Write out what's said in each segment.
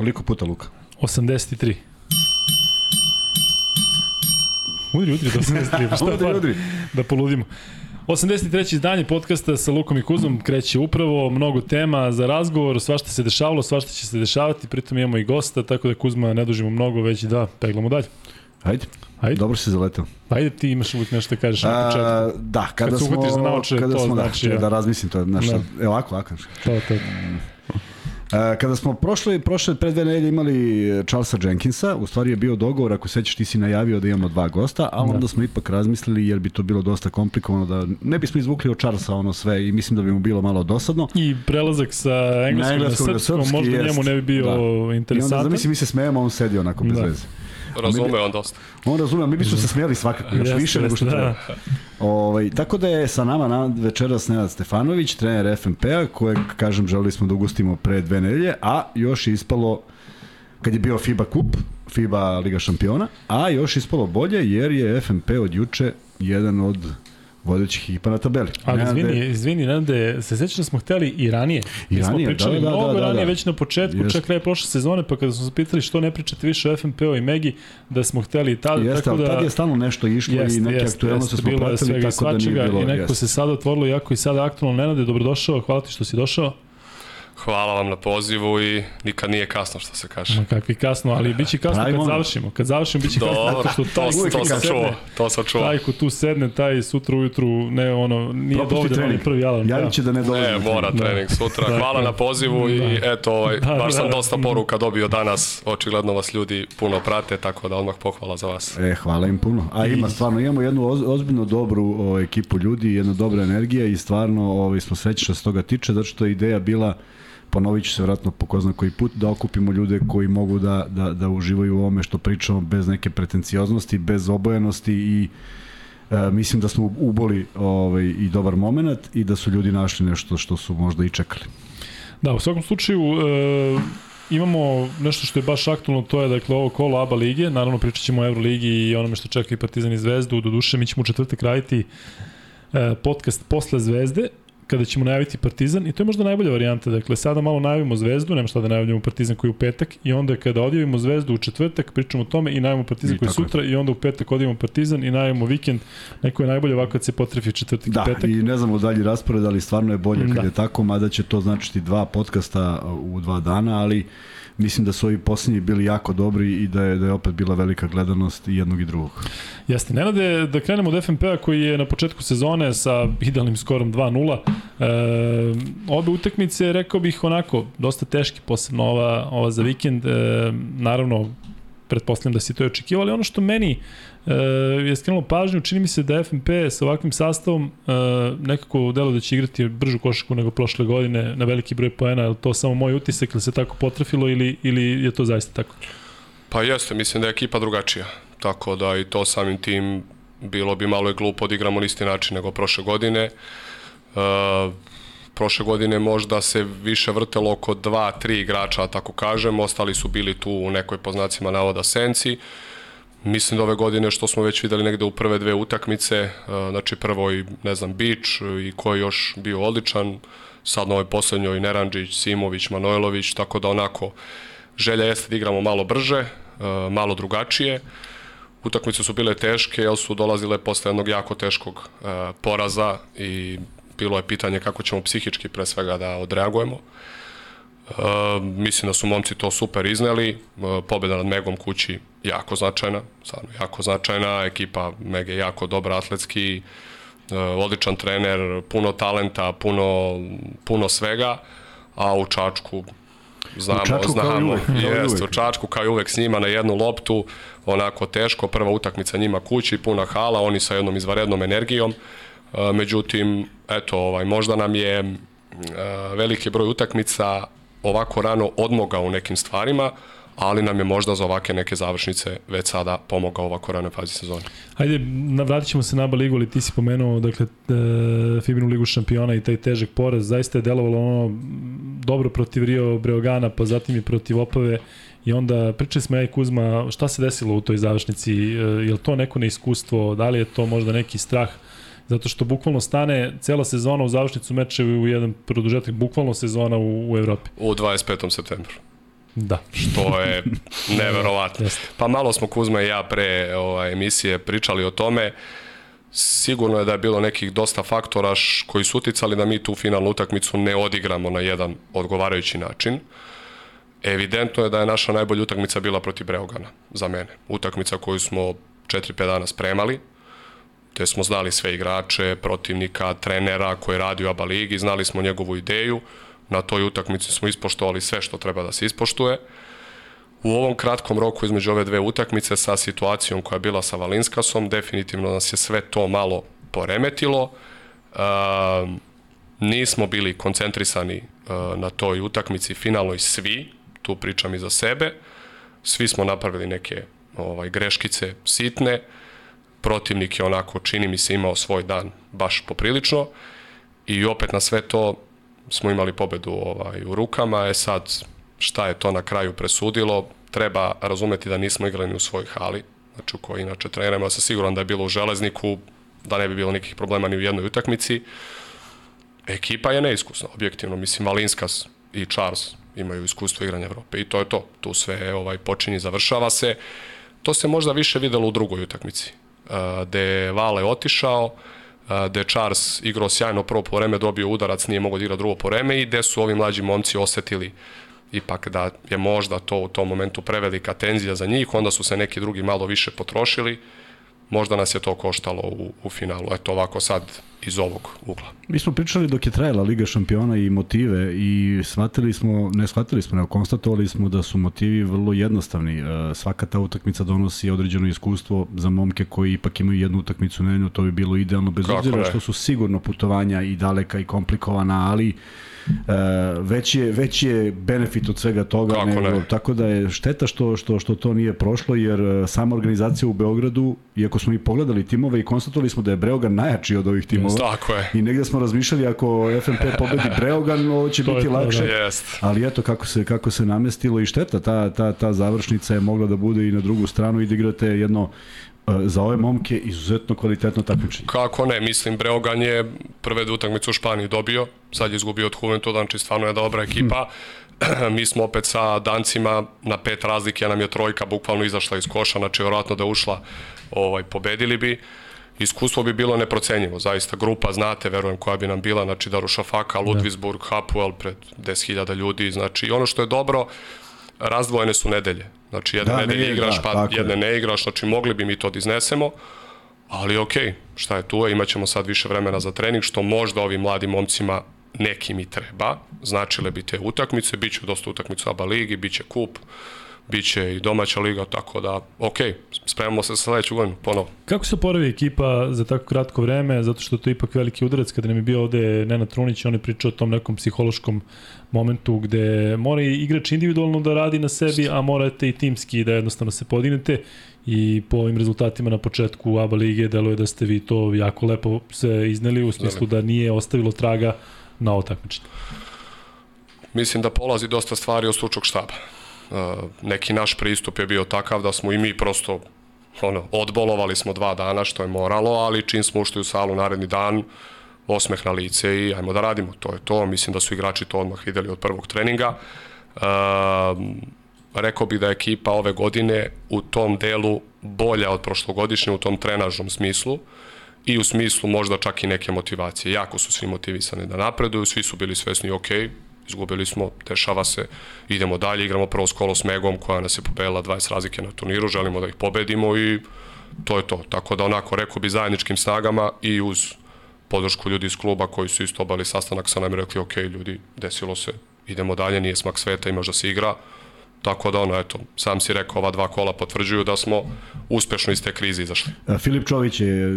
Koliko puta Luka? 83. Udri, udri do 83. Pa šta Udri, udri. Da poludimo. 83. izdanje podcasta sa Lukom i Kuzom kreće upravo, mnogo tema za razgovor, svašta se dešavalo, svašta će se dešavati, pritom imamo i gosta, tako da Kuzma ne dužimo mnogo, već da peglamo dalje. Ajde. Ajde. Dobro si zaletao. Ajde ti imaš uvijek nešto da kažeš na početku. da, kada Kad smo... za kada to smo, znači, da, ja. da razmislim to. Znaš, Da. da. Evo ovako, ovako. To, to. E, kada smo prošle, prošle pre dve nedelje imali Charlesa Jenkinsa, u stvari je bio dogovor, ako sećaš ti si najavio da imamo dva gosta, a onda Da. smo ipak razmislili jer bi to bilo dosta komplikovano da ne bismo izvukli od Charlesa ono sve i mislim da bi mu bilo malo dosadno. I prelazak sa engleskog na, engleskog na srpskom, srpski možda jest. njemu ne bi bio Da. I onda interesantan. zamisli mi se smejemo, on sedi onako bez Da. veze. Razume on dosta. On razume, mi bismo se smijali svakako, još Jeste, više nego što jeste, treba. da. Ovaj, tako da je sa nama na večeras Nenad Stefanović, trener FNP-a, kojeg, kažem, želeli smo da ugustimo pre dve nedelje, a još je ispalo, kad je bio FIBA kup, FIBA Liga šampiona, a još je ispalo bolje jer je FNP od juče jedan od vodećih ekipa na tabeli. Ali Nenade, izvini, izvini, Nande, se sećaš da smo hteli i ranije. I Mi smo ranije, pričali da, da, mnogo da, da, ranije, da. već na početku, Jest. čak kraje prošle sezone, pa kada smo se pitali što ne pričate više o FNP-u i Megi, da smo hteli i tad, Jeste, tako ali da... tad je stalno nešto išlo i neke aktuelnosti smo bilo je pratili, tako da nije svačega bilo... I nekako jeste. se sada otvorilo, jako i sada aktualno. Nenade, dobrodošao, hvala ti što si došao. Hvala vam na pozivu i nikad nije kasno što se kaže. Ma kakvi kasno, ali bit će kasno Pravi kad moment. završimo. Kad završimo, bit će kasno, Dobro, zato što to, taj to, ko sam čuo, to sam čuo. Taj ko tu sedne, taj sutra ujutru, ne ono, nije Propusti dovoljan onaj trening. prvi alarm. Javit će da ne dolazi. Ne, mora trening. sutra. Da. Hvala na pozivu i eto, ovaj, Da, baš sam da. dosta poruka dobio danas. Očigledno vas ljudi puno prate, tako da odmah pohvala za vas. E, hvala im puno. A ima stvarno, imamo jednu oz, ozbiljno dobru o, ekipu ljudi, jedna dobra energija i stvarno ovaj, smo sreći što se toga tiče, zato što je ideja bila ponovit ću se vratno po ko zna koji put, da okupimo ljude koji mogu da, da, da uživaju u ovome što pričamo bez neke pretencioznosti, bez obojenosti i e, mislim da smo uboli ovaj, i dobar moment i da su ljudi našli nešto što su možda i čekali. Da, u svakom slučaju e, imamo nešto što je baš aktualno, to je dakle ovo kolo ABA lige, naravno pričat ćemo o Euroligi i onome što čeka i Partizan i Zvezdu, do duše mi ćemo u četvrtak raditi e, podcast posle Zvezde, kada ćemo najaviti Partizan i to je možda najbolja varijanta. Dakle, sada malo najavimo Zvezdu, nema šta da najavljamo Partizan koji je u petak i onda kada odjavimo Zvezdu u četvrtak, pričamo o tome i najavimo Partizan I koji je sutra i onda u petak odjavimo Partizan i najavimo vikend. Neko je najbolje ovako kad se potrefi četvrtak Da, i petak. i ne znamo dalji raspored, ali stvarno je bolje kad Da. je tako, mada će to značiti dva podcasta u dva dana, ali mislim da su ovi posljednji bili jako dobri i da je, da je opet bila velika gledanost i jednog i drugog. Jeste, Nenade, da krenemo od FNP-a koji je na početku sezone sa idealnim skorom 2-0. E, obe utakmice, rekao bih onako, dosta teški, posebno ova, ova za vikend. E, naravno, pretpostavljam da si to očekivao, ali ono što meni e, je skrenulo pažnju, čini mi se da FNP sa ovakvim sastavom e, nekako delo da će igrati bržu košaku nego prošle godine na veliki broj poena, je to samo moj utisak ili se tako potrefilo ili, ili je to zaista tako? Pa jeste, mislim da je ekipa drugačija. Tako da i to samim tim bilo bi malo i glupo da igramo na isti način nego prošle godine. E, prošle godine možda se više vrtelo oko dva, tri igrača, tako kažem. Ostali su bili tu u nekoj poznacima navoda senci. Mislim da ove godine što smo već videli negde u prve dve utakmice, e, znači prvo i ne znam Bić i ko je još bio odličan, sad na ovoj poslednjoj Neranđić, Simović, Manojlović, tako da onako želja jeste da igramo malo brže, e, malo drugačije. Utakmice su bile teške, jer su dolazile posle jednog jako teškog e, poraza i bilo je pitanje kako ćemo psihički pre svega da odreagujemo. E, mislim da su momci to super izneli, e, pobjeda nad Megom kući jako značajna, stvarno jako značajna, ekipa Mege je jako dobra atletski, e, odličan trener, puno talenta, puno, puno svega, a u Čačku znamo, U Čačku kao znamo, uvek, kao i jest, uvek. u Čačku kao i uvek s njima na jednu loptu, onako teško, prva utakmica njima kući, puna hala, oni sa jednom izvarednom energijom, međutim, eto, ovaj, možda nam je e, veliki broj utakmica ovako rano odmogao u nekim stvarima, ali nam je možda za ovake neke završnice već sada pomogao ovako rane fazi sezone. Hajde, navratit ćemo se na ABA ligu, ali ti si pomenuo dakle, e, Fibinu ligu šampiona i taj težak poraz. Zaista je delovalo ono dobro protiv Rio Breogana, pa zatim i protiv Opave. I onda pričali smo ja i Kuzma šta se desilo u toj završnici, e, je li to neko neiskustvo, da li je to možda neki strah, zato što bukvalno stane cela sezona u završnicu mečevi u jedan produžetak, bukvalno sezona u, u Evropi. U 25. septembru. Da. Što je neverovatno. Pa malo smo Kuzma i ja pre ovaj, emisije pričali o tome. Sigurno je da je bilo nekih dosta faktora koji su uticali da mi tu finalnu utakmicu ne odigramo na jedan odgovarajući način. Evidentno je da je naša najbolja utakmica bila protiv Breogana, za mene. Utakmica koju smo 4-5 dana spremali, te smo znali sve igrače, protivnika, trenera koji radi u ABA ligi, znali smo njegovu ideju, na toj utakmici smo ispoštovali sve što treba da se ispoštuje. U ovom kratkom roku između ove dve utakmice sa situacijom koja je bila sa Valinskasom, definitivno nas je sve to malo poremetilo. E, nismo bili koncentrisani e, na toj utakmici finalnoj svi, tu pričam i za sebe. Svi smo napravili neke ovaj greškice sitne. Protivnik je onako, čini mi se, imao svoj dan baš poprilično. I opet na sve to smo imali pobedu ovaj, u rukama. E sad, šta je to na kraju presudilo? Treba razumeti da nismo igrali u svojoj hali, znači u kojoj inače treniramo. Ja sam siguran da je bilo u železniku, da ne bi bilo nikakvih problema ni u jednoj utakmici. Ekipa je neiskusna, objektivno. Mislim, Valinskas i Charles imaju iskustvo igranja Evrope i to je to. Tu sve ovaj, počinje i završava se. To se možda više videlo u drugoj utakmici, gde je Vale otišao, gde Charles igrao sjajno prvo po vreme, dobio udarac, nije mogao da igra drugo po vreme i gde su ovi mlađi momci osetili ipak da je možda to u tom momentu prevelika tenzija za njih, onda su se neki drugi malo više potrošili, možda nas je to koštalo u, u finalu. Eto ovako sad iz ovog ugla. Mi smo pričali dok je trajala Liga šampiona i motive i shvatili smo, ne shvatili smo, nego konstatovali smo da su motivi vrlo jednostavni. E, svaka ta utakmica donosi određeno iskustvo za momke koji ipak imaju jednu utakmicu nedeljno, to bi bilo idealno bez Kako obzira ne? što su sigurno putovanja i daleka i komplikovana, ali Uh, već, je, već je benefit od svega toga. Kako nego, ne? Tako da je šteta što, što, što to nije prošlo, jer e, sama organizacija u Beogradu, iako smo i pogledali timove i konstatovali smo da je Breogan najjači od ovih timova. Tako je. I negde smo razmišljali ako FNP pobedi Breogan, ovo će biti lakše. Jest. Ali eto kako se, kako se namestilo i šteta, ta, ta, ta završnica je mogla da bude i na drugu stranu i da igrate jedno za ove momke izuzetno kvalitetno takmičenje. Kako ne, mislim Breogan je prve dve utakmice u Španiji dobio, sad je izgubio od Juventud, znači stvarno je dobra ekipa. Hmm. Mi smo opet sa Dancima na pet razlike, nam je trojka bukvalno izašla iz koša, znači vjerojatno da ušla, ovaj, pobedili bi. Iskustvo bi bilo neprocenjivo, zaista grupa, znate, verujem koja bi nam bila, znači Darušafaka, da. Ludwigsburg, Hapuel pred 10.000 ljudi, znači ono što je dobro, razdvojene su nedelje. Znači jedne da, nedelje igraš, da, pa jedne ne igraš, znači mogli bi mi to da iznesemo, ali okej, okay, šta je tu, imaćemo sad više vremena za trening, što možda ovim mladim momcima nekim i treba, značile bi te utakmice, bit će dosta utakmica ABA ligi, bit će kup, Biće i domaća liga, tako da, ok, spremamo se sa sledeću godinu, ponovo. Kako se oporavi ekipa za tako kratko vreme, zato što to je ipak veliki udarac, kada nam je bio ovde Nena Trunić, on je pričao o tom nekom psihološkom momentu gde mora i igrač individualno da radi na sebi, a morate i timski da jednostavno se podignete. I po ovim rezultatima na početku ABA lige deluje da ste vi to jako lepo se izneli u smislu da nije ostavilo traga na ovo takmičenje. Mislim da polazi dosta stvari od stručnog štaba neki naš pristup je bio takav da smo i mi prosto ono, odbolovali smo dva dana što je moralo, ali čim smo ušli u salu naredni dan, osmeh na lice i ajmo da radimo, to je to. Mislim da su igrači to odmah videli od prvog treninga. E, rekao bih da je ekipa ove godine u tom delu bolja od prošlogodišnje u tom trenažnom smislu i u smislu možda čak i neke motivacije. Jako su svi motivisani da napreduju, svi su bili svesni, ok, izgubili smo, dešava se, idemo dalje, igramo prvo s Kolo Megom koja nas je pobedila 20 razlike na turniru, želimo da ih pobedimo i to je to. Tako da onako rekao bi zajedničkim snagama i uz podršku ljudi iz kluba koji su isto obali sastanak sa nam i rekli ok ljudi, desilo se, idemo dalje, nije smak sveta, imaš da se igra, Tako da ono, eto, sam si rekao, ova dva kola potvrđuju da smo uspešno iz te krize izašli. Filip Čović je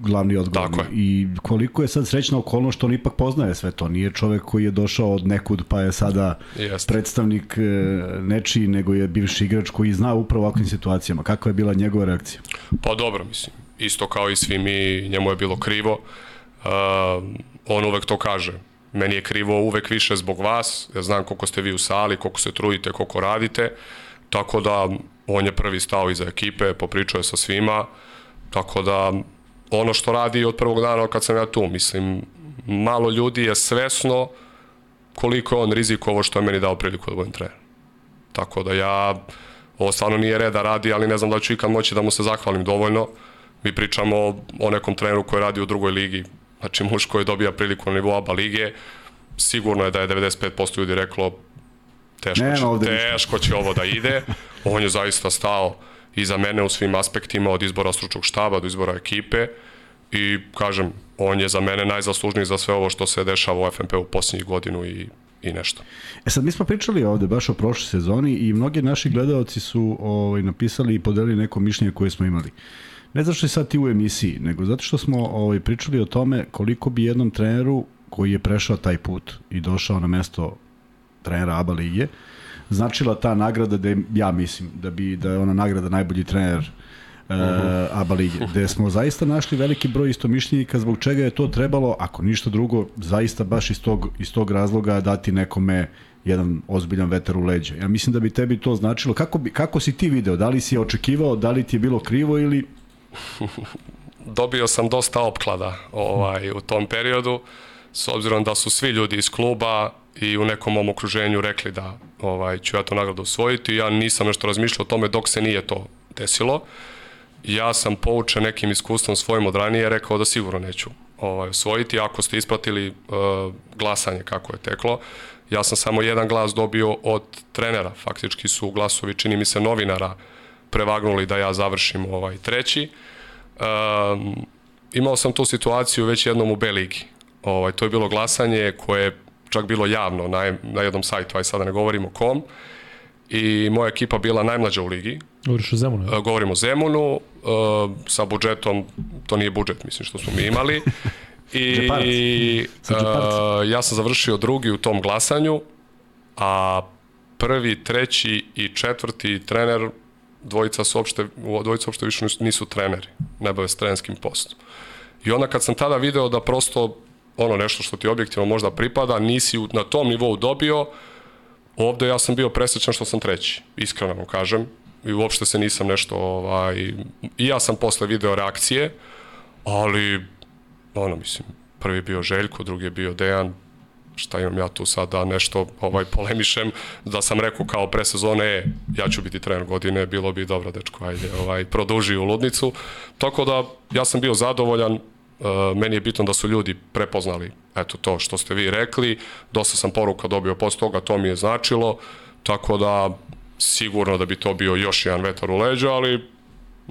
glavni odgovor. Tako je. I koliko je sad srećna okolnost što on ipak poznaje sve to. Nije čovek koji je došao od nekud pa je sada Jest. predstavnik e, nečiji, nego je bivši igrač koji zna upravo ovakvim situacijama. Kakva je bila njegova reakcija? Pa dobro, mislim. Isto kao i svi mi, njemu je bilo krivo. Uh, on uvek to kaže Meni je krivo uvek više zbog vas, ja znam koliko ste vi u sali, koliko se trudite, koliko radite, tako da on je prvi stao iza ekipe, popričao je sa svima, tako da ono što radi od prvog dana kad sam ja tu, mislim, malo ljudi je svesno koliko je on rizikovo što je meni dao priliku da budem trener. Tako da ja, ovo stvarno nije reda radi, ali ne znam da ću ikad moći da mu se zahvalim dovoljno. Mi pričamo o nekom treneru koji radi u drugoj ligi, znači muž koji dobija priliku na nivou ABA lige, sigurno je da je 95% ljudi reklo teško, će, teško će ovo da ide. On je zaista stao iza mene u svim aspektima, od izbora stručnog štaba do izbora ekipe i kažem, on je za mene najzaslužniji za sve ovo što se dešava u FNP u posljednjih godinu i i nešto. E sad, mi smo pričali ovde baš o prošloj sezoni i mnogi naši gledalci su ovaj, napisali i podelili neko mišljenje koje smo imali. Ne zato što je sad ti u emisiji, nego zato što smo ovaj, pričali o tome koliko bi jednom treneru koji je prešao taj put i došao na mesto trenera ABA lige, značila ta nagrada da je, ja mislim da bi da je ona nagrada najbolji trener uh, ABA lige, gde smo zaista našli veliki broj istomišljenika zbog čega je to trebalo, ako ništa drugo, zaista baš iz tog, iz tog razloga dati nekome jedan ozbiljan vetar u leđe. Ja mislim da bi tebi to značilo. Kako, bi, kako si ti video? Da li si očekivao? Da li ti je bilo krivo ili... Dobio sam dosta opklada ovaj, u tom periodu, s obzirom da su svi ljudi iz kluba i u nekom mom okruženju rekli da ovaj, ću ja to nagradu osvojiti. Ja nisam nešto razmišljao o tome dok se nije to desilo. Ja sam poučen nekim iskustvom svojim od ranije rekao da sigurno neću ovaj, osvojiti. Ako ste ispratili uh, glasanje kako je teklo, ja sam samo jedan glas dobio od trenera. Faktički su glasovi, čini mi se, novinara prevagnuli da ja završim ovaj treći. Um, imao sam tu situaciju već jednom u B ligi. Ovaj, to je bilo glasanje koje čak bilo javno na, na jednom sajtu, aj sada ne govorimo kom, i moja ekipa bila najmlađa u ligi. Govoriš o Zemunu? Ja? Govorimo o Zemunu, uh, sa budžetom, to nije budžet, mislim što smo mi imali. I uh, ja sam završio drugi u tom glasanju, a prvi, treći i četvrti trener, dvojica su opšte, dvojica uopšte više nisu treneri, ne bave s trenerskim postom. I onda kad sam tada video da prosto ono nešto što ti objektivno možda pripada, nisi na tom nivou dobio, ovde ja sam bio presrećan što sam treći, iskreno vam kažem, i uopšte se nisam nešto, ovaj, i ja sam posle video reakcije, ali, ono, mislim, prvi je bio Željko, drugi je bio Dejan, šta imam ja tu sada nešto ovaj polemišem da sam rekao kao pre sezone e, ja ću biti trener godine bilo bi dobro dečko ajde ovaj produži u ludnicu. Tako da ja sam bio zadovoljan Uh, meni je bitno da su ljudi prepoznali eto to što ste vi rekli, dosta sam poruka dobio posle toga, to mi je značilo, tako da sigurno da bi to bio još jedan vetar u leđa, ali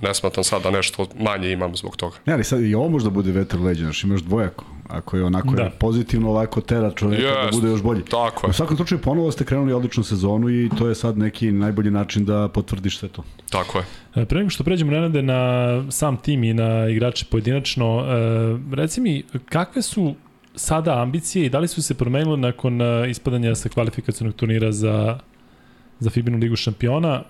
ne smatram sad da nešto manje imam zbog toga. Ne, ali sad i ovo možda bude vetar u leđa, znaš, imaš dvojako. Ako je onako da. pozitivno, ovako tera čoveka yes, da bude još bolji. Tako je. U svakom slučaju ponovo ste krenuli odličnu sezonu i to je sad neki najbolji način da potvrdiš sve to. Tako je. E, pre nego što pređemo Nenade na sam tim i na igrače pojedinačno, e, reci mi kakve su sada ambicije i da li su se promenile nakon e, ispadanja sa kvalifikacijnog turnira za za Fibinu ligu šampiona.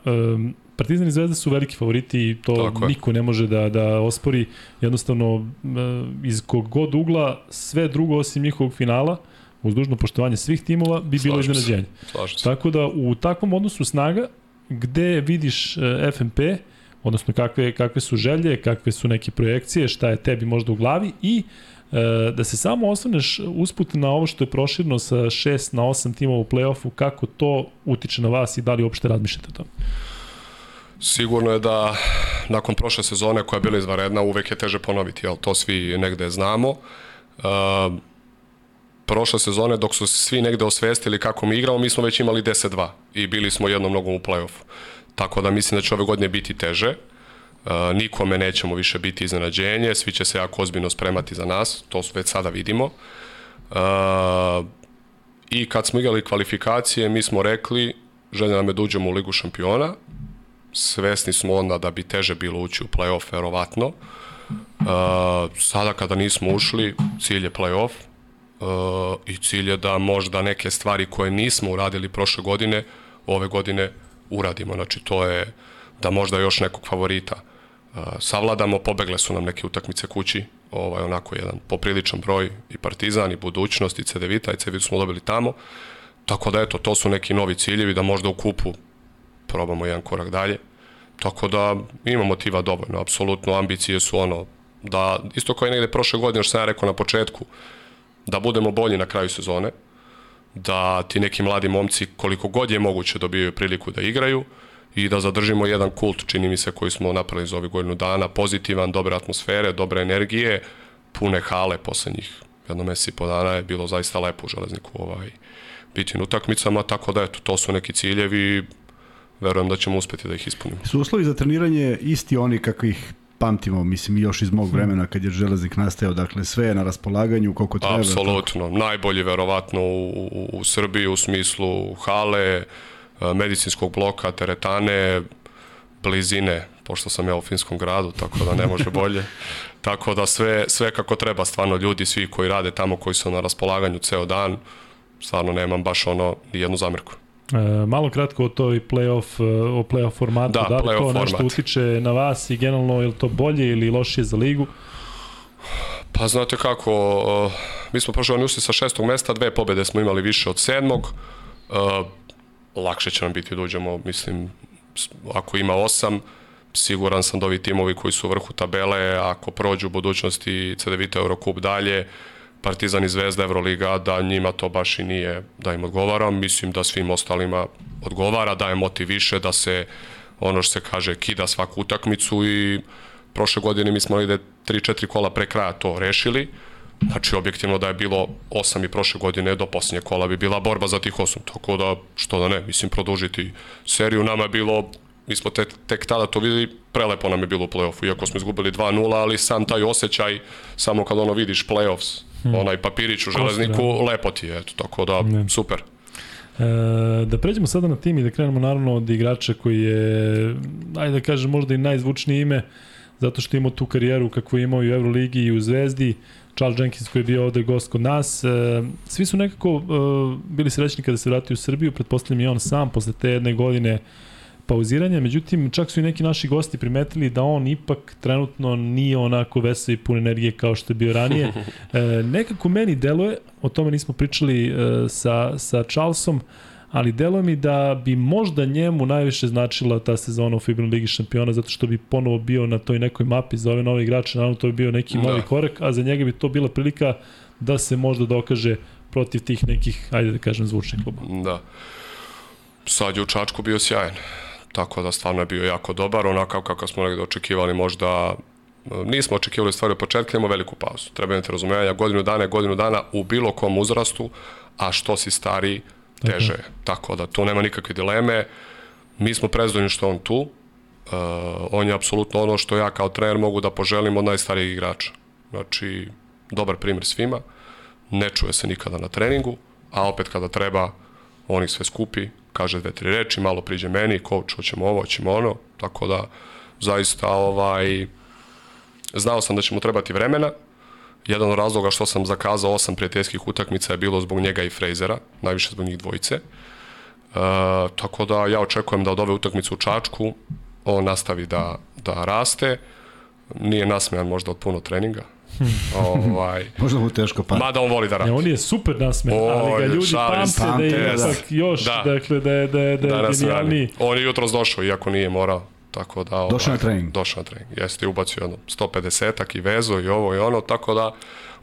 Partizan i Zvezda su veliki favoriti i to Tako niko ne može da, da ospori. Jednostavno, iz kog god ugla, sve drugo osim njihovog finala, uz dužno poštovanje svih timova, bi bilo iznenađenje. Tako da, u takvom odnosu snaga, gde vidiš e, FNP, odnosno kakve, kakve su želje, kakve su neke projekcije, šta je tebi možda u glavi i e, da se samo osvrneš usput na ovo što je proširno sa 6 na 8 timova u play-offu, kako to utiče na vas i da li uopšte razmišljate o tome? Sigurno je da nakon prošle sezone koja je bila izvaredna uvek je teže ponoviti, jel to svi negde znamo. Uh, prošle sezone dok su svi negde osvestili kako mi igramo, mi smo već imali 10-2 i bili smo jednom nogom u play-offu. Tako da mislim da će ove godine biti teže. Uh, nikome nećemo više biti iznenađenje, svi će se jako ozbiljno spremati za nas, to već sada vidimo. Uh, I kad smo igrali kvalifikacije, mi smo rekli, želja nam je da uđemo u Ligu šampiona, svesni smo onda da bi teže bilo ući u play-off, verovatno. Uh, sada kada nismo ušli, cilj je play-off uh, i cilj je da možda neke stvari koje nismo uradili prošle godine, ove godine uradimo. Znači, to je da možda još nekog favorita uh, savladamo, pobegle su nam neke utakmice kući, ovaj, onako jedan popriličan broj i Partizan i Budućnost i Cedevita i Cevitu smo dobili tamo. Tako da eto, to su neki novi ciljevi da možda u kupu probamo jedan korak dalje. Tako da ima motiva dovoljno, apsolutno ambicije su ono da, isto kao i negde prošle godine, što sam ja rekao na početku, da budemo bolji na kraju sezone, da ti neki mladi momci koliko god je moguće dobijaju priliku da igraju i da zadržimo jedan kult, čini mi se, koji smo napravili za ovih godinu dana, pozitivan, dobre atmosfere, dobre energije, pune hale poslednjih jedno mesec i po dana je bilo zaista lepo u železniku ovaj, biti na utakmicama, tako da eto, to su neki ciljevi verujem da ćemo uspeti da ih ispunimo. Su uslovi za treniranje isti oni kakvih pamtimo, mislim, još iz mog hmm. vremena kad je železnik nastajao, dakle sve je na raspolaganju koliko treba. Apsolutno, tako. najbolji verovatno u, u, u Srbiji u smislu hale, e, medicinskog bloka, teretane, blizine, pošto sam ja u finskom gradu, tako da ne može bolje. tako da sve, sve kako treba, stvarno ljudi, svi koji rade tamo, koji su na raspolaganju ceo dan, stvarno nemam baš ono jednu zamirku. E, malo kratko o toj playoff, e, o playoff formatu, da, da li to nešto format. utiče na vas i generalno je li to bolje ili lošije za ligu? Pa znate kako, uh, mi smo prošli oni sa šestog mesta, dve pobede smo imali više od sedmog, uh, lakše će nam biti da uđemo, mislim, ako ima osam, siguran sam da ovi timovi koji su u vrhu tabele, ako prođu u budućnosti CDVita Eurocup dalje, uh, Partizan i Zvezda Evroliga, da njima to baš i nije da im odgovara. Mislim da svim ostalima odgovara, da je motiv više, da se ono što se kaže kida svaku utakmicu i prošle godine mi smo negde 3-4 kola pre kraja to rešili. Znači, objektivno da je bilo 8 i prošle godine do posljednje kola bi bila borba za tih 8, tako da, što da ne, mislim, produžiti seriju. Nama je bilo, mi smo tek, tek tada to videli, prelepo nam je bilo u play-offu, iako smo izgubili 2-0, ali sam taj osjećaj, samo kad ono vidiš play-offs, hmm. onaj papirić u železniku, da. lepo ti je, eto, tako da, ne. super. E, da pređemo sada na tim i da krenemo naravno od igrača koji je, ajde da kažem, možda i najzvučnije ime, zato što imao tu karijeru kakvu je imao i u Euroligi i u Zvezdi, Charles Jenkins koji je bio ovde gost kod nas. E, svi su nekako e, bili srećni kada se vratio u Srbiju, pretpostavljam i on sam posle te jedne godine pauziranja, međutim čak su i neki naši gosti primetili da on ipak trenutno nije onako vesel i pun energije kao što je bio ranije. E, nekako meni deluje, o tome nismo pričali e, sa, sa Charlesom, ali deluje mi da bi možda njemu najviše značila ta sezona u FIBA Ligi šampiona, zato što bi ponovo bio na toj nekoj mapi za ove nove igrače, naravno to bi bio neki da. novi korak, a za njega bi to bila prilika da se možda dokaže protiv tih nekih, ajde da kažem, zvučnih klubova. Da. Sad je u Čačku bio sjajan tako da stvarno je bio jako dobar, onakav kako smo negde očekivali možda nismo očekivali stvari od početka, imamo veliku pauzu. Treba imati razumevanja, godinu dana je godinu dana u bilo kom uzrastu, a što si stari, teže je. Tako da tu nema nikakve dileme. Mi smo prezadovoljni što on tu. Uh, on je apsolutno ono što ja kao trener mogu da poželim od najstarijih igrača. Znači, dobar primjer svima. Ne čuje se nikada na treningu, a opet kada treba, on ih sve skupi, kaže dve, tri reči, malo priđe meni, coach, hoćemo ovo, hoćemo ono, tako da zaista ovaj, znao sam da će mu trebati vremena, jedan od razloga što sam zakazao osam prijateljskih utakmica je bilo zbog njega i Frejzera, najviše zbog njih dvojice. E, tako da ja očekujem da od ove utakmice u Čačku on nastavi da, da raste. Nije nasmejan možda od puno treninga, ovaj, Možda mu teško pa. Mada on voli da radi. Ne, on je super nasmen, ali ga ljudi pamte, pamte da je ipak da. još, da. dakle, da je, da je, da je da, genijalniji. On je jutro došao, iako nije morao. Tako da, ovaj, došao na trening. Došao na trening. Jeste, ubacio jedno 150-ak i vezo i ovo i ono, tako da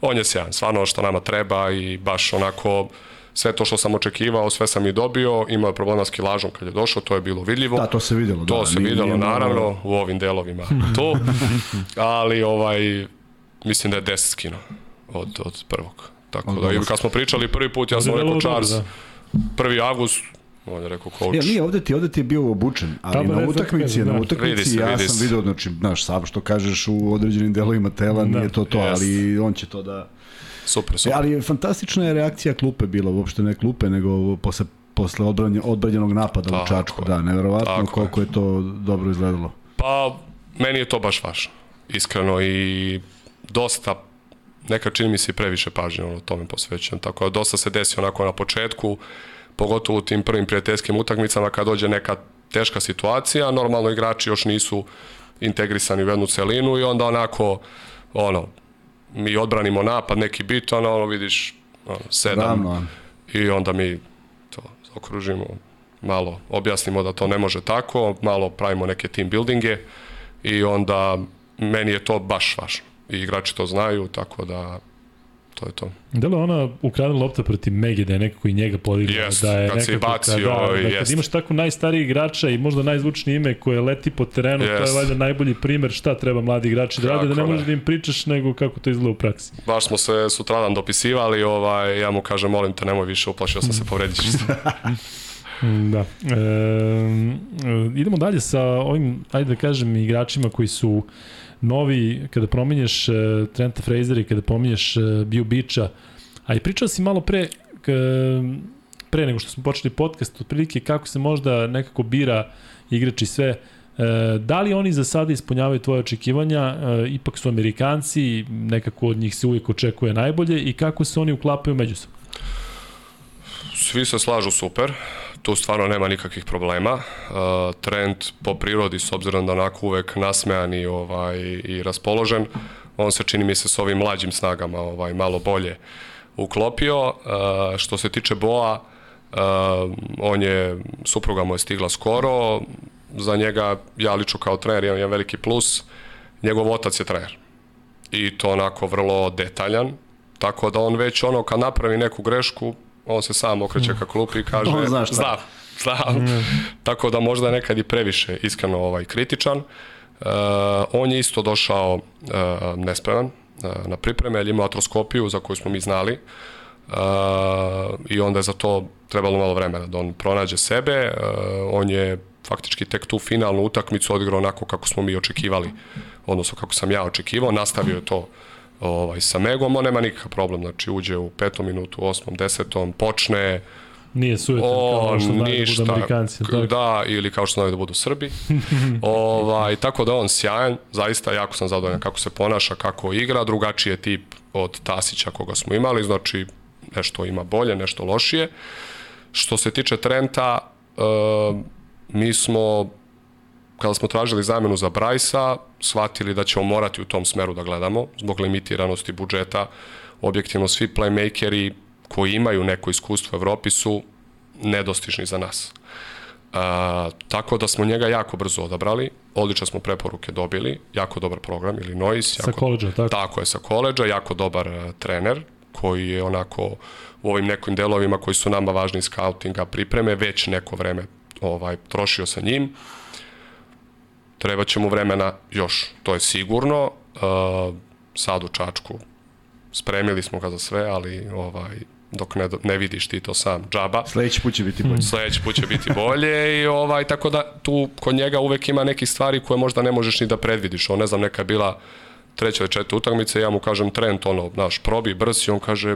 on je sjajan. Stvarno što nama treba i baš onako sve to što sam očekivao, sve sam i dobio, imao je problema s kilažom kad je došao, to je bilo vidljivo. Da, to se videlo. To da, se videlo, nije naravno, u ovim delovima to, ali ovaj, mislim da je 10 skino od, od prvog. Tako od da, i kad smo pričali prvi put, ja sam rekao Charles, da. 1. avgust, on je rekao coach. Ja, nije, ovde ti, ovde ti je bio obučen, ali na utakmici, na utakmici se, ja sam se. vidio, znači, znaš, sam što kažeš u određenim delovima tela, da, nije to to, jest. ali on će to da... Super, super. E, ali fantastična je reakcija klupe bila, uopšte ne klupe, nego posle posle odbranje, odbranjenog napada tako, u Čačku, da, neverovatno koliko je. je to dobro izgledalo. Pa, meni je to baš važno, iskreno i dosta neka čini mi se previše pažnje ono, tome posvećen. Tako da dosta se desi onako na početku, pogotovo u tim prvim prijateljskim utakmicama kad dođe neka teška situacija, normalno igrači još nisu integrisani u jednu celinu i onda onako ono, mi odbranimo napad, neki bit, ono, ono vidiš ono, sedam Ravno. i onda mi to okružimo malo objasnimo da to ne može tako, malo pravimo neke team buildinge i onda meni je to baš važno i igrači to znaju, tako da to je to. Da li ona ukradena lopta protiv Mege da je nekako i njega podigla? Yes, da je kad se bacio, da, da, jest. kad imaš tako najstariji igrača i možda najzvučnije ime koje leti po terenu, yes. to je valjda najbolji primer šta treba mladi igrači da rade, da ne možeš da im pričaš nego kako to izgleda u praksi. Baš smo se sutradan dopisivali, ovaj, ja mu kažem, molim te, nemoj više, uplašio sam se. Mm, Da. E, idemo dalje sa ovim, ajde da kažem, igračima koji su novi, kada promenješ e, Trenta Frazera i kada pominješ e, Bio Bića, a i pričao si malo pre, k, pre nego što smo počeli podcast, otprilike kako se možda nekako bira igrač i sve, e, da li oni za sada ispunjavaju tvoje očekivanja, e, ipak su Amerikanci, nekako od njih se uvijek očekuje najbolje i kako se oni uklapaju međusobno? Svi se slažu super, tu stvarno nema nikakvih problema. Uh, trend po prirodi, s obzirom da onako uvek nasmejan i, ovaj, i raspoložen, on se čini mi se s ovim mlađim snagama ovaj, malo bolje uklopio. Uh, što se tiče Boa, uh, on je, supruga mu je stigla skoro, za njega, ja lično kao trener, imam jedan veliki plus, njegov otac je trener. I to onako vrlo detaljan, tako da on već ono kad napravi neku grešku, on se sam okreće ka klupi i kaže On zna šta. zna, zna. Tako da možda je nekad i previše iskreno ovaj kritičan. Uh, on je isto došao uh, nespreman uh, na pripreme, jer ima atroskopiju za koju smo mi znali. Uh, I onda je za to trebalo malo vremena da on pronađe sebe. Uh, on je faktički tek tu finalnu utakmicu odigrao onako kako smo mi očekivali, odnosno kako sam ja očekivao, nastavio je to ovaj, sa Megom, on nema nikakav problem, znači uđe u petom minutu, osmom, desetom, počne, Nije sujetan kao što znaju da ništa, budu Amerikanci. tako? da, ili kao što znaju da budu Srbi. ovaj, tako da on sjajan, zaista jako sam zadovoljan kako se ponaša, kako igra, drugačiji je tip od Tasića koga smo imali, znači nešto ima bolje, nešto lošije. Što se tiče Trenta, e, mi smo kada smo tražili zamenu za Brajsa, shvatili da ćemo morati u tom smeru da gledamo, zbog limitiranosti budžeta. Objektivno svi playmakeri koji imaju neko iskustvo u Evropi su nedostižni za nas. A, tako da smo njega jako brzo odabrali, odlične smo preporuke dobili, jako dobar program, Illinois. Sa Jako, koleđa, tako? tako je, sa koleđa, jako dobar uh, trener, koji je onako u ovim nekim delovima koji su nama važni skautinga pripreme, već neko vreme ovaj, trošio sa njim. Treba će mu vremena još, to je sigurno. Uh, sad u Čačku spremili smo ga za sve, ali ovaj, dok ne, ne vidiš ti to sam džaba. Sledeći put će biti bolje. Sledeći put će biti bolje i ovaj, tako da tu kod njega uvek ima neki stvari koje možda ne možeš ni da predvidiš. On ne znam, neka je bila treća ili četvrta utakmica ja mu kažem trend, ono, naš, probi, brz i on kaže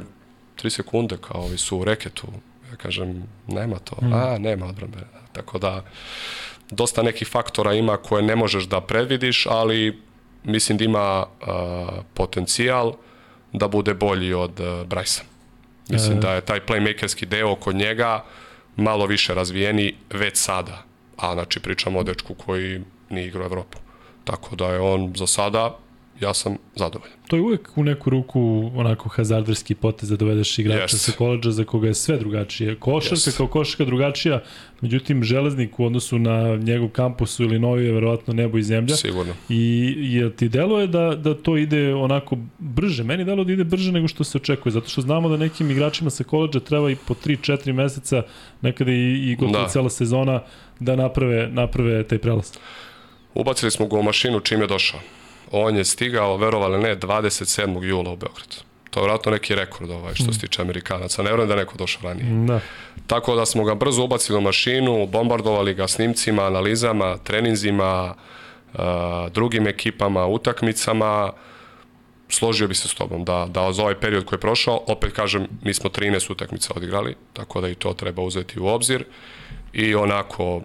3 sekunde kao ovi su u reketu. Ja kažem, nema to. A, nema odbrane. Tako da, dosta nekih faktora ima koje ne možeš da predvidiš, ali mislim da ima uh, potencijal da bude bolji od uh, Brajsa. Mislim E. da je taj playmakerski deo kod njega malo više razvijeni već sada. A znači pričamo o dečku koji nije igrao Evropu. Tako da je on za sada, ja sam zadovoljan. To je uvek u neku ruku onako hazarderski potez da dovedeš igrača Jeste. sa koleđa za koga je sve drugačije. Košarka Jeste. kao košarka drugačija, međutim železnik u odnosu na njegov kampus ili novi je verovatno nebo i zemlja. Sigurno. I jel ti deluje da, da to ide onako brže? Meni deluje da ide brže nego što se očekuje, zato što znamo da nekim igračima sa koleđa treba i po 3-4 meseca, nekada i, i gotovo da. Da. cela sezona da naprave, naprave taj prelaz. Ubacili smo ga u mašinu čim je došao. On je stigao, verovali ne, 27. jula u Beograd. To je vratno neki rekord ovaj, što se tiče Amerikanaca. Ne vjerujem da je neko došao ranije. Da. Tako da smo ga brzo ubacili u mašinu, bombardovali ga snimcima, analizama, treninzima, uh, drugim ekipama, utakmicama. Složio bi se s tobom da, da za ovaj period koji je prošao, opet kažem, mi smo 13 utakmica odigrali, tako da i to treba uzeti u obzir. I onako,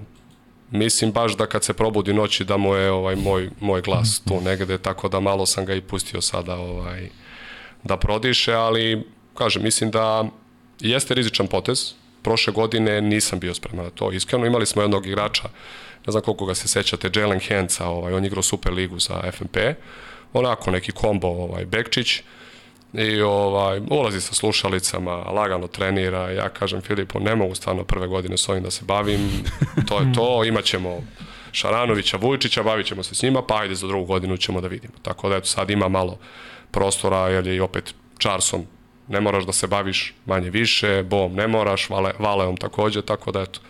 mislim baš da kad se probudi noći da mu je ovaj moj, moj glas tu negde, tako da malo sam ga i pustio sada ovaj, da prodiše, ali kažem, mislim da jeste rizičan potez. Prošle godine nisam bio spreman na to. Iskreno imali smo jednog igrača, ne znam koliko ga se sećate, Jalen Henca, ovaj, on igrao Super ligu za FNP. Onako neki kombo, ovaj, Bekčić. I ovaj, ulazi sa slušalicama, lagano trenira. Ja kažem Filipu, ne mogu stvarno prve godine s ovim da se bavim. To je to, imaćemo Šaranovića, Vujčića, bavit ćemo se s njima, pa ajde za drugu godinu ćemo da vidimo. Tako da eto sad ima malo prostora, jer je i opet Charson ne moraš da se baviš manje više, bom ne moraš, vale, valeom takođe, tako da eto,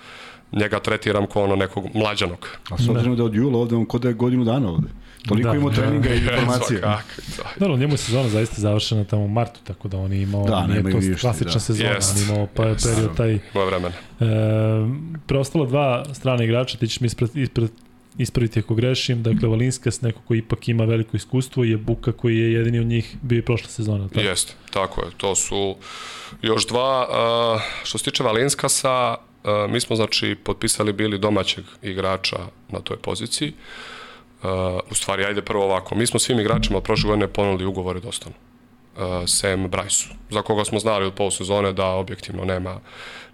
njega tretiram kao ono nekog mlađanog. A s obzirom da je od jula ovde, on kod da je godinu dana ovde. Toliko Da, ima da. treninga i informacije. Dobro, njemu je sezona zaista završena tamo u martu, tako da on je imao, Da, nije to i više, klasična da. sezona, Jest, on je imao pa, jest. period taj Ima vremena. E, preostalo dva strane igrača, ti ćeš mi ispred, ispred, ispraviti ako grešim, dakle Valinskas, neko koji ipak ima veliko iskustvo, je Buka koji je jedini od njih bio i prošle sezone. Tako? Jeste, tako je. To su još dva. Uh, što se tiče Valinskasa, uh, mi smo znači potpisali bili domaćeg igrača na toj poziciji. Uh, u stvari, ajde prvo ovako. Mi smo svim igračima od prošle godine ponudili ugovore da ostanu. Uh, Sam Bryce, za koga smo znali od polusezone da objektivno nema,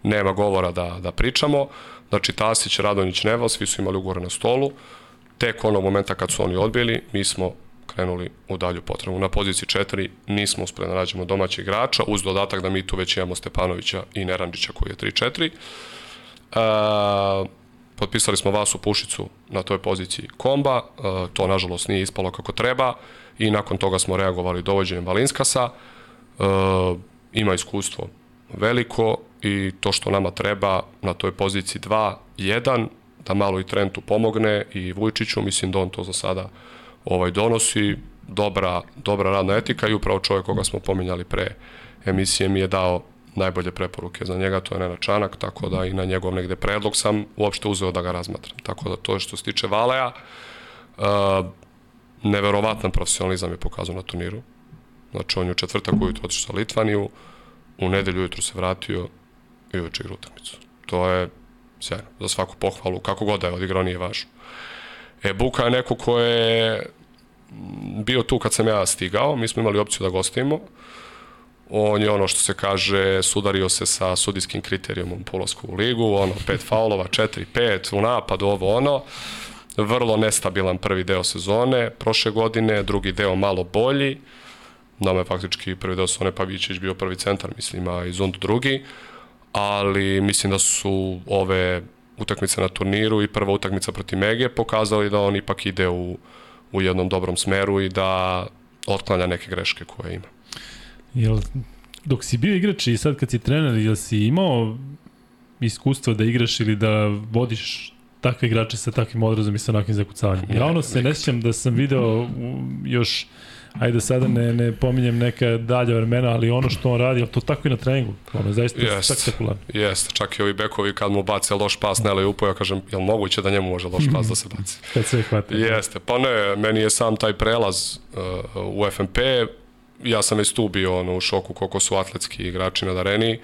nema govora da, da pričamo. Znači, Tasić, Radonjić, Neval, svi su imali ugovore na stolu. Tek onog momenta kad su oni odbili, mi smo krenuli u dalju potrebu. Na poziciji 4 nismo uspeli da nađemo domaćeg igrača, uz dodatak da mi tu već imamo Stepanovića i Neranđića koji je 3-4. E, potpisali smo Vasu Pušicu na toj poziciji komba, e, to nažalost nije ispalo kako treba i nakon toga smo reagovali dovođenjem Valinskasa. E, ima iskustvo veliko i to što nama treba na toj poziciji 2, 1, da malo i Trentu pomogne i Vujčiću, mislim da on to za sada ovaj donosi, dobra, dobra radna etika i upravo čovjek koga smo pominjali pre emisije mi je dao najbolje preporuke za njega, to je Nena Čanak, tako da i na njegov negde predlog sam uopšte uzeo da ga razmatram. Tako da to je što se tiče Valeja, uh, neverovatan profesionalizam je pokazao na turniru. Znači on je u četvrtak ujutro otišao sa Litvaniju, u nedelju ujutro se vratio i uveče igra utakmicu. To je sjajno, za svaku pohvalu, kako god da je odigrao, nije važno. E, Buka je neko ko je bio tu kad sam ja stigao, mi smo imali opciju da gostimo, on je ono što se kaže, sudario se sa sudijskim kriterijumom po u ligu, ono, pet faulova, četiri, pet, u napadu, ovo, ono, vrlo nestabilan prvi deo sezone, prošle godine, drugi deo malo bolji, nama je faktički prvi deo sezone Pavićić bio prvi centar, mislim, a i Zund drugi, ali mislim da su ove utakmice na turniru i prva utakmica protiv Mege pokazali da on ipak ide u, u jednom dobrom smeru i da otklanja neke greške koje ima. Jel, dok si bio igrač i sad kad si trener, jel si imao iskustvo da igraš ili da vodiš takve igrače sa takvim odrazom i sa onakvim zakucavanjem? Ja ono se ne sjećam da sam video još ajde sada ne, ne pominjem neka dalja vremena, ali ono što on radi, to tako i na treningu, ono je zaista Jest. spektakularno. Jeste, čak i ovi bekovi kad mu bace loš pas ne leju upo, ja kažem, jel moguće da njemu može loš pas da se baci? Kad sve hvata. Jeste, pa ne, meni je sam taj prelaz uh, u FNP, ja sam već tu bio ono, u šoku koliko su atletski igrači na areni.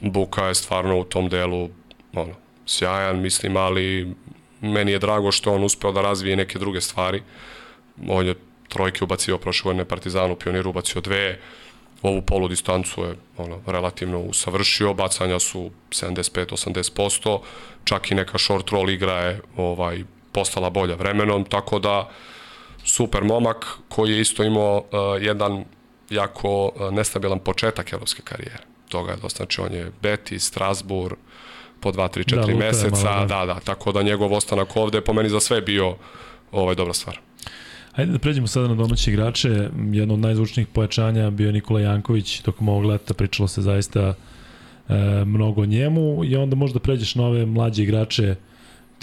Buka je stvarno u tom delu ono, sjajan, mislim, ali meni je drago što on uspeo da razvije neke druge stvari. On je trojke ubacio prošle godine Partizanu, Pioniru ubacio dve, ovu polu distancu je ono, relativno usavršio, bacanja su 75-80%, čak i neka short roll igra je ovaj, postala bolja vremenom, tako da super momak koji je isto imao uh, jedan jako uh, nestabilan početak evropske karijere. Toga je dosta, znači on je Betis, Strasbourg, po 2, 3, 4 Da, meseca, malo, da. da. da, tako da njegov ostanak ovde je po meni za sve bio ovaj, dobra stvar. Ajde da pređemo sada na domaće igrače. Jedno od najzvučnijih pojačanja bio je Nikola Janković. Tokom ovog leta pričalo se zaista e, mnogo o njemu i onda možda pređeš na ove mlađe igrače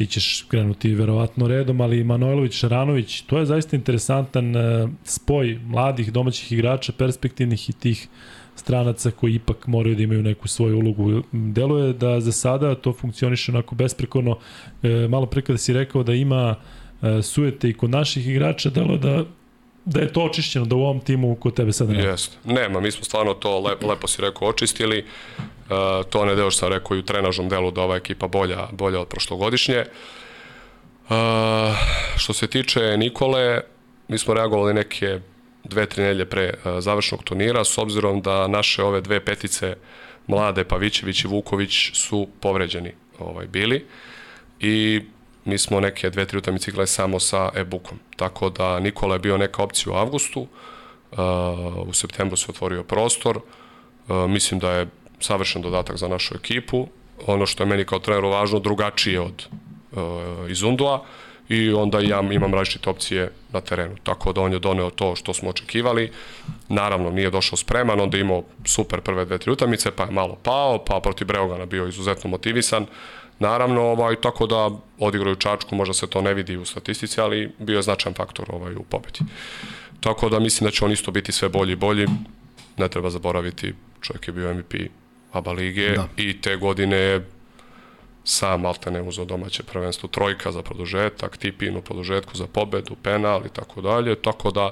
ti ćeš krenuti verovatno redom, ali Manojlović, Šaranović, to je zaista interesantan e, spoj mladih domaćih igrača, perspektivnih i tih stranaca koji ipak moraju da imaju neku svoju ulogu. Deluje da za sada to funkcioniše onako besprekorno. E, malo pre kada si rekao da ima e, sujete i kod naših igrača, delo da da je to očišćeno, da u ovom timu kod tebe sada nema. Jeste. Nema, mi smo stvarno to, lepo, lepo si rekao, očistili. Uh, to ne deo što sam rekao i u trenažnom delu da ova ekipa bolja, bolja od prošlogodišnje. Uh, što se tiče Nikole, mi smo reagovali neke dve, tri nelje pre uh, završnog turnira, s obzirom da naše ove dve petice mlade, Pavićević i Vuković, su povređeni ovaj, bili. I mi smo neke dve, tri utakmice igrali samo sa e-bookom. Tako da Nikola je bio neka opcija u avgustu, uh, u septembru se otvorio prostor, uh, mislim da je savršen dodatak za našu ekipu. Ono što je meni kao treneru važno, drugačije od uh, iz Undua i onda ja imam različite opcije na terenu. Tako da on je doneo to što smo očekivali. Naravno, nije došao spreman, onda imao super prve dve, tri utamice, pa je malo pao, pa protiv Breogana bio izuzetno motivisan. Naravno, ovaj, tako da odigraju Čačku, možda se to ne vidi u statistici, ali bio je značajan faktor ovaj, u pobedi. Tako da mislim da će on isto biti sve bolji i bolji. Ne treba zaboraviti, čovjek je bio MVP ABA lige da. i te godine sam Maltene uzao domaće prvenstvo trojka za produžetak, tipin u produžetku za pobedu, penal i tako dalje, tako da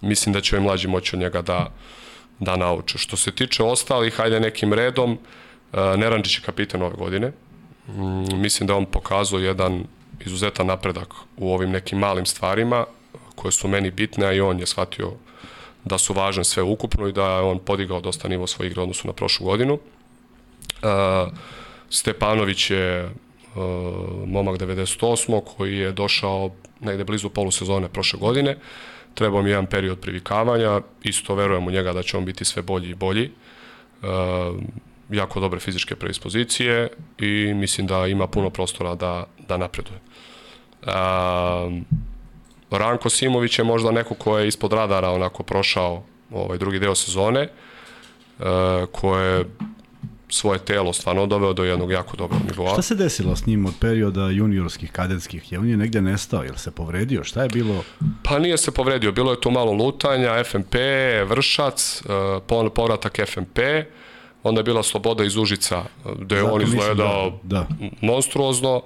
mislim da će i mlađi moći od njega da, da nauče. Što se tiče ostalih, hajde nekim redom, e, Nerančić je kapitan ove godine, mm, mislim da on pokazao jedan izuzetan napredak u ovim nekim malim stvarima koje su meni bitne, a i on je shvatio da su važne sve ukupno i da je on podigao dosta nivo svoje igre odnosu na prošlu godinu. Uh, Stepanović je uh, momak 98. koji je došao negde blizu polusezone prošle godine. Trebao mi jedan period privikavanja, isto verujem u njega da će on biti sve bolji i bolji. Uh, jako dobre fizičke predispozicije i mislim da ima puno prostora da, da napreduje. Uh, Ranko Simović je možda neko ko je ispod radara onako prošao ovaj drugi deo sezone, uh, ko je svoje telo stvarno doveo do jednog jako dobrog nivoa. Šta se desilo s njim od perioda juniorskih, kadetskih? Je on je negde nestao? Je se povredio? Šta je bilo? Pa nije se povredio. Bilo je tu malo lutanja, FMP, Vršac, uh, povratak FMP, onda je bila sloboda iz Užica, gde je on izgledao da, da. monstruozno.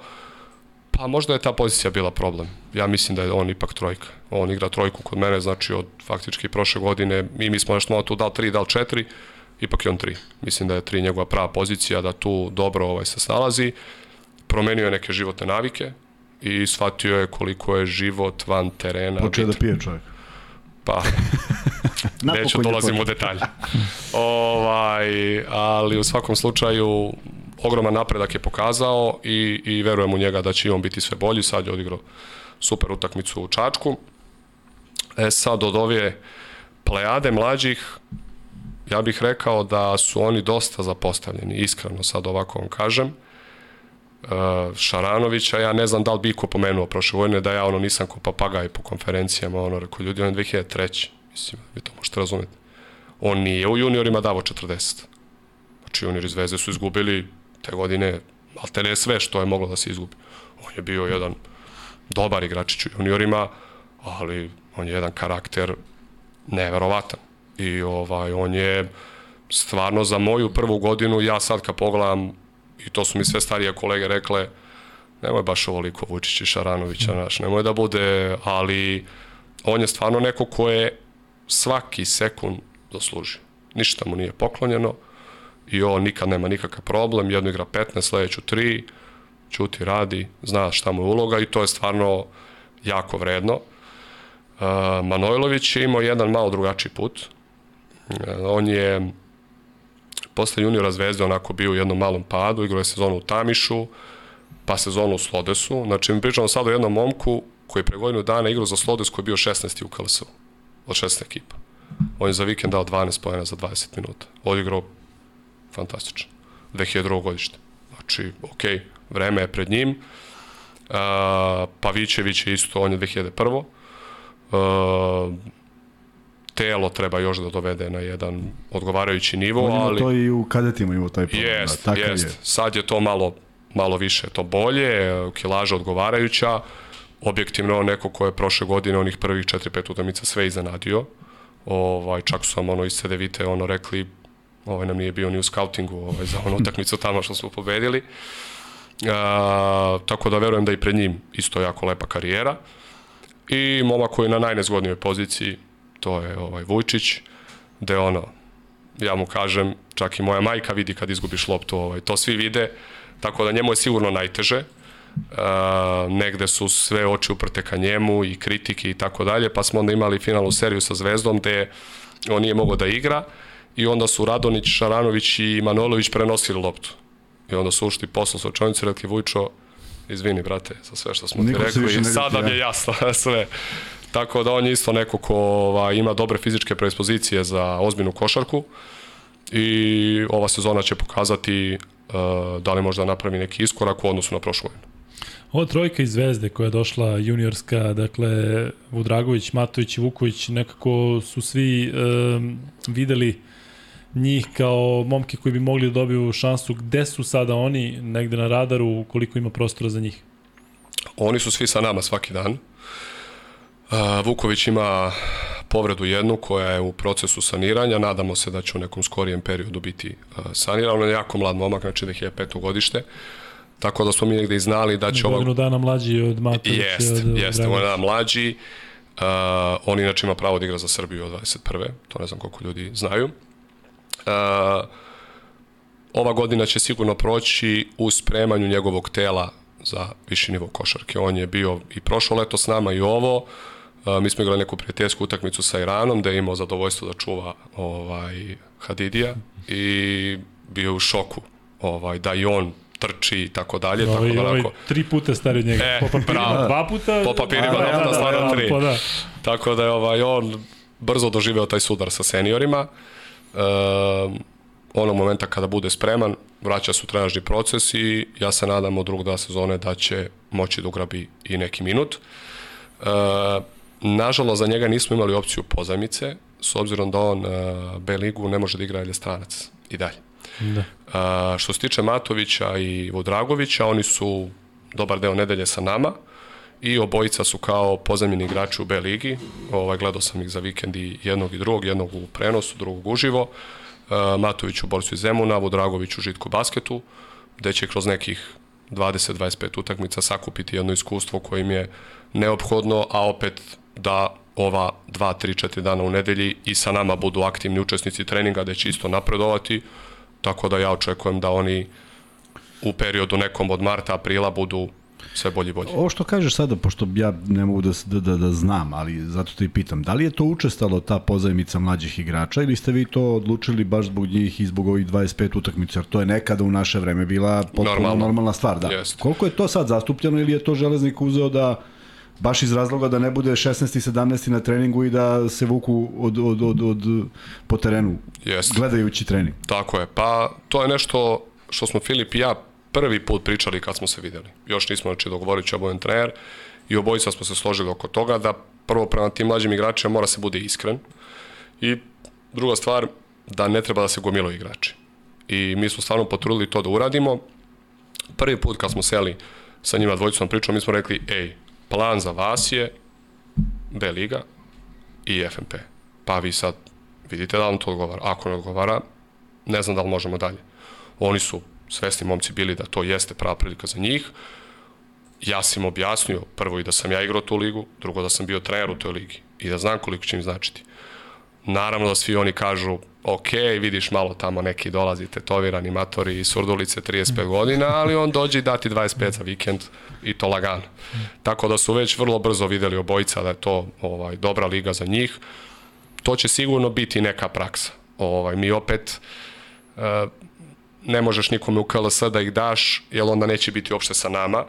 Pa možda je ta pozicija bila problem. Ja mislim da je on ipak trojka. On igra trojku kod mene, znači od faktički prošle godine, i mi smo nešto malo tu dal 3, dal 4, ipak je on 3. Mislim da je 3 njegova prava pozicija, da tu dobro ovaj, se snalazi. Promenio je neke životne navike i shvatio je koliko je život van terena. Počeo da pije čovjek. Pa, neću dolazim u detalje. ovaj, ali u svakom slučaju ogroman napredak je pokazao i, i verujem u njega da će on biti sve bolji. Sad je odigrao super utakmicu u Čačku. E sad od ove plejade mlađih ja bih rekao da su oni dosta zapostavljeni, iskreno sad ovako vam kažem. E, Šaranovića, ja ne znam da li bi ko pomenuo prošle godine, da ja ono nisam ko papagaj po konferencijama, ono rekao ljudi, on je 2003. Mislim, vi to možete razumeti. On nije u juniorima davo 40. Znači, juniori Zvezde su izgubili te godine, ali te ne sve što je moglo da se izgubi. On je bio jedan dobar igračić u juniorima, ali on je jedan karakter neverovatan i ovaj, on je stvarno za moju prvu godinu, ja sad kad pogledam, i to su mi sve starije kolege rekle, nemoj baš ovoliko Vučić i Šaranovića, naš, nemoj da bude, ali on je stvarno neko ko je svaki sekund zaslužio. Ništa mu nije poklonjeno i on nikad nema nikakav problem, jedno igra 15, sledeću 3, čuti, radi, zna šta mu je uloga i to je stvarno jako vredno. Uh, Manojlović je imao jedan malo drugačiji put, On je posle juniora Zvezde onako bio u jednom malom padu, igrao je sezonu u Tamišu, pa sezonu u Slodesu. Znači, mi pričamo sad o jednom momku koji je pre godinu dana igrao za Slodes koji je bio 16. u KLS-u, od 16 ekipa. On je za vikend dao 12 pojena za 20 minuta. Odigrao fantastično. 2002. godište. Znači, ok, vreme je pred njim. Uh, Pavićević je isto, on je 2001. Uh, telo treba još da dovede na jedan odgovarajući nivo, On ali... to i u kadetima ima taj problem. Jest, da, jest. Je. Sad je to malo, malo više to bolje, kilaža odgovarajuća, objektivno neko ko je prošle godine onih prvih 4-5 utamica sve iznenadio. Ovaj, čak su vam ono iz CDVite ono rekli ovaj nam nije bio ni u skautingu ovaj, za onu utakmicu tamo što smo pobedili. A, tako da verujem da i pred njim isto jako lepa karijera. I momak koji je na najnezgodnijoj poziciji, to je ovaj Vujčić, gde ono, ja mu kažem, čak i moja majka vidi kad izgubiš loptu, ovaj, to svi vide, tako da njemu je sigurno najteže, Uh, negde su sve oči uprte ka njemu i kritike i tako dalje, pa smo onda imali finalnu seriju sa Zvezdom gde on nije mogao da igra i onda su Radonić, Šaranović i Manolović prenosili loptu. I onda su ušli posle sočonicu i rekli Vujčo, izvini brate za sve što smo Niko ti rekli, sad nam je jasno sve. Tako da on je isto neko ko ova, ima dobre fizičke predispozicije za ozbiljnu košarku i ova sezona će pokazati uh, da li možda napravi neki iskorak u odnosu na prošlu godinu. Ova trojka iz Zvezde koja je došla juniorska, dakle Vudragović, Matović i Vuković, nekako su svi um, videli njih kao momke koji bi mogli da dobiju šansu. Gde su sada oni, negde na radaru, koliko ima prostora za njih? Oni su svi sa nama svaki dan. Vuković ima povredu jednu koja je u procesu saniranja. Nadamo se da će u nekom skorijem periodu biti saniran. On je jako mlad momak, znači da je peto godište. Tako da smo mi negde i znali da će... Godinu dana mlađi od Matovića. Jest, od jeste, on je mlađi. Uh, on inače ima pravo da igra za Srbiju od 21. To ne znam koliko ljudi znaju. Uh, ova godina će sigurno proći u spremanju njegovog tela za viši nivo košarke. On je bio i prošlo leto s nama i ovo. Uh, mi smo igrali neku prijateljsku utakmicu sa Iranom, da je imao zadovoljstvo da čuva ovaj, Hadidija i bio u šoku ovaj, da i on trči i tako dalje. Ovaj, tako da, ovaj, tri puta stari od njega. E, po papirima bravo. dva puta. Po papirima dva puta, stvarno da, tri. Pa da. Tako da je ovaj, on brzo doživeo taj sudar sa seniorima. E, onog momenta kada bude spreman, vraća su trenažni proces i ja se nadam od drugog da sezone da će moći da ugrabi i neki minut. E, nažalost, za njega nismo imali opciju pozajmice, s obzirom da on e, B ligu ne može da igra ili stranac i dalje. Da. A, što se tiče Matovića i Vodragovića, oni su dobar deo nedelje sa nama i obojica su kao pozemljeni igrači u B ligi. Ovaj, gledao sam ih za vikend i jednog i drugog, jednog u prenosu, drugog uživo. A, Matović u Borcu iz Zemuna, Vodragović u Žitku basketu, gde će kroz nekih 20-25 utakmica sakupiti jedno iskustvo koje im je neophodno, a opet da ova 2, 3, 4 dana u nedelji i sa nama budu aktivni učesnici treninga, da će isto napredovati, tako da ja očekujem da oni u periodu nekom od marta, aprila budu sve bolji i bolji. Ovo što kažeš sada, pošto ja ne mogu da, da, da, da znam, ali zato te i pitam, da li je to učestalo ta pozajmica mlađih igrača ili ste vi to odlučili baš zbog njih i zbog ovih 25 utakmica, jer to je nekada u naše vreme bila potpuno Normalno. normalna stvar. Da. Jest. Koliko je to sad zastupljeno ili je to železnik uzeo da baš iz razloga da ne bude 16. i 17. na treningu i da se vuku od, od, od, od, po terenu Jest. gledajući trening. Tako je. Pa to je nešto što smo Filip i ja prvi put pričali kad smo se videli. Još nismo znači dogovorili će obojen trener i obojica smo se složili oko toga da prvo prema tim mlađim igračima mora se bude iskren i druga stvar da ne treba da se gomilaju igrači. I mi smo stvarno potrudili to da uradimo. Prvi put kad smo seli sa njima dvojicom pričom, mi smo rekli, ej, plan za vas je B liga i FNP. Pa vi sad vidite da vam to odgovara. Ako ne odgovara, ne znam da li možemo dalje. Oni su svesni momci bili da to jeste prava prilika za njih. Ja sam im objasnio prvo i da sam ja igrao tu ligu, drugo da sam bio trener u toj ligi i da znam koliko će im značiti. Naravno da svi oni kažu, ok, vidiš malo tamo neki dolazi tetovirani matori iz Surdulice 35 godina, ali on dođe i dati 25 za vikend i to lagano. Tako da su već vrlo brzo videli obojica da je to ovaj dobra liga za njih. To će sigurno biti neka praksa. Ovaj mi opet uh, ne možeš nikome u KLS da ih daš, jer onda neće biti uopšte sa nama.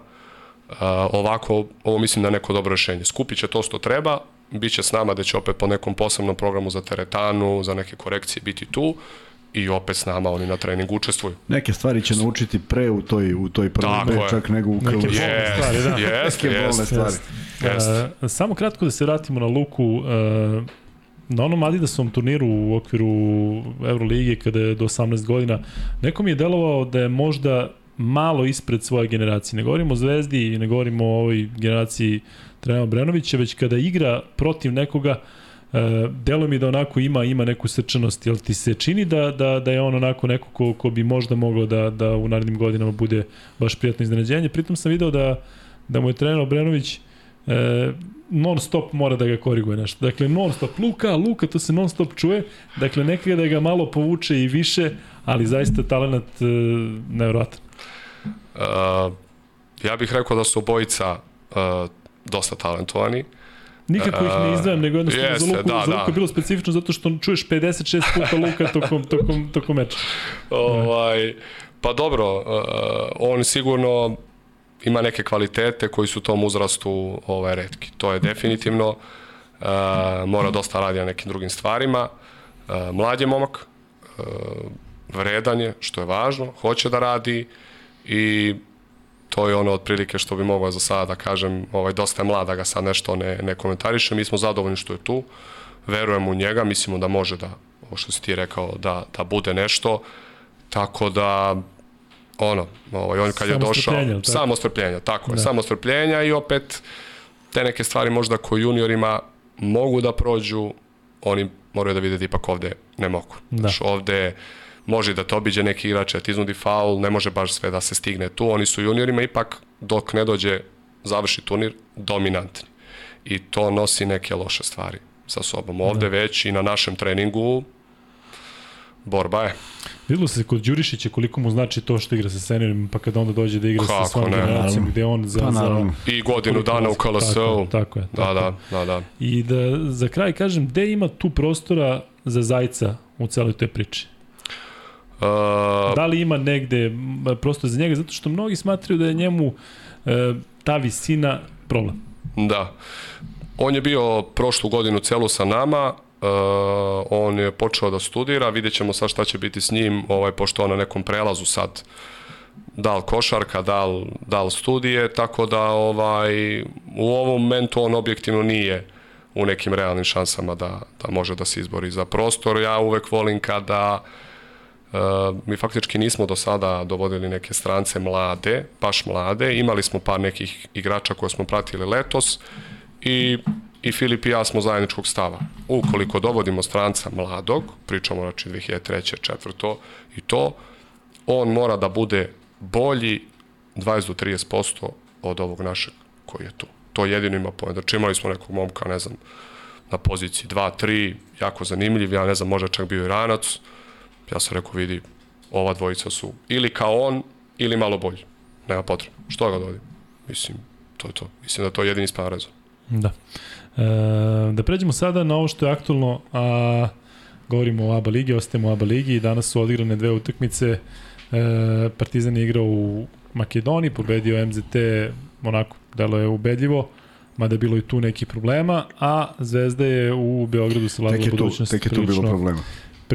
Uh, ovako, ovo mislim da je neko dobro rešenje. Skupit će to što treba, bit će s nama da će opet po nekom posebnom programu za teretanu, za neke korekcije biti tu i opet s nama oni na treningu učestvuju. Neke stvari će naučiti pre u toj, u toj prvoj Tako B, čak nego u Neke KLS. bolne stvari, da. Jest, Neke bolne jest, stvari. jest. E, samo kratko da se vratimo na Luku. E, na onom Adidasovom turniru u okviru Euroligije kada je do 18 godina, neko mi je delovao da je možda malo ispred svoje generacije. Ne govorimo o Zvezdi, ne govorimo o ovoj generaciji Trenema Brenovića, već kada igra protiv nekoga, e, delo mi da onako ima ima neku srčanost, jel ti se čini da, da, da je on onako neko ko, ko bi možda mogao da, da u narednim godinama bude baš prijatno iznenađenje. Pritom sam video da, da mu je trener Obrenović e, non stop mora da ga koriguje nešto. Dakle, non stop, Luka, Luka, to se non stop čuje. Dakle, nekada da ga malo povuče i više, ali zaista talent e, nevjerojatan. Uh, ja bih rekao da su obojica uh, dosta talentovani. Nikako ih ne izdvajam, nego jednostavno jeste, za Luku, da, za Luku da. je bilo specifično zato što čuješ 56 puta Luka tokom, tokom, tokom meča. Ovaj, pa dobro, uh, on sigurno ima neke kvalitete koji su u tom uzrastu ovaj, redki. To je definitivno. Uh, mora dosta radi na nekim drugim stvarima. Uh, mlad je momak, uh, vredan je, što je važno, hoće da radi i to je ono otprilike što bi mogao za sada da kažem, ovaj, dosta je mlada ga sad nešto ne, ne komentariše, mi smo zadovoljni što je tu, verujemo u njega, mislimo da može da, ovo što si ti rekao, da, da bude nešto, tako da ono, ovaj, on kad je došao, samo strpljenja, tako je, da. samo strpljenja i opet te neke stvari možda koji juniorima mogu da prođu, oni moraju da vide da ipak ovde ne mogu. Da. Znaš, ovde može da te obiđe neki igrač, da ti iznudi faul, ne može baš sve da se stigne tu. Oni su juniorima ipak, dok ne dođe završi turnir, dominantni. I to nosi neke loše stvari sa sobom. Ovde da. već i na našem treningu borba je. Videlo se kod Đurišića koliko mu znači to što igra sa seniorima, pa kada onda dođe da igra Kako sa svojom generacijom, gde on za, pa, za... I godinu dana u KLS-u. Tako, tako je. Da, tako. Da, da, da, da. I da za kraj kažem, gde ima tu prostora za Zajca u celoj toj priči? Uh, da li ima negde prostor za njega? Zato što mnogi smatraju da je njemu uh, ta visina problem. Da. On je bio prošlu godinu celu sa nama, Uh, on je počeo da studira, vidjet ćemo sad šta će biti s njim, ovaj, pošto on na nekom prelazu sad da li košarka, da li, da li studije, tako da ovaj, u ovom momentu on objektivno nije u nekim realnim šansama da, da može da se izbori za prostor. Ja uvek volim kada uh, mi faktički nismo do sada dovodili neke strance mlade, baš mlade, imali smo par nekih igrača koje smo pratili letos i i Filip i ja smo zajedničkog stava. Ukoliko dovodimo stranca mladog, pričamo znači 2003. četvrto i to, on mora da bude bolji 20 do 30% od ovog našeg koji je tu. To jedino ima pojem. Znači imali smo nekog momka, ne znam, na poziciji 2-3, jako zanimljiv, ja ne znam, možda čak bio i ranac. Ja sam rekao, vidi, ova dvojica su ili kao on, ili malo bolji. Nema potrebe. Što ga dovodi? Mislim, to je to. Mislim da to je jedini ispravan rezon. Da. E, da pređemo sada na ovo što je aktualno, a govorimo o ABA ligi, ostajemo u ABA ligi i danas su odigrane dve utakmice. E, Partizan je igrao u Makedoniji, pobedio MZT, onako, delo je ubedljivo, mada je bilo i tu neki problema, a Zvezda je u Beogradu sa vladala budućnost. Tek je tu bilo problema.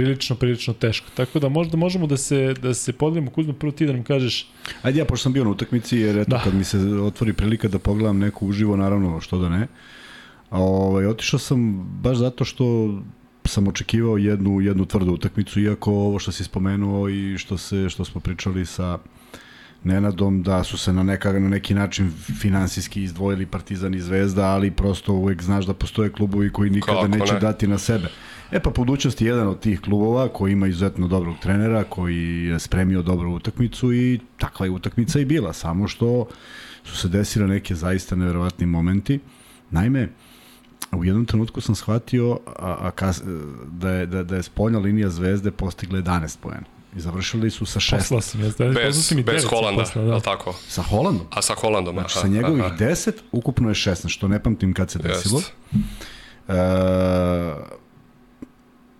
Prilično, prilično teško. Tako da možda možemo da se, da se podelimo, Kuzma, prvo ti da nam kažeš... Ajde, ja pošto sam bio na utakmici, jer eto, da. kad mi se otvori prilika da pogledam neku uživo, naravno, što da ne, uh, Ovaj, otišao sam baš zato što sam očekivao jednu, jednu tvrdu utakmicu, iako ovo što si spomenuo i što, se, što smo pričali sa Nenadom, da su se na, neka, na neki način finansijski izdvojili Partizan i Zvezda, ali prosto uvek znaš da postoje klubovi koji nikada Kako neće ne? dati na sebe. E pa budućnost je jedan od tih klubova koji ima izuzetno dobrog trenera, koji je spremio dobru utakmicu i takva je utakmica i bila, samo što su se desile neke zaista neverovatni momenti. Naime, u jednom trenutku sam shvatio a, a kas, da, je, da, da je spoljna linija zvezde postigla 11 poena. I završili su sa 6. Poslao sam, ja, da, bez, mi bez Holanda, posla, da. tako? Sa Holandom? A sa Holandom, znači, aha, sa njegovih aha. 10, ukupno je 16, što ne pamtim kad se desilo. Jest. E,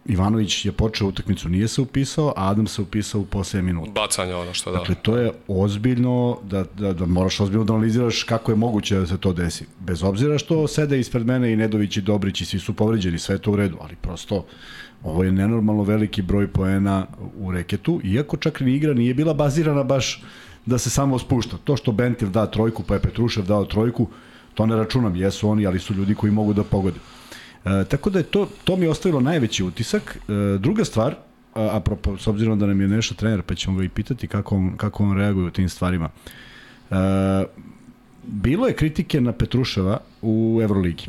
Ivanović je počeo utakmicu, nije se upisao, a Adam se upisao u posljednje minute. Bacanje ono što da. Dakle, to je ozbiljno, da, da, da moraš ozbiljno da analiziraš kako je moguće da se to desi. Bez obzira što sede ispred mene i Nedović i Dobrić i svi su povređeni, sve je to u redu, ali prosto ovo je nenormalno veliki broj poena u reketu, iako čak ni igra nije bila bazirana baš da se samo spušta. To što Bentil da trojku, pa je Petrušev dao trojku, to ne računam, jesu oni, ali su ljudi koji mogu da pogode. E, tako da je to, to mi je ostavilo najveći utisak. E, druga stvar, a, apropo, s obzirom da nam je nešto trener, pa ćemo ga i pitati kako on, kako on reaguje u tim stvarima. E, bilo je kritike na Petruševa u Euroligi.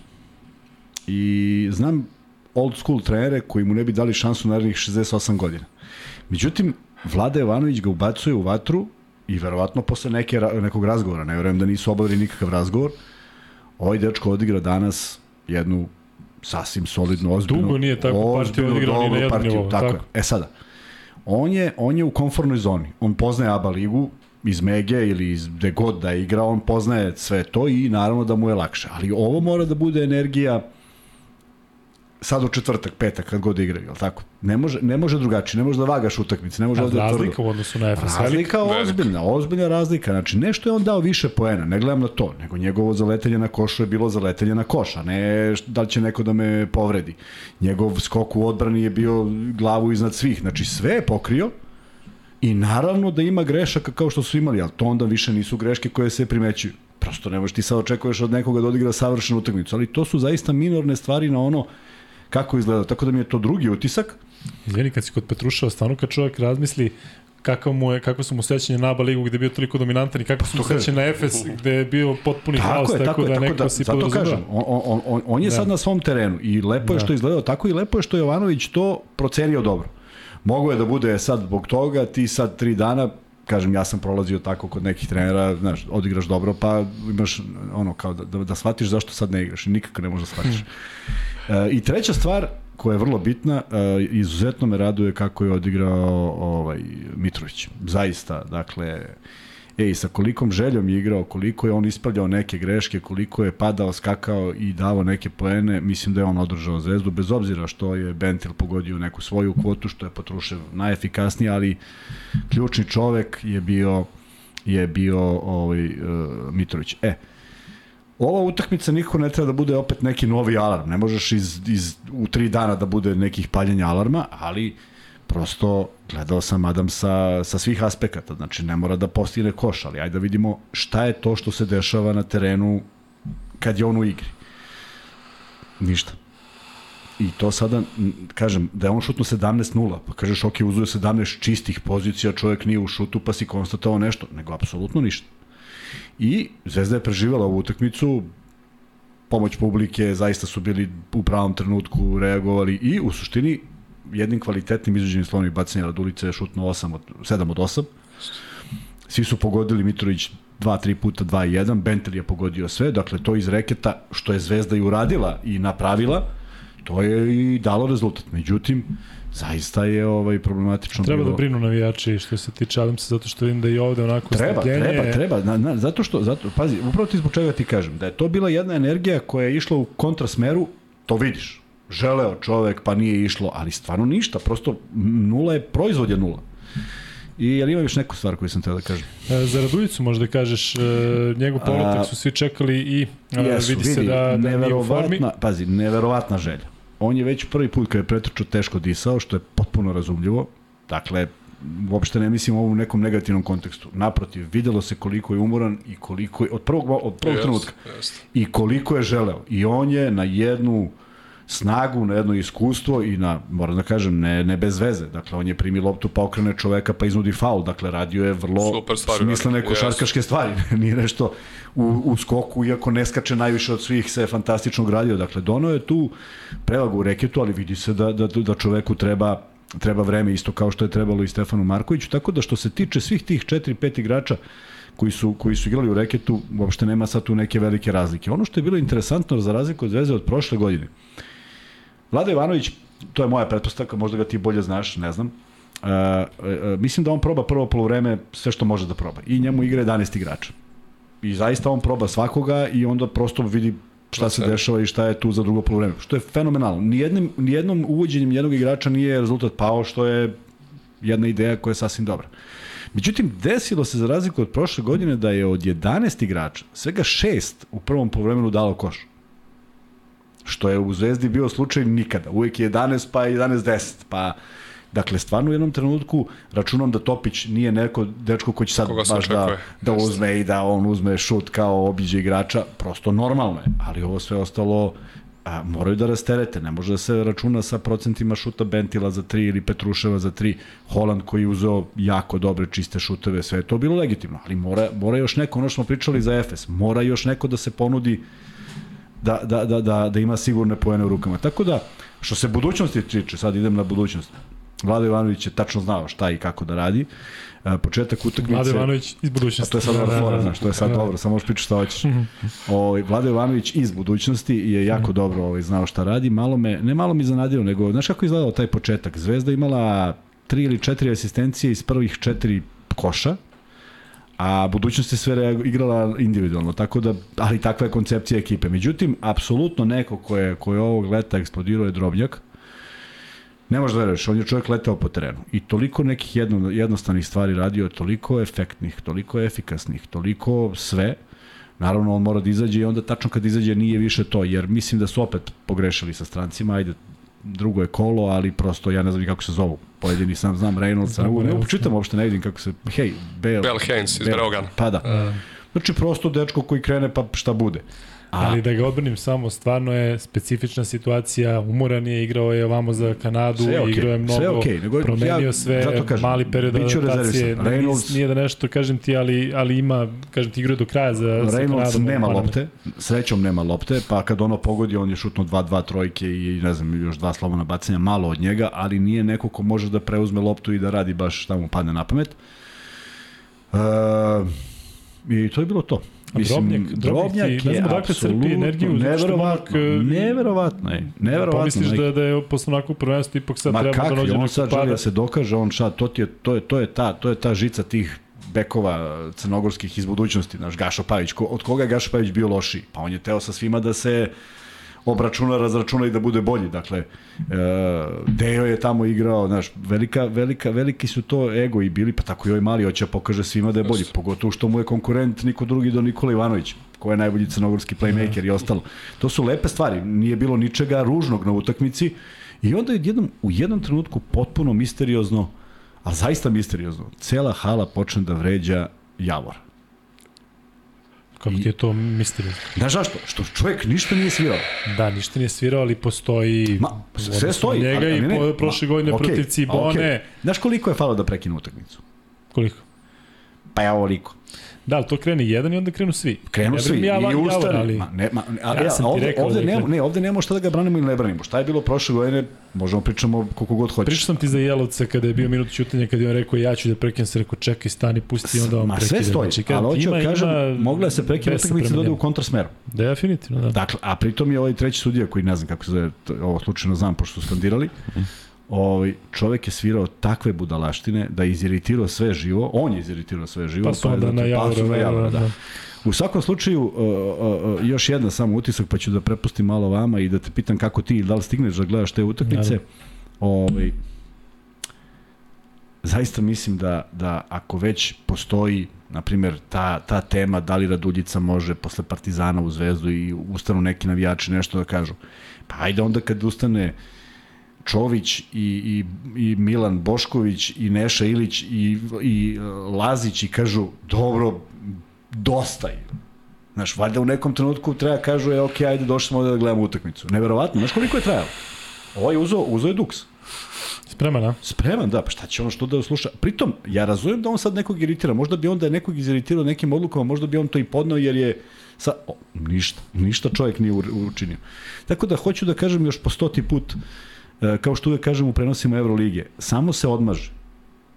I znam old school trenere koji mu ne bi dali šansu narednih 68 godina. Međutim, Vlada Jovanović ga ubacuje u vatru i verovatno posle neke, nekog razgovora, ne verujem da nisu obavili nikakav razgovor, ovaj dečko odigra danas jednu sasvim solidno, ozbiljno. Dugo nije tako partiju odigrao ni na jednom nivou. Tako, tako. E sada, on je, on je u komfortnoj zoni. On poznaje ABA ligu, iz Mege ili iz gde god da igra, on poznaje sve to i naravno da mu je lakše. Ali ovo mora da bude energija sad u četvrtak, petak, kad god igraju, jel tako? Ne može, ne može drugačije, ne može da vagaš utakmice, ne može da Razlika tvrdo. u odnosu na FS. Razlika ozbiljna, ozbiljna razlika. Znači, nešto je on dao više poena, ne gledam na to, nego njegovo zaletenje na košu je bilo zaletenje na koš, a ne da li će neko da me povredi. Njegov skok u odbrani je bio glavu iznad svih, znači sve je pokrio I naravno da ima grešaka kao što su imali, ali to onda više nisu greške koje se primećuju. Prosto ne možeš ti sad očekuješ od nekoga da odigra savršenu utakmicu, ali to su zaista minorne stvari na ono kako izgleda. Tako da mi je to drugi utisak. Izvini, kad si kod Petruševa, stvarno kad čovjek razmisli kako, mu je, kako su mu sećanje na ABA ligu gde je bio toliko dominantan i kako su mu sećanje na Efes gde je bio potpuni haos, tako, tako, da tako, neko da, si zato kažem, on, on, on, on je da. sad na svom terenu i lepo je da. što je izgledao tako i lepo je što je Jovanović to procenio dobro. Mogu je da bude sad zbog toga, ti sad tri dana kažem, ja sam prolazio tako kod nekih trenera, znaš, odigraš dobro, pa imaš ono, kao da, da, da shvatiš zašto sad ne igraš i nikako ne možeš da shvatiš. e, I treća stvar, koja je vrlo bitna, e, izuzetno me raduje kako je odigrao ovaj, Mitrović. Zaista, dakle, ej, sa kolikom željom je igrao, koliko je on ispravljao neke greške, koliko je padao, skakao i davao neke poene, mislim da je on održao zvezdu, bez obzira što je Bentil pogodio neku svoju kvotu, što je Potrušev najefikasniji, ali ključni čovek je bio je bio ovaj, uh, Mitrović. E, ova utakmica nikako ne treba da bude opet neki novi alarm. Ne možeš iz, iz, u tri dana da bude nekih paljenja alarma, ali prosto gledao sam Adam sa, sa svih aspekata, znači ne mora da postigne koš, ali ajde da vidimo šta je to što se dešava na terenu kad je on u igri. Ništa. I to sada, kažem, da je on šutno 17-0, pa kažeš, ok, uzuje 17 čistih pozicija, čovjek nije u šutu, pa si konstatovao nešto, nego apsolutno ništa. I Zvezda je preživala ovu utakmicu, pomoć publike, zaista su bili u pravom trenutku, reagovali i u suštini jednim kvalitetnim izvođenim slovnim bacanja Radulice je šutno 8 od, 7 od 8. Svi su pogodili Mitrović 2-3 puta 2-1, Bentel je pogodio sve, dakle to iz reketa što je Zvezda i uradila i napravila, to je i dalo rezultat. Međutim, zaista je ovaj problematično treba bilo. da brinu navijači što se tiče Adamsa zato što vidim da i ovde onako treba strpljenje... treba treba na, na, zato što zato pazi upravo ti zbog čega ti kažem da je to bila jedna energija koja je išla u kontrasmeru to vidiš želeo čovek pa nije išlo ali stvarno ništa prosto nula je proizvod je nula I jel ima još neku stvar koju sam teo da kažem? E, za Radujicu možda kažeš, e, njegov povratak su svi čekali i e, jesu, vidi, vidi se da, da nije u formi. Pazi, neverovatna želja on je već prvi put kada je pretrčao teško disao, što je potpuno razumljivo. Dakle, uopšte ne mislim ovo u nekom negativnom kontekstu. Naprotiv, videlo se koliko je umoran i koliko je, od prvog, od prvog yes, trenutka, yes. i koliko je želeo. I on je na jednu snagu, na jedno iskustvo i na, moram da kažem, ne, ne bez veze. Dakle, on je primi loptu pa okrene čoveka pa iznudi faul. Dakle, radio je vrlo smislene košarkaške yes. stvari. Nije nešto u, u skoku, iako ne skače najviše od svih, se je fantastično gradio. Dakle, dono je tu prevagu u reketu, ali vidi se da, da, da čoveku treba treba vreme isto kao što je trebalo i Stefanu Markoviću, tako da što se tiče svih tih 4-5 igrača koji su, koji su igrali u reketu, uopšte nema sad tu neke velike razlike. Ono što je bilo interesantno za razliku od Zvezde od prošle godine, Vlada Ivanović, to je moja pretpostavka, možda ga ti bolje znaš, ne znam, Uh, uh, mislim da on proba prvo polovreme sve što može da proba. I njemu igra 11 igrača. I zaista on proba svakoga i onda prosto vidi šta se dešava i šta je tu za drugo polovreme. Što je fenomenalno. Nijednim, nijednom uvođenjem jednog igrača nije rezultat pao, što je jedna ideja koja je sasvim dobra. Međutim, desilo se za razliku od prošle godine da je od 11 igrača svega šest u prvom polovremenu dalo koš. Što je u Zvezdi bio slučaj nikada. Uvijek je 11 pa 11-10, pa Dakle, stvarno u jednom trenutku računam da Topić nije neko dečko ko će sad baš da, da uzme i da on uzme šut kao obiđe igrača, prosto normalno je, ali ovo sve ostalo a, moraju da rasterete, ne može da se računa sa procentima šuta Bentila za 3 ili Petruševa za 3, Holand koji je uzeo jako dobre čiste šuteve, sve je to bilo legitimno, ali mora, mora još neko, ono što smo pričali za Efes, mora još neko da se ponudi da, da, da, da, da ima sigurne pojene u rukama. Tako da, što se budućnosti tiče, sad idem na budućnost, Vlado Ivanović je tačno znao šta i kako da radi. E, početak utakmice... Vlado Ivanović iz budućnosti. A to je sad da, da, da, znaš, to je sad da, da. dobro, samo možeš pričati šta hoćeš. Mhm. Ovaj Vlado Ivanović iz budućnosti je jako mm. dobro ovaj, znao šta radi. Malo me, ne malo mi zanadio, nego, znaš kako izgledao taj početak? Zvezda imala tri ili četiri asistencije iz prvih četiri koša, a budućnost je sve igrala individualno, tako da, ali takva je koncepcija ekipe. Međutim, apsolutno neko ko je, ko je ovog leta eksplodirao je Drobnjak, Ne možeš da on je čovjek letao po terenu i toliko nekih jedno, jednostavnih stvari radio, toliko efektnih, toliko efikasnih, toliko sve. Naravno, on mora da izađe i onda tačno kad izađe nije više to, jer mislim da su opet pogrešili sa strancima, ajde, drugo je kolo, ali prosto ja ne znam ni kako se zovu. Pojedini sam znam Reynoldsa, ne, ne, ne čitam uopšte, ne vidim kako se, hej, Bale. Bell Haynes iz Breogana. Pa da. Znači prosto dečko koji krene pa šta bude. A, ali da ga odbranim samo, stvarno je specifična situacija, umoran je, igrao je ovamo za Kanadu, okay, igrao je mnogo, sve okay. Nego, promenio ja, sve, kažem, mali period adaptacije, Reynolds, nije da nešto kažem ti, ali, ali ima, kažem ti, igrao do kraja za, Reynolds za Kanadu. nema lopte, srećom nema lopte, pa kad ono pogodi, on je šutno 2-2 trojke i ne znam, još dva slobodna bacanja, malo od njega, ali nije neko ko može da preuzme loptu i da radi baš šta mu padne na pamet. Uh, I to je bilo to. Mislim, drobnjak, drobnjak, je, ne znam dakle crpi energiju, neverovatno, e, neverovatno je, neverovatno. Pomisliš da, da je posle onako prvenstvo ipak sad Ma treba kak, da dođe on sad želi da se dokaže, on šta, to, ti je, to, je, to, je ta, to je ta žica tih bekova crnogorskih iz budućnosti, naš Gašo Pavić. Ko, od koga je Gašo Pavić bio loši? Pa on je teo sa svima da se obračuna, razračuna i da bude bolji. Dakle, e, Deo je tamo igrao, znaš, velika, velika, veliki su to ego i bili, pa tako i ovaj mali hoće da pokaže svima da je bolji, pogotovo što mu je konkurent niko drugi do Nikola Ivanović, ko je najbolji crnogorski playmaker i ostalo. To su lepe stvari, nije bilo ničega ružnog na utakmici i onda je jednom, u jednom trenutku potpuno misteriozno, ali zaista misteriozno, cela hala počne da vređa Javora. Kako ti je to misteriozno? Znaš zašto? Što čovjek ništa nije svirao. Da, ništa nije svirao, ali postoji... Ma, sve stoji. Njega ali, ne, ne, i prošle godine okay, protiv Cibone. Okay. Znaš koliko je falo da prekine utakmicu? Koliko? Pa ja ovoliko. Da, ali to krene jedan i onda krenu svi. Krenu ja svi ja, i ustane. Ali... Ma, ne, ma, a, ja, ja ovde, ovde, da ne, ne, ovde nemamo šta da ga branimo ili ne branimo. Šta je bilo prošle godine, možemo pričamo koliko god hoćeš. Pričao sam ti za Jelovca kada je bio minut čutanja, kada je on rekao ja ću da prekinem se, rekao čekaj, stani, pusti i onda on prekine. Ma sve stoji, znači, ali hoću da kažem, mogla je se prekine utakmica da ode u kontrasmeru. Definitivno, da. Dakle, a pritom je ovaj treći sudija koji ne znam kako se zove, ovo slučajno znam pošto su skandirali, ovaj, čovek je svirao takve budalaštine da je iziritirao sve živo, on je iziritirao sve živo. Pa su onda na javru, na javru, da. da. U svakom slučaju, uh, uh, uh, još jedna samo utisak, pa ću da prepustim malo vama i da te pitam kako ti, da li stigneš da gledaš te utakmice. Da. Ovaj, zaista mislim da, da ako već postoji, na primjer, ta, ta tema da li Raduljica može posle Partizana u Zvezdu i ustanu neki navijači nešto da kažu. Pa ajde onda kad ustane uh, Čović i, i, i Milan Bošković i Neša Ilić i, i Lazić i kažu dobro, dosta je. Znaš, valjda u nekom trenutku treba kažu, je, ok, ajde, došli smo ovde da gledamo utakmicu. Neverovatno, znaš koliko je trajalo? Ovo je uzo, uzo je duks. Spreman, a? Spreman, da, pa šta će on što da sluša? Pritom, ja razumem da on sad nekog iritira, možda bi on da je nekog iziritirao nekim odlukama, možda bi on to i podnao jer je sa, o, ništa, ništa čovjek nije učinio. Tako da hoću da kažem još po stoti put, uh, E, kao što uvek kažem u prenosima Evrolige, samo se odmaže.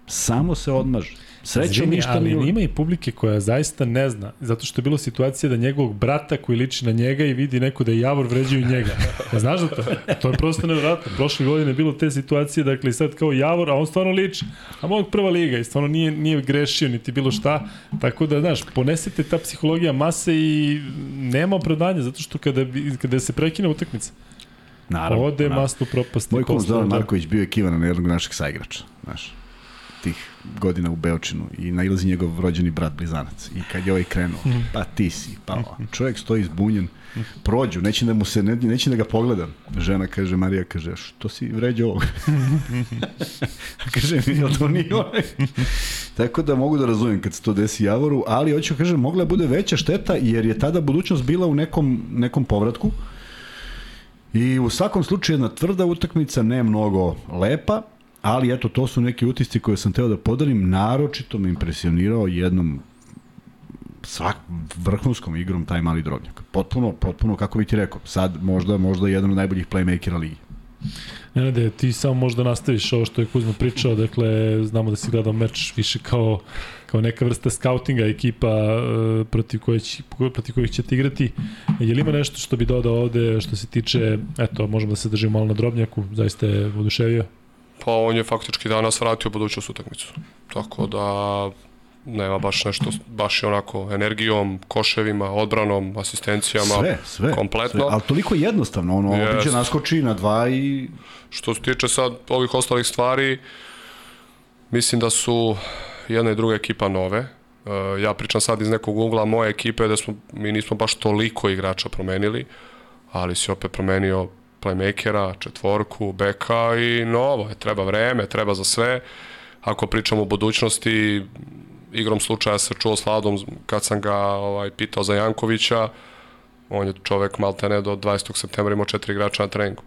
Samo se odmaže. Srećom ništa ali nije... ima i publike koja zaista ne zna, zato što je bilo situacija da njegovog brata koji liči na njega i vidi neko da je Javor vređaju njega. Ja, znaš da to? To je prosto nevjerojatno. Prošle godine je bilo te situacije, dakle sad kao Javor, a on stvarno liči. A mog prva liga i stvarno nije, nije grešio niti bilo šta. Tako da, znaš, ponesete ta psihologija mase i nema opravdanja, zato što kada, kada se prekine utakmica, Naravno. Ode naravno. masnu propasti. Moj kum Zoran Marković bio je kivan na jednog našeg saigrača, znaš, tih godina u Beočinu i nailazi njegov rođeni brat blizanac. I kad je ovaj krenuo, mhm. pa ti si, pa mhm. čovjek stoji zbunjen, prođu, neće da mu se, ne, neće da ga pogledam. Žena kaže, Marija kaže, što si vređao ovog? kaže, mi, to nije ovaj? Tako da mogu da razumem kad se to desi Javoru, ali hoću kaže, mogla bude veća šteta jer je tada budućnost bila u nekom, nekom povratku. I u svakom slučaju jedna tvrda utakmica, ne mnogo lepa, ali eto, to su neki utisci koje sam teo da podarim. Naročito me impresionirao jednom svak vrhunskom igrom taj mali drobnjak. Potpuno, potpuno, kako bi ti rekao, sad možda, možda jedan od najboljih playmakera ligi. Nenade, ti samo možda nastaviš ovo što je Kuzma pričao, dakle, znamo da si gledao meč više kao, kao neka vrsta skautinga ekipa uh, protiv, koje će, protiv kojih ćete igrati. Je li ima nešto što bi dodao ovde što se tiče, eto, možemo da se držimo malo na drobnjaku, zaista je oduševio? Pa on je faktički danas vratio budućnost utakmicu. Tako da nema baš nešto, baš je onako energijom, koševima, odbranom, asistencijama, sve, sve, kompletno. Sve, ali toliko jednostavno, ono, yes. obiđe naskoči na dva i... Što se tiče sad ovih ostalih stvari, mislim da su jedna i druga ekipa nove. Uh, ja pričam sad iz nekog ugla moje ekipe da smo, mi nismo baš toliko igrača promenili, ali si opet promenio playmakera, četvorku, beka i novo je, treba vreme, treba za sve. Ako pričamo o budućnosti, igrom slučaja se čuo s Vladom kad sam ga ovaj, pitao za Jankovića, on je čovek maltene do 20. septembra imao četiri igrača na treningu.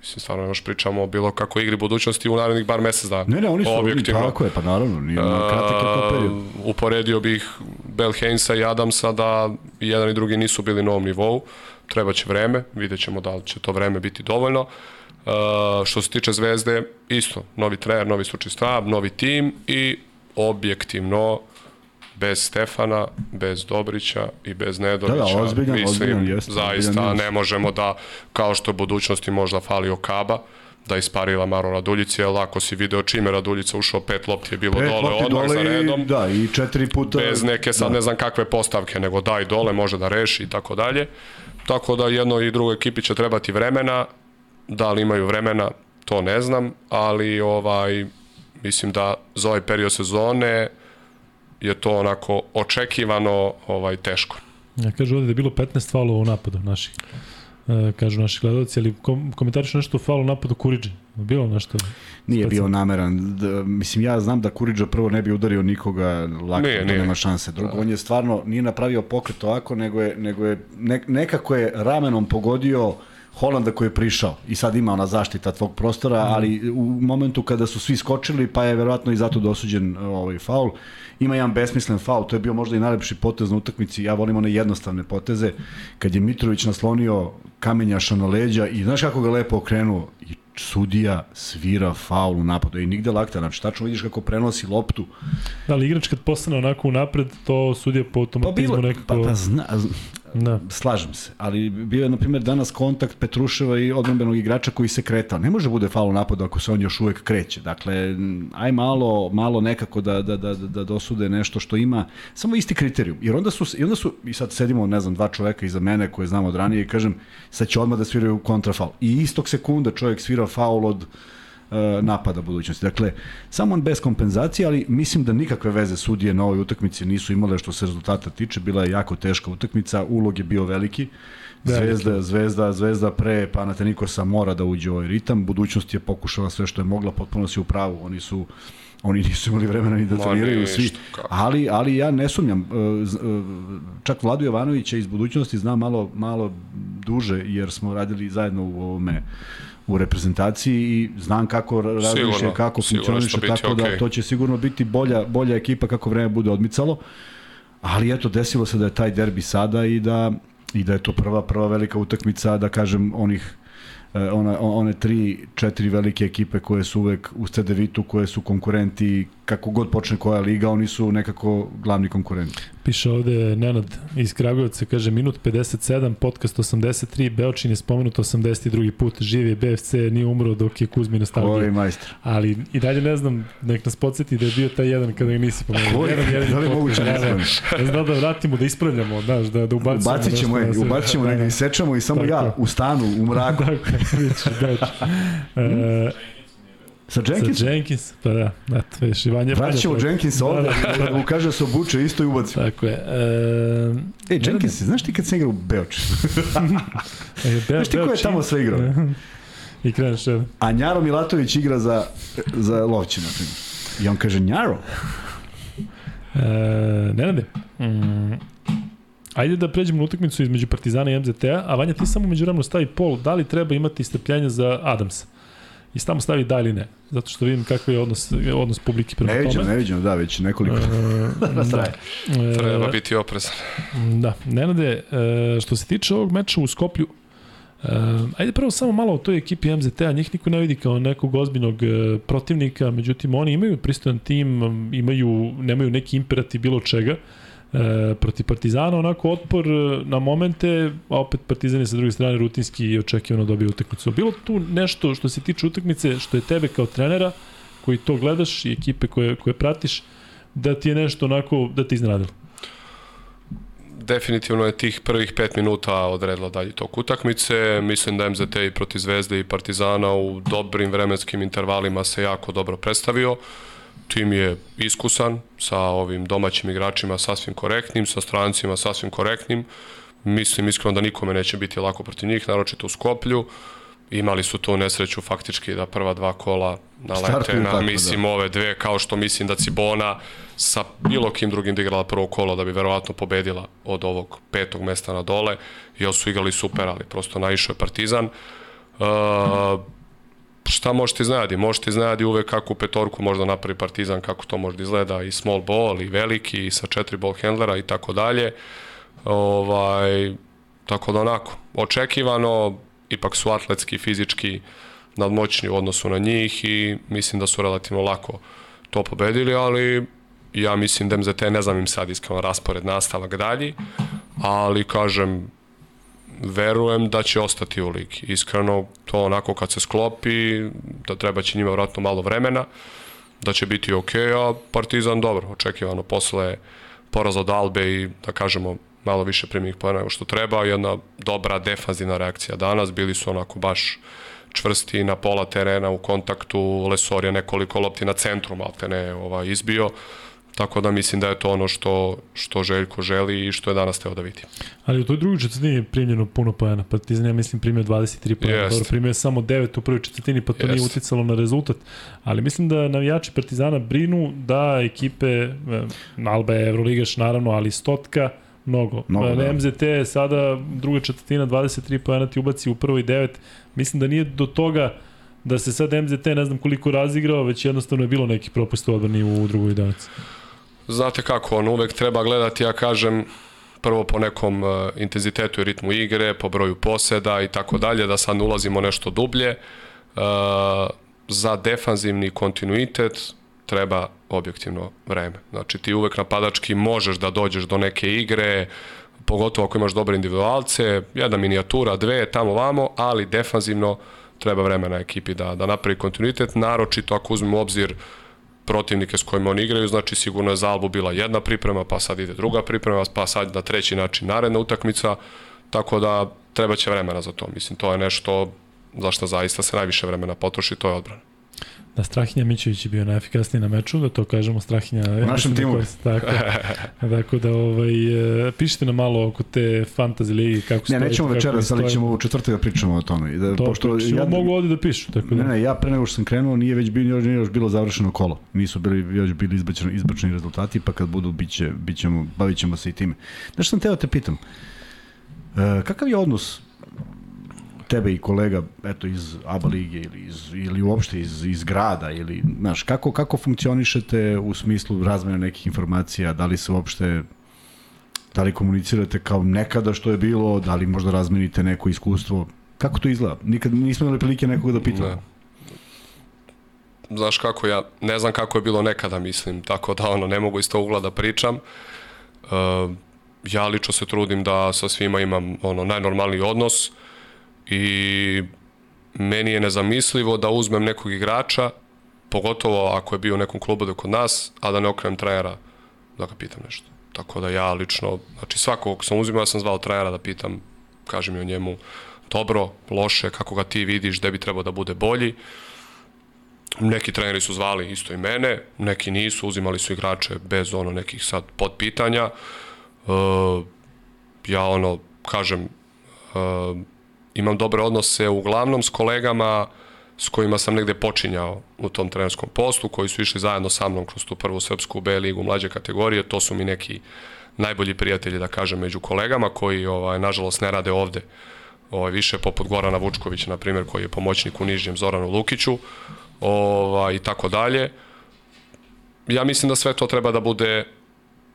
Mislim, stvarno još pričamo o bilo kako igri budućnosti u narednih bar mesec dana. Ne, ne, oni su objektivno. Tako je, pa naravno, nije uh, kratak je to period. Uporedio bih Bel Heinsa i Adamsa da jedan i drugi nisu bili na ovom nivou. Treba će vreme, vidjet ćemo da li će to vreme biti dovoljno. Uh, što se tiče Zvezde, isto, novi trener, novi stručni stab, novi tim i objektivno bez Stefana, bez Dobrića i bez Nedovića. Da, da, ozbiljan, mislim, ozbiljan, jeste, zaista ozbiljan ne možemo da, kao što u budućnosti možda fali Okaba, da isparila Maro Raduljici, jer ako si video čime Raduljica ušao, pet lopti je bilo pet dole odmah dole za redom. I, da, i četiri puta. Bez neke, sad da. ne znam kakve postavke, nego daj dole, može da reši i tako dalje. Tako da jedno i drugo ekipi će trebati vremena, da li imaju vremena, to ne znam, ali ovaj mislim da za ovaj period sezone je to onako očekivano ovaj teško. Ja kažu ovde da je bilo 15 falova u napadu naših. E, kažu naši gledalci, ali kom, komentariš nešto o falu napadu Kuriđe. Bilo nešto? Nije bio nameran. Da, mislim, ja znam da Kuriđa prvo ne bi udario nikoga lako, nije, da nema šanse. Drugo, da. on je stvarno, nije napravio pokret ovako, nego je, nego je ne, nekako je ramenom pogodio Holanda koji je prišao i sad ima ona zaštita tvog prostora, mm. ali u momentu kada su svi skočili, pa je verovatno i zato dosuđen ovaj faul. Ima jedan besmislen faul, to je bio možda i najlepši potez na utakmici, ja volim one jednostavne poteze, kad je Mitrović naslonio kamenjaša na leđa i znaš kako ga lepo okrenuo? I sudija svira faul u napadu. I nigde lakta, znači tačno vidiš kako prenosi loptu. Da, ali igrač kad postane onako u napred, to sudija po automatizmu pa bilo, nekako... Pa, pa zna, Da. Slažem se, ali bio je, na primjer, danas kontakt Petruševa i odbranbenog igrača koji se kretao. Ne može bude faul napadu ako se on još uvek kreće. Dakle, aj malo, malo nekako da, da, da, da dosude nešto što ima samo isti kriterijum. Jer onda su, i onda su, i sad sedimo, ne znam, dva čoveka iza mene koje znam od ranije i kažem, sad će odmah da sviraju kontrafaul. I istog sekunda čovjek svira faul od napada budućnosti. Dakle, samo on bez kompenzacije, ali mislim da nikakve veze sudije na ovoj utakmici nisu imale što se rezultata tiče. Bila je jako teška utakmica, ulog je bio veliki. Zvezda, Zvezda, Zvezda pre Panatenikosa mora da uđe u ovaj ritam. Budućnost je pokušala sve što je mogla, potpuno si u pravu. Oni su oni nisu imali vremena ni da treniraju svi. Ali, ali ja ne sumnjam. E, e, čak Vladu Jovanovića iz budućnosti znam malo, malo duže, jer smo radili zajedno u ovome u reprezentaciji i znam kako razmišlja, kako funkcioniše, tako okay. da to će sigurno biti bolja, bolja ekipa kako vreme bude odmicalo. Ali eto, desilo se da je taj derbi sada i da, i da je to prva, prva velika utakmica, da kažem, onih e, ona, one tri, četiri velike ekipe koje su uvek u CDV-u, koje su konkurenti kako god počne koja liga, oni su nekako glavni konkurenti. Piše ovde Nenad iz Kragujevca, kaže minut 57, podcast 83, Beočin je spomenut 82. put, živi je BFC, nije umro dok je Kuzmi nastavio. Koji majstor. Ali i dalje ne znam, nek nas podsjeti da je bio taj jedan kada ga nisi pomenuo. Jedan, jedan da li moguće ne znam? Ne znam da vratimo, da ispravljamo, znaš, da, da ubacimo. Ubacit ćemo je, ubacit ćemo da ga isečemo i samo ja u stanu, u mraku. Dakle, vidite, da. Sa Jenkins? Sa Jenkins, pa da, eto, viš, Ivan je... Vraćamo Jenkins ovde, da, da, da, mu kaže da se obuče, isto i ubacimo. Tako je. E, e Jenkins, znaš ti kad se igra u Beoč? e, Beo, znaš ti ko je tamo sve igrao? I kreneš jedan. A Njaro Milatović igra za, za Lovće, na primjer. I on kaže Njaro. E, Nenade, mm, Ajde da pređemo na utakmicu između Partizana i MZT-a, a Vanja ti samo među vremenu stavi pol, da li treba imati strpljenja za Adamsa? I tamo stavi da ili ne. Zato što vidim kakav je odnos, odnos publike prema ne vidim, tome. Ne vidim, da, već nekoliko. E, da. E, Treba biti oprezan. Da, Nenade, e, što se tiče ovog meča u Skoplju, e, ajde prvo samo malo o toj ekipi MZT-a, njih niko ne vidi kao nekog ozbiljnog e, protivnika, međutim oni imaju pristojan tim, imaju, nemaju neki imperativ bilo čega, e, protiv Partizana, onako otpor e, na momente, a opet Partizan je sa druge strane rutinski i očekivano dobio utakmicu. Bilo tu nešto što se tiče utakmice, što je tebe kao trenera, koji to gledaš i ekipe koje, koje pratiš, da ti je nešto onako, da ti iznenadilo? definitivno je tih prvih pet minuta odredila dalje tok utakmice. Mislim da MZT i proti Zvezde i Partizana u dobrim vremenskim intervalima se jako dobro predstavio. Uh, tim je iskusan, sa ovim domaćim igračima sasvim korektnim, sa strancima sasvim korektnim. Mislim iskreno da nikome neće biti lako protiv njih, naročito u Skoplju. imali su tu nesreću faktički da prva dva kola nalete na, tako, mislim, da. ove dve, kao što mislim da Cibona sa bilo kim drugim da igrala prvo kolo da bi verovatno pobedila od ovog petog mesta na dole, i su igrali super, ali prosto naišao je Partizan. Uh, šta možete iznajati? Možete iznajati uvek kakvu petorku možda napravi Partizan, kako to može da izgleda, i small ball, i veliki, i sa četiri ball handlera i tako dalje. Ovaj, tako da onako, očekivano, ipak su atletski, fizički nadmoćni u odnosu na njih i mislim da su relativno lako to pobedili, ali ja mislim da MZT, ne znam im sad iskreno raspored nastavak dalji, ali kažem, verujem da će ostati u ligi. Iskreno, to onako kad se sklopi, da treba će njima vratno malo vremena, da će biti ok, a Partizan dobro, očekivano posle poraza od Albe i da kažemo malo više primjenih pojena nego što treba, jedna dobra defanzivna reakcija danas, bili su onako baš čvrsti na pola terena u kontaktu, Lesor je nekoliko lopti na centru maltene ovaj, izbio, Tako da mislim da je to ono što, što Željko želi i što je danas teo da vidi. Ali u toj drugoj četvrtini je primljeno puno pojena. Partizan, ja mislim, primio 23 pojena. Dobro, primio je samo 9 u prvoj četvrtini, pa to Jest. nije uticalo na rezultat. Ali mislim da navijači Partizana brinu da ekipe, Alba je Evroligaš naravno, ali Stotka, mnogo. mnogo da. MZT je sada druga četvrtina, 23 pojena ti ubaci u prvoj 9. Mislim da nije do toga da se sad MZT ne znam koliko razigrao, već jednostavno je bilo neki propust u odbrani u drugoj jedanici znate kako, on uvek treba gledati, ja kažem, prvo po nekom uh, intenzitetu i ritmu igre, po broju poseda i tako dalje, da sad ulazimo nešto dublje. Uh, za defanzivni kontinuitet treba objektivno vreme. Znači ti uvek napadački možeš da dođeš do neke igre, pogotovo ako imaš dobre individualce, jedna minijatura, dve, tamo vamo, ali defanzivno treba vremena ekipi da, da napravi kontinuitet, naročito ako uzmemo obzir uh, protivnike s kojima oni igraju, znači sigurno je za Albu bila jedna priprema, pa sad ide druga priprema, pa sad na treći način naredna utakmica, tako da treba će vremena za to. Mislim, to je nešto za što zaista se najviše vremena potroši, to je odbrana. Da, Strahinja Mićević je bio najefikasniji na meču, da to kažemo Strahinja. U našem timu. Da tako, tako da ovaj, e, pišite nam malo oko te fantasy ligi, kako stoji. Ne, nećemo večeras, ali ćemo u četvrtak da pričamo o tome. Da, to pošto pričamo, ja, mogu ovde da pišu. Tako da. Ne, ne, ja pre nego što sam krenuo, nije već bilo, nije još bilo završeno kolo. Nisu bili, još bili izbačeni, izbačeni rezultati, pa kad budu, biće, bićemo, bavit ćemo se i time. Znaš sam teo da te pitam, e, kakav je odnos tebe i kolega eto iz ABA lige ili iz ili uopšte iz iz grada ili znaš kako kako funkcionišete u smislu razmene nekih informacija, da li se uopšte da li komunicirate kao nekada što je bilo, da li možda razmenite neko iskustvo, kako to izgleda? Nikad nismo imali prilike nekoga da pitamo. Ne. Znaš kako ja, ne znam kako je bilo nekada, mislim, tako da ono, ne mogu iz tog ugla da pričam. Uh, ja lično se trudim da sa svima imam ono najnormalniji odnos. Uh, i meni je nezamislivo da uzmem nekog igrača, pogotovo ako je bio u nekom klubu da kod nas, a da ne okrenem trenera da ga pitam nešto. Tako da ja lično, znači svakog sam uzimao, ja sam zvao trenera da pitam, kaži mi o njemu dobro, loše, kako ga ti vidiš, gde bi trebao da bude bolji. Neki treneri su zvali isto i mene, neki nisu, uzimali su igrače bez ono nekih sad podpitanja. Uh, ja ono, kažem, uh, imam dobre odnose uglavnom s kolegama s kojima sam negde počinjao u tom trenerskom postu, koji su išli zajedno sa mnom kroz tu prvu srpsku B ligu mlađe kategorije, to su mi neki najbolji prijatelji, da kažem, među kolegama, koji, ovaj, nažalost, ne rade ovde. Ovaj, više poput Gorana Vučkovića, na primjer, koji je pomoćnik u Nižnjem Zoranu Lukiću, ovaj, i tako dalje. Ja mislim da sve to treba da bude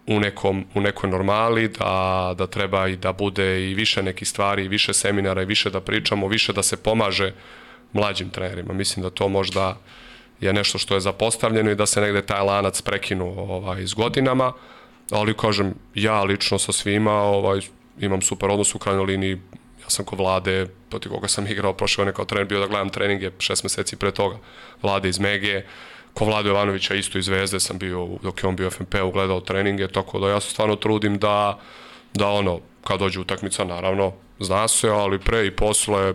u, nekom, u nekoj normali, da, da treba i da bude i više nekih stvari, i više seminara, i više da pričamo, više da se pomaže mlađim trenerima. Mislim da to možda je nešto što je zapostavljeno i da se negde taj lanac prekinu ovaj, s godinama, ali kažem, ja lično sa svima ovaj, imam super odnos u krajnjoj liniji, ja sam ko Vlade, protiv koga sam igrao prošle godine kao trener, bio da gledam treninge šest meseci pre toga, Vlade iz Megije, ko Vlado Jovanovića isto iz Zvezde sam bio dok je on bio FNP ugledao treninge, tako da ja se stvarno trudim da, da ono, kad dođe utakmica, naravno, zna se, ali pre i posle,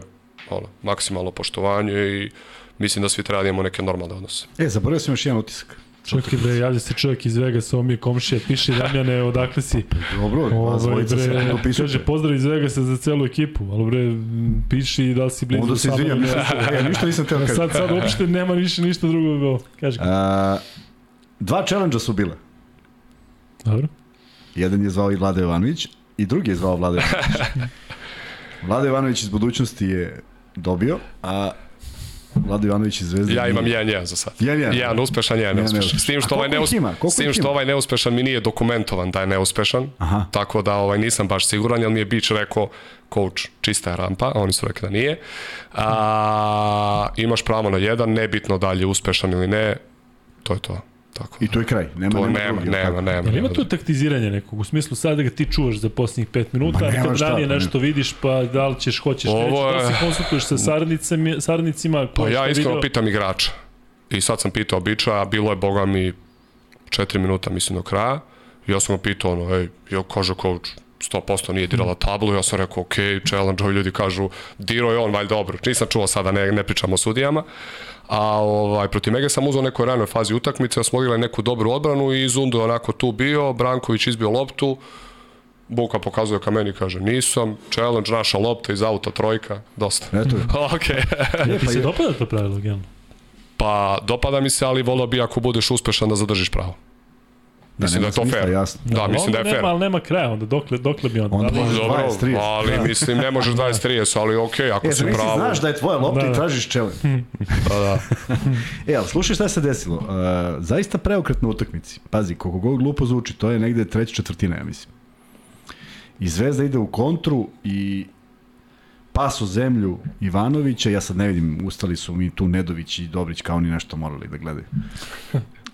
ono, maksimalno poštovanje i mislim da svi treba da imamo neke normalne odnose. E, zaboravio sam još jedan utisak. Čekaj bre, javlja se čovjek iz Vegasa, on mi je komšija, piše Damjane, odakle si? Dobro, Ovaj, dvojica se bre, dopisujete. kaže pozdrav iz Vegasa za celu ekipu, ali bre, piši da li si blizu Onda se izvinjam, znam. ja ništa nisam teo kažem. Sad, sad uopšte nema više ništa drugo. Kaže. A, dva challenge su bile. Dobro. Jedan je zvao i Vlada Jovanović i drugi je zvao Vlada Jovanović. Vlada Jovanović iz budućnosti je dobio, a Vlada Jovanović iz Zvezde Ja imam nije. jedan jedan za sad. Jedan, jedan. Jedan uspešan, jedan neuspešan. S tim što ovaj koliko ih neus... ima? Koliko S tim što ovaj neuspešan mi nije dokumentovan da je neuspešan. Aha. Tako da ovaj nisam baš siguran, jer mi je Bić rekao coach čista je rampa, a oni su rekli da nije. A, imaš pravo na jedan, nebitno da li je uspešan ili ne, to je to. Tako. I to je kraj. Nema, To nema, nema, drugi, nema, nema. Jel ima nema. tu taktiziranje nekog? U smislu sad da ga ti čuvaš za posljednjih 5 minuta, Ma a nema kad ranije pa nešto vidiš, pa da li ćeš, hoćeš, Ovo nećeš, da se konsultuješ sa saradnicima, saradnicima Pa što ja iskreno video? pitam igrača. I sad sam pitao Bića, a bilo je, boga mi, 4 minuta, mislim, do kraja. I ja sam ga pitao, ono, ej, ja kaže coach, 100% nije dirala tablu, ja sam rekao, ok, challenge, ovi ljudi kažu, diro je on, valjda dobro. Nisam čuo sada, ne, ne pričam o sudijama. A ovaj, protiv Mege sam uzao nekoj ranoj fazi utakmice, smo odigrali neku dobru odbranu i Zundo je onako tu bio, Branković izbio loptu, Buka pokazuje ka meni, kaže, nisam, challenge, naša lopta iz auta, trojka, dosta. Eto je. Okej. E, Ti pa se je, dopada to pravilo, generalno? Pa, dopada mi se, ali volio bi ako budeš uspešan da zadržiš pravo. Mislim da, nema je to smisla, fair. jasno. Da, Ali mislim da je onda fair. Nema, ali nema kraja, onda dokle, dokle bi onda? Onda Da li- može- Dobro, 20, 30. ali mislim ne možeš 20-30, ali okej, ako E, si zamisli, pravo. znaš da je tvoja lopta Da, i da. tražiš challenge. Da, da. E, ali slušaj šta se desilo. Uh, zaista preokret na utakmici. Pazi, koliko god glupo zvuči, to je negde treća četvrtina, ja mislim. I Zvezda ide u kontru i pas u zemlju Ivanovića, ja sad ne vidim, ustali su mi tu Nedović i Dobrić kao oni nešto morali da gledaju.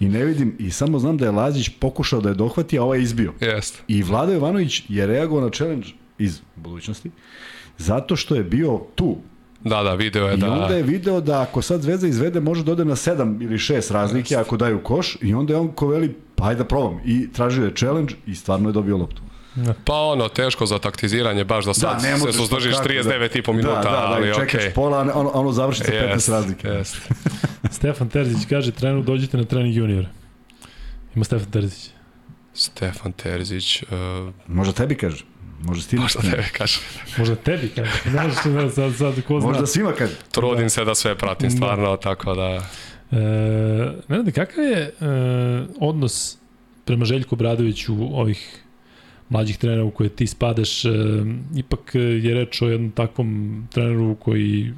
I ne vidim, i samo znam da je Lazić pokušao da je dohvati, a ovaj je izbio. Jeste. I Vlado Jovanović je reagovao na challenge iz budućnosti, zato što je bio tu. Da, da, video je I da... onda je video da ako sad Zvezda izvede može da ode na 7 ili 6 razlike ako daju koš i onda je on ko veli pa ajde da probam i tražio je challenge i stvarno je dobio loptu. Pa ono, teško za taktiziranje, baš da sad ne se suzdržiš to kako 39,5 minuta, da, da, da, ali okej. čekaš pola, a ne- ono, ono završi sa 15 razlike. Jest. Stefan Terzić kaže, trenu dođite na trening juniora. Ima Stefan Terzić. Stefan Terzić, uh, Možda tebi kaže. Možda ti možda ne. tebe kaže. Možda tebi kaže. Ne možeš da sad, sad ko zna. Možda svima kaže. Trudim se da sve pratim Da. stvarno, tako da... E, ne znam, kakav je e, odnos prema Željku Bradoviću ovih mlađih trenera u koje ti spadaš, e, ipak je reč o jednom takvom treneru koji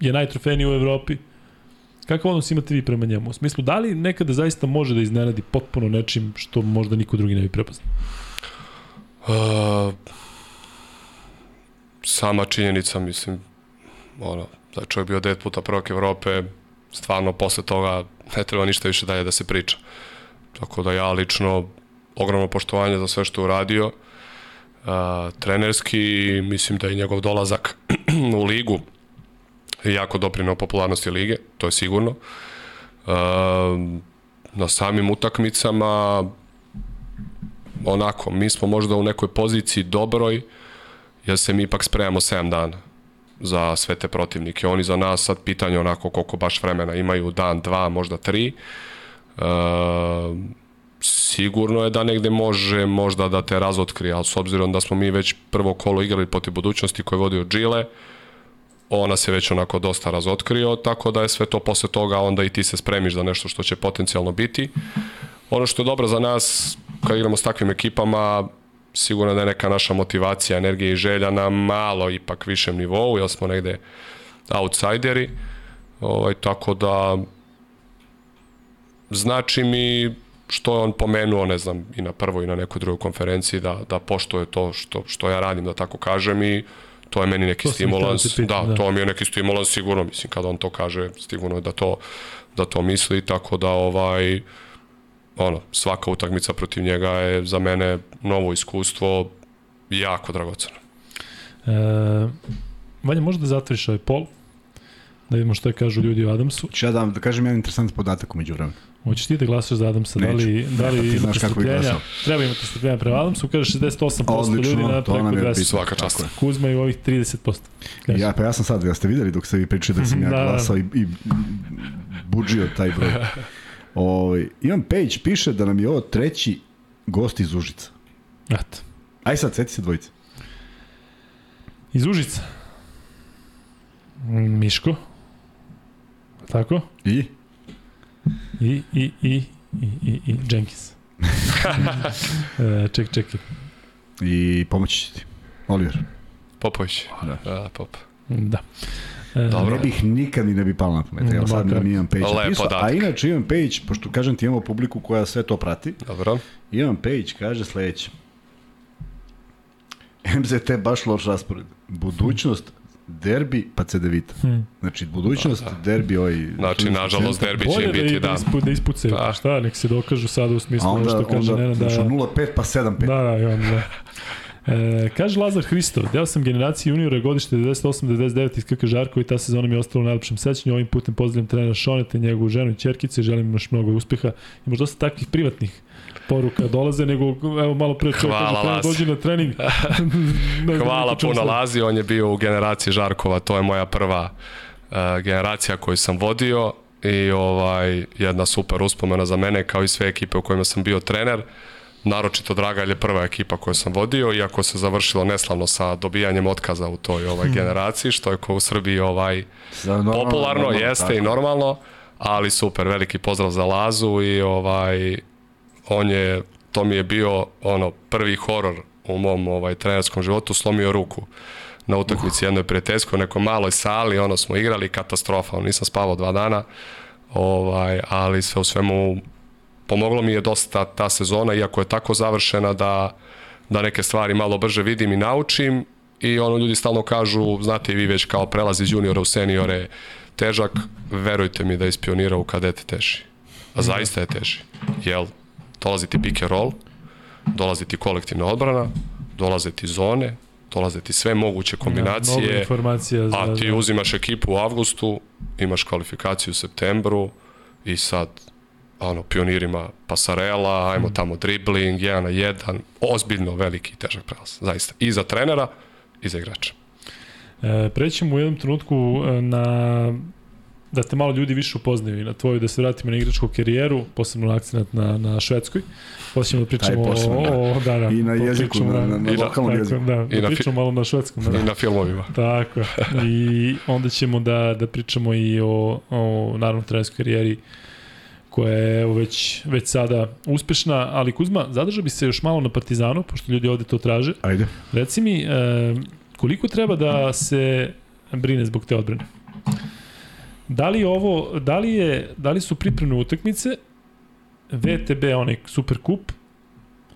je najtrofejniji u Evropi. Kakav odnos imate vi prema njemu? U smislu, da li nekada zaista može da iznenadi potpuno nečim što možda niko drugi ne bi prepoznao? Uh, sama činjenica, mislim, ono, da je čovjek bio devet puta prvak Evrope, stvarno posle toga ne treba ništa više dalje da se priča. Tako da ja lično ogromno poštovanje za sve što je uradio. Uh, trenerski, mislim da je njegov dolazak u ligu jako doprinao popularnosti lige, to je sigurno. Uh, na samim utakmicama onako, mi smo možda u nekoj poziciji dobroj, jer se mi ipak spremamo 7 dana za sve te protivnike. Oni za nas sad pitanje onako koliko baš vremena imaju, dan, dva, možda tri. E, sigurno je da negde može možda da te razotkrije, ali s obzirom da smo mi već prvo kolo igrali protiv budućnosti koje je vodio Džile, ona se već onako dosta razotkrio, tako da je sve to posle toga onda i ti se spremiš za nešto što će potencijalno biti. Ono što je dobro za nas, kad igramo s takvim ekipama, sigurno da je neka naša motivacija, energija i želja na malo ipak višem nivou, jer smo negde outsideri. Ovaj, tako da znači mi što je on pomenuo, ne znam, i na prvoj i na nekoj drugoj konferenciji, da, da poštuje to što, što ja radim, da tako kažem i to je meni neki To stimulans. da te pitam, da, da. to mi je neki stimulans sigurno, mislim, kada on to kaže, sigurno je da to, da to misli, tako da ovaj, ono, svaka utakmica protiv njega je za mene novo iskustvo, jako dragoceno. E, Vanja, možda da zatvoriš ovaj pol? Da vidimo što je kažu ljudi o Adamsu. Ću ja da, da kažem jedan interesantan podatak umeđu vremenu. Hoćeš ti da glasaš za Adamsa? Da li, Neću. da li Pa ti znaš imate kako bi glasao. Treba imati strpljenja prema Adamsu. Kaže 68% ljudi na preko nam je 200. pisao. Svaka Tako čast. Kuzma i ovih 30%. Kaže. Ja, pa ja sam sad, ja ste videli dok ste vi pričali da sam ja Da, da. glasao i, i budžio taj broj. Ovaj, Ivan Pejić piše da nam je ovo treći gost iz Užica. Eto. Aj sad, seti se dvojice. Iz Užica. Miško. Tako? I? I, i, i, i, i, i Jenkins. e, ček, čekaj. I pomoći ti. Oliver. Popović. Da. Da, Pop. Da. E, Dobro. Ne bih nikad ni ne bi palo na pamet. Evo sad nam Ivan Pejić Lep napisao. A inače Ivan Pejić, pošto kažem ti imamo publiku koja sve to prati, Dobro. Ivan Pejić kaže sledeće. MZT baš loš raspored. Budućnost, derbi, pa Cedevita. Hmm. Znači, budućnost, derbi, ovaj... Znači, nažalost, derbi će Bolje da, biti, da, da. ispu, da ispucaju. Da. Da. Šta, nek se dokažu sada u smislu ono onda, što kaže onda, Nena da... znači, 0-5 pa 7-5. Da, da, i onda, da. E, kaže Lazar Hristov, deo sam generacije juniora godište 98-99 iz KK Žarko i ta sezona mi je ostala u najlepšem sećanju. Ovim putem pozdravljam trenera Šoneta, njegovu ženu i čerkice, želim im još mnogo uspeha. Imaš dosta takvih privatnih poruka dolaze, nego evo malo pre čovjek kaže, dođi na trening. ne Hvala puno sam. Lazi, on je bio u generaciji Žarkova, to je moja prva uh, generacija koju sam vodio i ovaj jedna super uspomena za mene kao i sve ekipe u kojima sam bio trener. Naročito Dragalj je prva ekipa koju sam vodio, iako se završilo neslavno sa dobijanjem otkaza u toj ovaj generaciji, što je ko u Srbiji ovaj normalno- popularno, normalno, jeste tako. i normalno, ali super, veliki pozdrav za Lazu i ovaj on je to mi je bio ono prvi horor u mom ovaj trenerskom životu, slomio ruku na utakmici jednoj prijateljskoj, u nekoj maloj sali, ono smo igrali, katastrofa, ono, nisam spavao dva dana, ovaj, ali sve u svemu pomoglo mi je dosta ta sezona, iako je tako završena da, da neke stvari malo brže vidim i naučim i ono ljudi stalno kažu, znate i vi već kao prelaz iz juniora u seniore težak, verujte mi da iz pionira u kadete teži. A zaista je teži. Jel, dolazi ti pick and roll, dolazi ti kolektivna odbrana, dolaze ti zone, dolaze ti sve moguće Mnogo kombinacije, informacija za... a ti uzimaš ekipu u avgustu, imaš kvalifikaciju u septembru i sad ono, pionirima pasarela, ajmo tamo dribling, jedan na jedan, ozbiljno veliki i težak prelaz, zaista. I za trenera, i za igrača. E, prećemo u jednom trenutku e, na da te malo ljudi više upoznaju i na tvoju, da se vratimo na igračku karijeru, posebno na akcent na, na Švedskoj. Posle ćemo da pričamo posebno, o, o, da, da, I na jeziku, pričamo na, na, na lokalnom tako, jeziku. Da, I da na fi- pričamo malo na švedskom. Da, I na filmovima. Tako. I onda ćemo da, da pričamo i o, o naravno trenerskoj karijeri koja je evo, već, već sada uspešna, ali Kuzma, zadržao bi se još malo na Partizanu, pošto ljudi ovde to traže. Ajde. Reci mi, e, koliko treba da se brine zbog te odbrane? Da li ovo, da li je, da li su pripremne utakmice VTB, onaj super kup,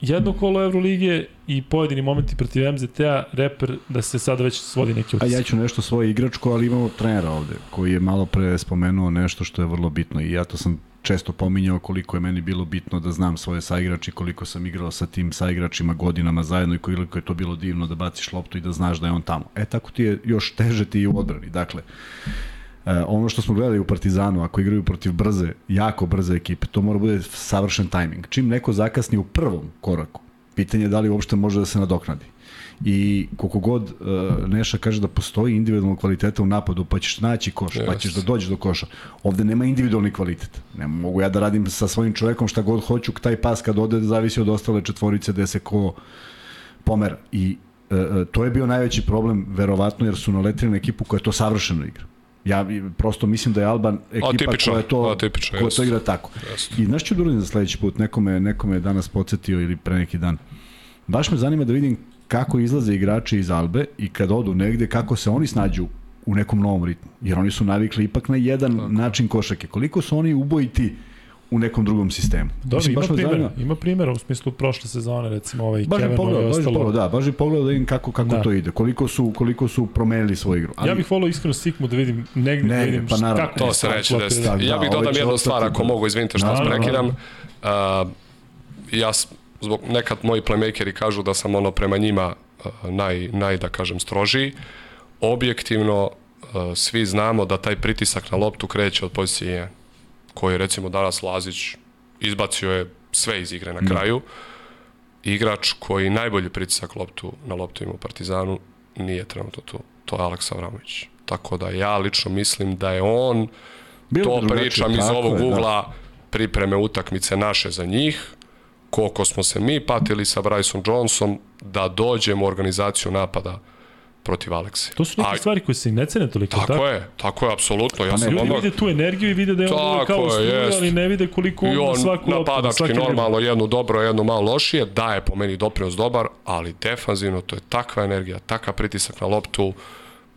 jedno kolo Evrolige i pojedini momenti protiv MZT-a, reper da se sada već svodi neki A utisak. ja ću nešto svoje igračko, ali imamo trenera ovde, koji je malo pre spomenuo nešto što je vrlo bitno i ja to sam često pominjao koliko je meni bilo bitno da znam svoje saigrače, koliko sam igrao sa tim saigračima godinama zajedno i koliko je to bilo divno da baciš loptu i da znaš da je on tamo. E tako ti je još teže ti u odbrani. Dakle, E, ono što smo gledali u Partizanu, ako igraju protiv brze, jako brze ekipe, to mora bude savršen tajming. Čim neko zakasni u prvom koraku, pitanje je da li uopšte može da se nadoknadi. I koliko god uh, Neša kaže da postoji individualna kvaliteta u napadu, pa ćeš naći koš, yes. pa ćeš da dođeš do koša. Ovde nema individualni kvalitet. Ne mogu ja da radim sa svojim čovekom šta god hoću, taj pas kad ode zavisi od ostale četvorice gde se ko pomera. I uh, to je bio najveći problem, verovatno, jer su naletili na ekipu koja to savršeno igra. Ja prosto mislim da je Alban ekipa Atipično, koja to, atipično, koja to igra tako. Jest. I znaš ću da uradim za sledeći put, nekome, nekome je danas podsjetio ili pre neki dan. Baš me zanima da vidim kako izlaze igrači iz Albe i kad odu negde, kako se oni snađu u nekom novom ritmu. Jer oni su navikli ipak na jedan tako. način košake. Koliko su oni ubojiti u nekom drugom sistemu. Dobro, Mislim, ima baš me primjera, zanima. ima primjera u smislu prošle sezone, recimo ovaj Baš Kevin i pogledao, baš ostalo. pogledao, da, baš je pogledao da vidim kako, kako Da. da. to ide, koliko su, koliko su promenili svoju igru. Ja bih volao iskreno Sigmu da vidim negde, da Negde, vidim pa naravno. kako To bi se desiti. Da, Ja da, bih ovaj dodam jednu stvar, ako mogu, izvinite što vas prekidam. Uh, ja, zbog, nekad moji playmakeri kažu da sam ono prema njima uh, naj, naj, da kažem, strožiji. Objektivno, uh, svi znamo da taj pritisak na loptu kreće od pozicije 1, koji recimo danas Lazić izbacio je sve iz igre na kraju. Igrač koji najbolji pritisak loptu na loptu ima u Partizanu nije trenutno tu. To je Aleksa Avramović. Tako da ja lično mislim da je on Bilo to pričam iz ovog je, da. ugla pripreme utakmice naše za njih, koliko smo se mi patili sa Bryson Johnson da dođemo u organizaciju napada protiv Aleksi. To su neke A- stvari koje se i ne cene toliko. Tako, tako je, tako je, apsolutno. Ja Pa sam Ljudi odmah, vide tu energiju i vide da je on kao struja, ali ne vide koliko on, I on svaku loptu, na napadački dribl. normalno, jednu dobro, jednu malo lošije, daje po meni doprinos dobar, ali defanzivno to je takva energija, takav pritisak na loptu,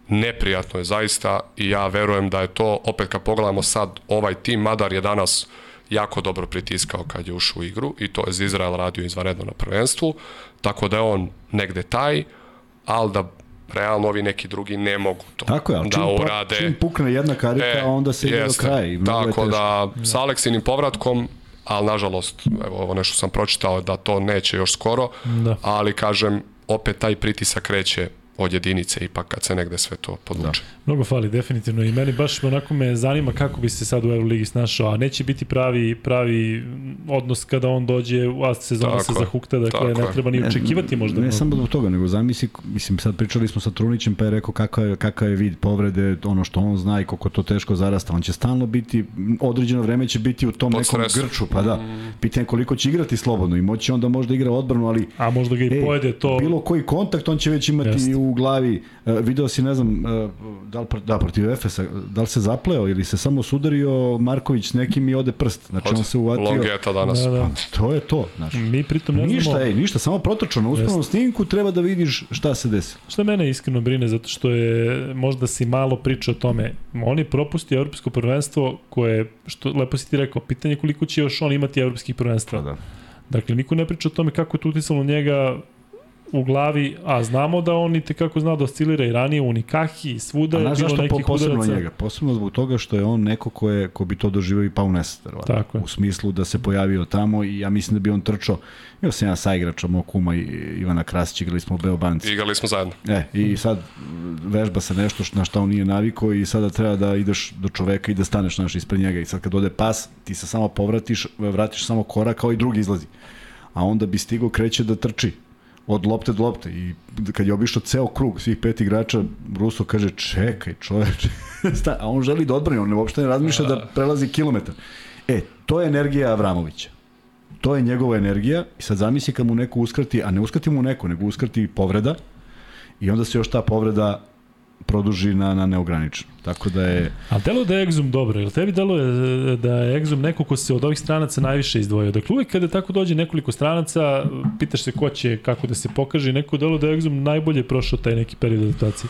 neprijatno je zaista i ja verujem da je to, opet kad pogledamo sad, ovaj tim Madar je danas jako dobro pritiskao kad je ušao u igru i to je za Izrael radio izvanredno na prvenstvu, tako da je on negde taj, ali da realno ovi neki drugi ne mogu to Tako je, ali da čim, urade. čim pukne jedna karika, E, onda se ide do kraja. Tako da, sa Aleksinim povratkom, ali nažalost, evo ovo nešto sam pročitao da to neće još skoro, Da. ali kažem, opet taj pritisak kreće od jedinice ipak kad se negde sve to podvuče. Mnogo fali, definitivno. I meni baš onako me zanima kako bi se sad u Euroligi snašao, a neće biti pravi, pravi odnos kada on dođe, a sezona Tako se zahukta, dakle tako ne treba ni očekivati možda. Ne mnogo. samo zbog toga, nego zamisli, mislim, sad pričali smo sa Trunićem, pa je rekao kakav je, kakav je vid povrede, ono što on zna i koliko to teško zarasta. On će stalno biti, određeno vreme će biti u tom Pod nekom grču, pa da. Pitanje je koliko će igrati slobodno i moći onda možda igra odbranu, ali A možda ga i Ej, pojede to. Bilo koji kontakt on će već imati Jeste. u glavi. E, video si, ne znam, e, da li, pr- da, protiv Efesa, da li se zapleo ili se samo sudario Marković s nekim i ode prst. Znači on se uvatio. Longeta danas. Da, da. To je to, znači. Mi pritom ne Ništa, znamo... ej, ništa, samo protrčano. Na uspravnom snimku treba da vidiš šta se desi. Šta mene iskreno brine, zato što je, možda si malo priča o tome, on je propustio evropsko prvenstvo koje, što lepo si ti rekao, pitanje je koliko će još on imati evropskih prvenstva. da. Dakle, niko ne priča o tome kako je to uticalo njega u glavi, a znamo da on i tekako zna da oscilira i ranije u Unikahi i svuda je bilo zašto po, nekih posebno udaraca. njega? Posebno zbog toga što je on neko ko, je, ko bi to doživio i pao u verovatno. Tako je. U smislu da se pojavio tamo i ja mislim da bi on trčao. Imao sam ja sa igrača, mog kuma i Ivana Krasić, igrali smo u Beobanci. Igrali smo zajedno. E, i sad vežba se nešto što, na šta on nije navikao i sada treba da ideš do čoveka i da staneš naš ispred njega i sad kad ode pas, ti se samo povratiš, vratiš samo korak kao i drugi izlazi. A onda bi stigo kreće da trči od lopte do lopte i kad je obišao ceo krug svih pet igrača, Ruso kaže čekaj čoveče, a on želi da odbrani, on uopšte ne razmišlja da prelazi kilometar. E, to je energija Avramovića. To je njegova energija i sad zamisli kad mu neko uskrati, a ne uskrati mu neko, nego uskrati povreda i onda se još ta povreda produži na, na neograničeno. Tako da je... A delo da je Exum dobro, jel tebi delo je da je Exum neko ko se od ovih stranaca najviše izdvojio? Dakle, uvijek kada tako dođe nekoliko stranaca, pitaš se ko će, kako da se pokaže, i neko delo da je Exum najbolje prošao taj neki period adaptacije.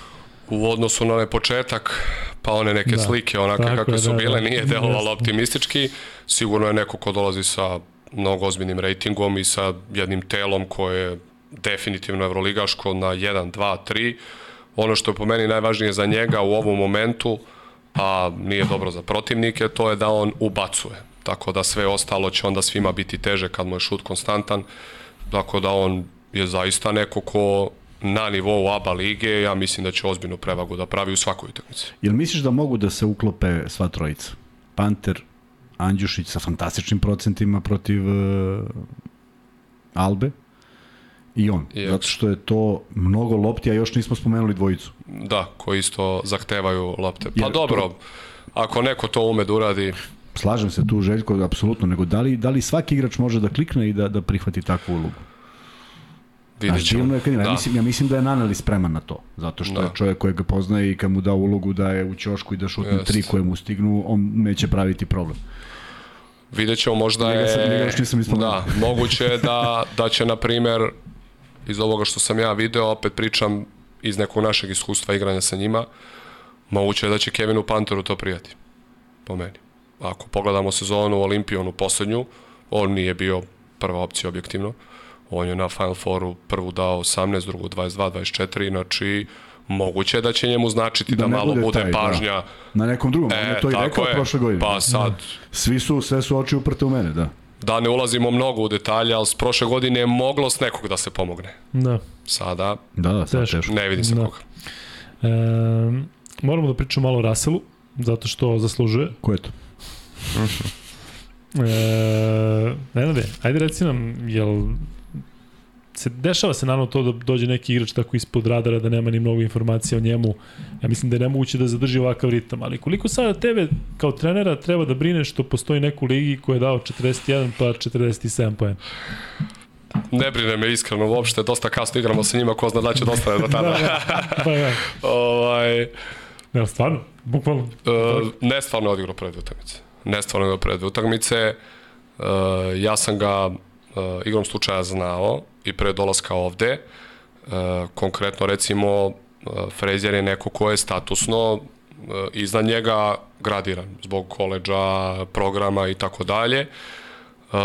U odnosu na onaj početak, pa one neke Da. slike onake Tako kakve je, su da, bile, da. nije delovalo optimistički. Sigurno je neko ko dolazi sa mnogo ozbiljnim rejtingom i sa jednim telom koje je definitivno evroligaško na 1, 2, 3. Ono što je po meni najvažnije za njega u ovom momentu, a nije dobro za protivnike, to je da on ubacuje. Tako da sve ostalo će onda svima biti teže kad mu je šut konstantan. Tako da on je zaista neko ko na nivou ABA lige, ja mislim da će ozbiljnu prevagu da pravi u svakoj utakmici. Jel misliš da mogu da se uklope sva trojica? Panter, Andjušić sa fantastičnim procentima protiv uh, Albe i on. Jest. Zato što je to mnogo lopti, a još nismo spomenuli dvojicu. Da, koji isto zahtevaju lopte. Pa Jer dobro, ako neko to ume da uradi, Slažem se tu Željko, apsolutno, nego da li, da li svaki igrač može da klikne i da, da prihvati takvu ulogu? vidjet Znači, ćemo. kad ima. Ja, Da. mislim, ja mislim da je Naneli spreman na to. Zato što Da. je čovjek kojeg ga poznaje i kad mu da ulogu da je u ćošku i da šutne Jest. tri koje mu stignu, on neće praviti problem. Vidjet ćemo, možda Njega je... sam- njega još nisam ni spomenuo. Da, moguće je da, da će, na primer, iz ovoga što sam ja video, opet pričam iz nekog našeg iskustva igranja sa njima, moguće je da će Kevinu Panteru to prijati, po meni. Ako pogledamo sezonu u Olimpionu poslednju, on nije bio prva opcija objektivno. On je na Final Fouru prvu dao 18, drugu 22, 24, znači moguće je da će njemu značiti da, ne malo bude, taj, pažnja. Da. Na nekom drugom, on E, je to i rekao je. prošle godine. Pa sad, Svi su, sve su oči uprte u mene, da. Da ne ulazimo mnogo u detalje, ali s prošle godine je moglo s nekog da se pomogne. Da. Sada Da, da, sad Teško. ne vidi se Da. koga. E, moramo da pričamo malo o Russellu, zato što zaslužuje. Ko je to? E, Nenade, ajde reci nam, jel se dešava se naravno to da dođe neki igrač tako ispod radara da nema ni mnogo informacija o njemu. Ja mislim da je nemoguće da zadrži ovakav ritam, ali koliko sada tebe kao trenera treba da brineš što postoji neku ligi koja je dao 41 pa 47 poena? Ne brine me iskreno uopšte, dosta kasno igramo sa njima, ko zna da će da ostane do tada. da, da. Pa, ja. ovaj, Ne, stvarno, bukvalno. Uh, ne stvarno je odigrao prve utakmice. Ne stvarno je odigrao prve utakmice. Uh, ja sam ga uh, igrom slučaja znao i pre dolaska ovde. Uh, konkretno recimo uh, Frazier je neko ko je statusno uh, iznad njega gradiran zbog koleđa, programa i tako dalje. Uh,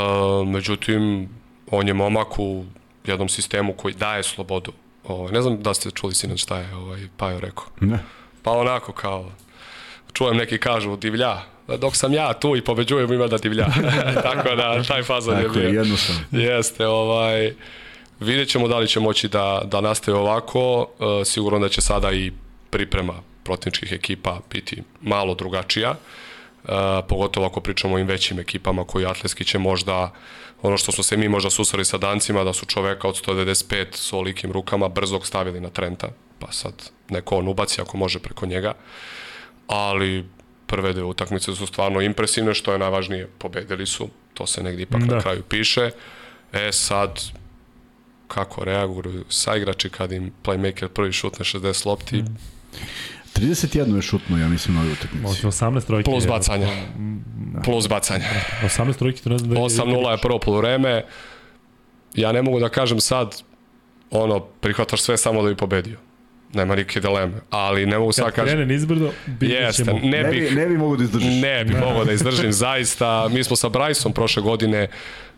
međutim, on je momak u jednom sistemu koji daje slobodu. Ovaj, ne znam da ste čuli sinoć šta je ovaj, Pajo rekao. Ne. Pa onako kao, čujem neki kažu divlja, dok sam ja tu i pobeđujem ima da divlja. Tako da, taj fazon je Tako bio. je, jednostavno. Jeste, ovaj, vidjet ćemo da li će moći da, da nastave ovako, uh, sigurno da će sada i priprema protivničkih ekipa biti malo drugačija, uh, pogotovo ako pričamo o ovim većim ekipama koji atletski će možda, ono što smo se mi možda susreli sa dancima, da su čoveka od 195 s olikim rukama brzog stavili na Trenta, pa sad neko on ubaci ako može preko njega, ali prve dve utakmice su stvarno impresivne, što je najvažnije, pobedili su, to se negdje ipak. Da. na kraju piše. E sad, kako reaguju saigrači kad im playmaker prvi šutne 60 lopti, mm. 31 je šutno, ja mislim, na ovoj utakmici. 18 trojke. plus bacanja. Plus bacanja. 18 trojke, to ne znam da je... 8-0 je prvo polovreme. Ja ne mogu da kažem sad, ono, prihvataš sve samo da bi pobedio. Nema nike dileme. Ali ne mogu sad Kad kažem... krene nizbrdo, vidjet Jeste, ćemo. ne Ne bih... bi, ne bi mogu da izdržiš. Ne bi mogao da izdržim, zaista. Mi smo sa Bryson prošle godine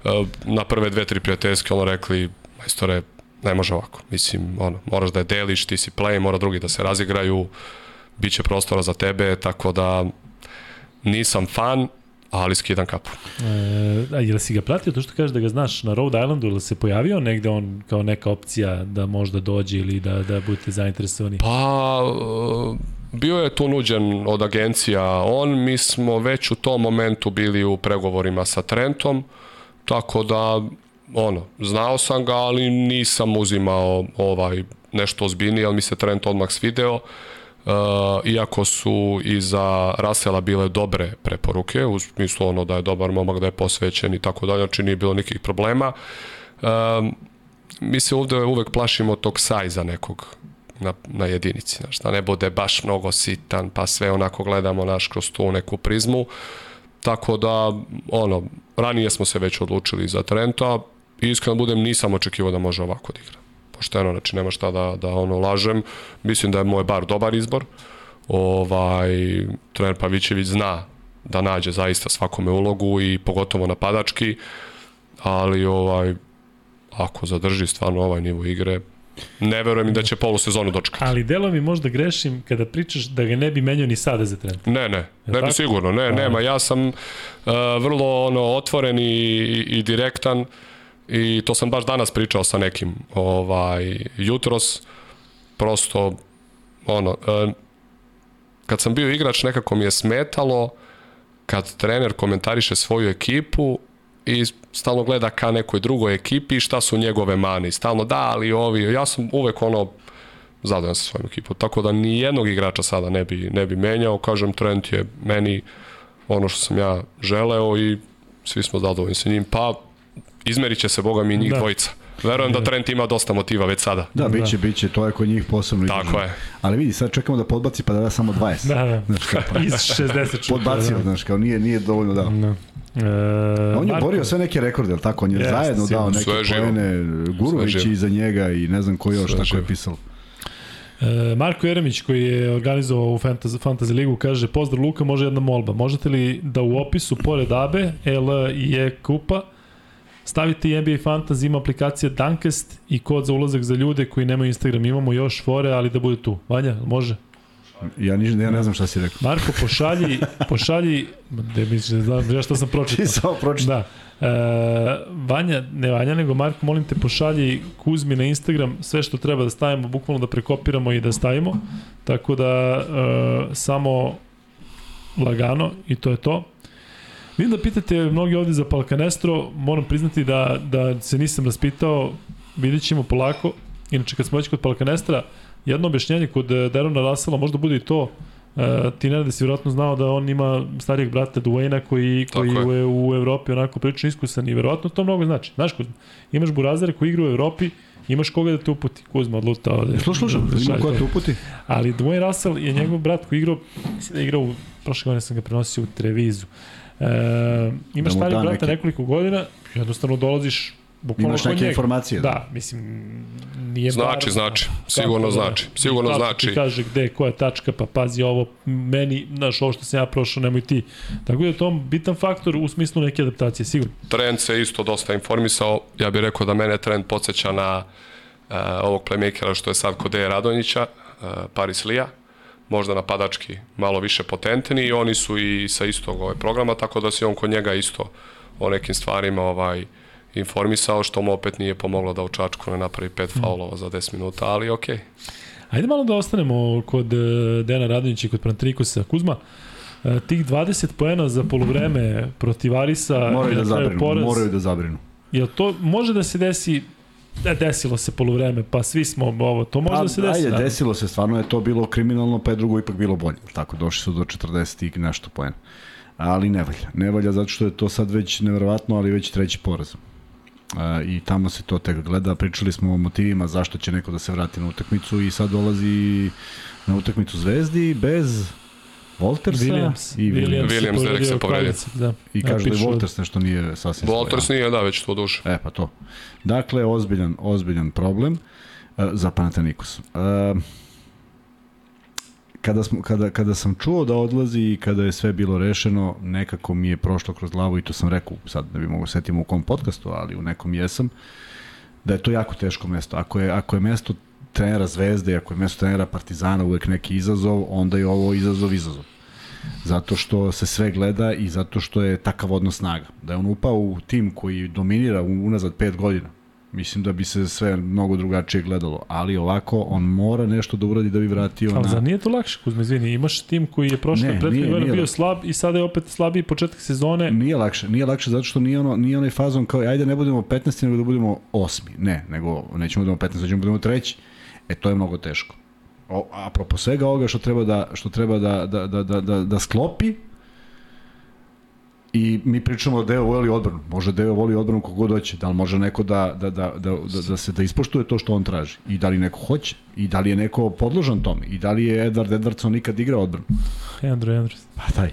uh, na prve dve, tri prijateljske ono rekli, majstore, ne može ovako. Mislim, ono, moraš da je deliš, ti si play, mora drugi da se razigraju, bit će prostora za tebe, tako da nisam fan, ali skidam kapu. E, a jel si ga pratio, to što kažeš da ga znaš na Rhode Islandu, ili se pojavio negde on kao neka opcija da možda dođe ili da, da budete zainteresovani? Pa, uh, bio je tu nuđen od agencija on, mi smo već u tom momentu bili u pregovorima sa Trentom, tako da, ono, znao sam ga, ali nisam uzimao ovaj nešto ozbiljnije, ali mi se Trent odmah svideo. Uh, iako su i za Rasela bile dobre preporuke, u smislu ono da je dobar momak, da je posvećen i tako dalje, znači nije bilo nikakvih problema. Um, mi se ovde uvek plašimo tog sajza nekog na, na jedinici, znaš, da ne bude baš mnogo sitan, pa sve onako gledamo naš kroz tu neku prizmu. Tako da, ono, ranije smo se već odlučili za Trenta, iskreno budem, nisam očekivao da može ovako da igra. Pošteno, znači nema šta da, da ono lažem. Mislim da je moj bar dobar izbor. Ovaj, trener Pavićević zna da nađe zaista svakome ulogu i pogotovo napadački, ali ovaj, ako zadrži stvarno ovaj nivo igre, ne verujem da će polusezonu dočekati. Ali delo mi možda grešim kada pričaš da ga ne bi menjao ni sada za trend. Ne, ne, ne bi tako? sigurno, ne, nema, ja sam uh, vrlo ono otvoren i, i direktan i to sam baš danas pričao sa nekim ovaj jutros prosto ono uh, kad sam bio igrač nekako mi je smetalo kad trener komentariše svoju ekipu i stalno gleda ka nekoj drugoj ekipi i šta su njegove mani. Stalno da, ali ovi, ja sam uvek ono zadovoljan sa svojom ekipom. Tako da ni jednog igrača sada ne bi, ne bi menjao. Kažem, Trent je meni ono što sam ja želeo i svi smo zadovoljni sa njim. Pa izmerit će se, boga mi, njih Da. da. dvojica. Verujem da Trent ima dosta motiva već sada. Da, biće, biće, to je kod njih posebno Tako izraženo. je. Ali vidi, sad čekamo da podbaci pa da da samo 20. Da, da. Znaš, kao, pa, Iz 60 šuta. podbacio, da. znaš, kao nije, nije dovoljno dao. Da. E, On je Marko, borio sve neke rekorde, jel tako? On je Jeste, zajedno dao sigurno. neke poene, Gurović iza njega i ne znam ko još Sve tako je pisalo. E, Marko Jeremić koji je organizovao u Fantasy, Fantasy ligu kaže pozdrav Luka, može jedna molba. Možete li da u opisu pored ABE, L i E kupa stavite i NBA Fantasy, ima aplikacija Dunkest i kod za ulazak za ljude koji nemaju Instagram. Imamo još fore, ali da bude tu. Vanja, može? Ja, niš, ja ne znam šta si rekao. Marko, pošalji, pošalji, da misliš da znam, ja šta sam pročitao. Ti samo pročita. Da. E, Vanja, ne Vanja, nego Marko, molim te pošalji Kuzmi na Instagram sve što treba da stavimo, bukvalno da prekopiramo i da stavimo. Tako da e, samo lagano i to je to. Vidim da pitate mnogi ovde za Palkanestro, moram priznati da, da se nisam raspitao, vidit ćemo polako. Inače, kad smo već kod Palkanestra, jedno objašnjenje kod eh, Derona Russella možda bude i to, Uh, ti ne da si vjerojatno znao da on ima starijeg brata Duane koji, koji je. je u Evropi onako prilično iskusan i vjerojatno to mnogo znači. Znaš, Kuzma, imaš burazere koji igra u Evropi, imaš koga da te uputi. Kuzma odluta ovde. Slušam, ima ko da te uputi. Ali Dwayne Russell je njegov brat koji igrao, mislim da je igrao, prošle godine sam ga prenosio u Trevizu. E, imaš da starijeg brata neke... nekoliko godina, jednostavno dolaziš Bukvalno Imaš neke informacije. Da, da mislim, nije Znači, bar, znači, sigurno da, znači, sigurno znači. Ti kaže gde, koja je tačka, pa pazi ovo, meni, znaš, ovo što sam ja prošao, nemoj ti. Tako da je to bitan faktor u smislu neke adaptacije, sigurno. Trend se isto dosta informisao, ja bih rekao da mene trend podsjeća na uh, ovog playmakera što je sad kod Deja Radonjića, uh, Paris Lija, možda napadački malo više potentni i oni su i sa istog ovaj programa, tako da se on kod njega isto o nekim stvarima ovaj, informisao, što mu opet nije pomoglo da u Čačku ne napravi pet mm. faulova za 10 minuta, ali okej. Okay. Ajde malo da ostanemo kod e, Dena Radonjića i kod Prantrikusa. Kuzma, e, tih 20 poena za polovreme protiv Arisa moraju da zabrinu, poraz, moraju da zabrinu. Jel to može da se desi da desilo se polovreme, pa svi smo ovo, to može pa, da se desi. Ajde, da. desilo se, stvarno je to bilo kriminalno, pa je drugo ipak bilo bolje. Tako, došli su do 40 i nešto poena. Ali ne valja. Ne valja zato što je to sad već neverovatno, ali već treći poraz i tamo se to tek gleda. Pričali smo o motivima zašto će neko da se vrati na utakmicu i sad dolazi na utakmicu Zvezdi bez Voltersa Williams. i Williams. Williams, Williams se povredio. Da. I kaže da je Volters nešto nije sasvim Volters nije, da, već to duže. E, pa to. Dakle, ozbiljan, ozbiljan problem uh, za Panathinaikos. Uh, kada, smo, kada, kada sam čuo da odlazi i kada je sve bilo rešeno, nekako mi je prošlo kroz glavu i to sam rekao, sad ne bi mogo da setiti u kom podcastu, ali u nekom jesam, da je to jako teško mesto. Ako je, ako je mesto trenera Zvezde, ako je mesto trenera Partizana uvek neki izazov, onda je ovo izazov izazov. Zato što se sve gleda i zato što je takav odnos snaga. Da je on upao u tim koji dominira unazad pet godina, mislim da bi se sve mnogo drugačije gledalo, ali ovako on mora nešto da uradi da bi vratio ali na... Ali nije to lakše, Kuzma, izvini, imaš tim koji je prošle prethodne godine bio slab i sada je opet slabiji početak sezone. Nije lakše, nije lakše zato što nije, ono, nije onaj fazon kao ajde ne budemo 15. nego da budemo 8. Ne, nego nećemo da budemo 15, nećemo da budemo treći. E, to je mnogo teško. O, apropo svega ovoga što treba da, što treba da, da, da, da, da, da sklopi, I mi pričamo da Deo voli odbranu. Može Deo voli odbranu kogod hoće. Da li može neko da, da, da, da, da, da se da ispoštuje to što on traži? I da li neko hoće? I da li je neko podložan tome? I da li je Edward Edwardson nikad igrao odbranu? Andrew Andrews. Pa taj.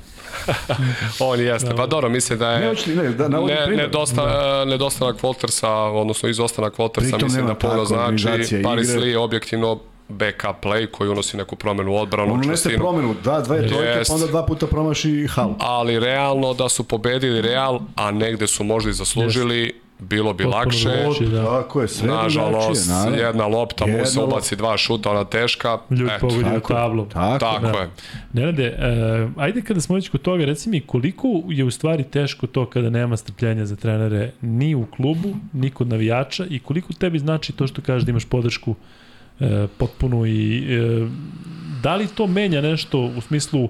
On jeste. Da. Pa dobro, mislim da je ne, očli, ne, da, ne, nedosta, da. nedostanak Voltersa, odnosno izostanak Voltersa, mislim da puno znači. Paris Lee objektivno backup play koji unosi neku promenu u odbranu. On unese promenu, da, dve trojke, pa onda dva puta promaši hal. Ali realno da su pobedili Real, a negde su možda i zaslužili, yes bilo bi Potpuno lakše. Da. Tako je, sve Nažalost, drugačije, jedna lopta jedna mu se ubaci dva šuta, ona teška. Ljud pogodi u tablu. Tako, tako da. je. Nenade, uh, ajde kada smo već kod toga, reci mi koliko je u stvari teško to kada nema strpljenja za trenere ni u klubu, ni kod navijača i koliko tebi znači to što kažeš da imaš podršku e, potpuno i e, da li to menja nešto u smislu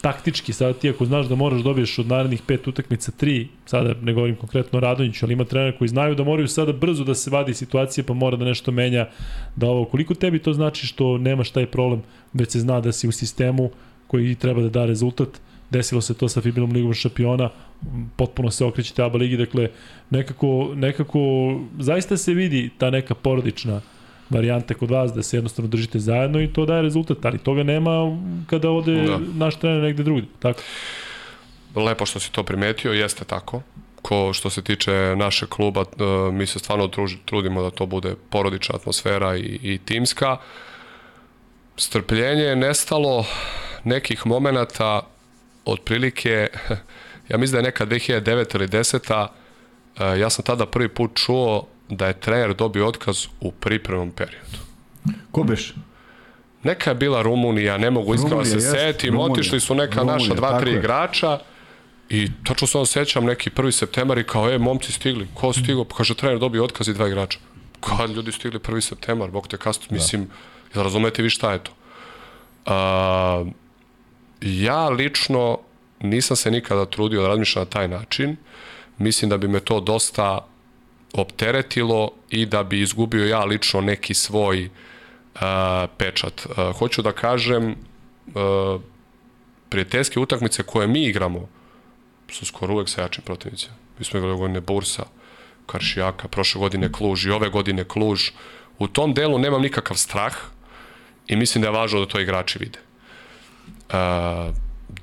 taktički, sada ti ako znaš da moraš dobiješ od narednih pet utakmica tri, sada ne govorim konkretno Radonjiću, ali ima trenera koji znaju da moraju sada brzo da se vadi situacije, pa mora da nešto menja, da ovo, koliko tebi to znači što nemaš taj problem, već se zna da si u sistemu koji treba da da rezultat, desilo se to sa Fibilom ligom šampiona, potpuno se okreće te ABA ligi, dakle nekako, nekako zaista se vidi ta neka porodična varijante kod vas da se jednostavno držite zajedno i to daje rezultat, ali toga nema kada ode da. naš trener negde drugde, tako? Lepo što si to primetio, jeste tako. Ko što se tiče naše kluba, e, mi se stvarno trudimo da to bude porodična atmosfera i, i timska. Strpljenje je nestalo nekih momenata otprilike, ja mislim da je neka 2009 ili 10 e, ja sam tada prvi put čuo da je trener dobio otkaz u pripremnom periodu. Ko beš? Neka je bila Rumunija, ne mogu iskreno se setim, otišli su neka Rumunija, naša dva, tri igrača i tačno se on sećam neki 1. septembar i kao, e, momci stigli, ko stigo? Pa kaže, trener dobio otkaz i dva igrača. Kad ljudi stigli 1. septembar, bog te kastu, da. mislim, da razumete vi šta je to? A, ja lično nisam se nikada trudio da razmišljam na taj način, mislim da bi me to dosta opteretilo i da bi izgubio ja lično neki svoj uh, pečat. Uh, hoću da kažem, uh, prijateljske utakmice koje mi igramo su skoro uvek sa jačim protivnicima. Mi smo igrali godine Bursa, Karšijaka, prošle godine Kluž i ove godine Kluž. U tom delu nemam nikakav strah i mislim da je važno da to igrači vide. Uh,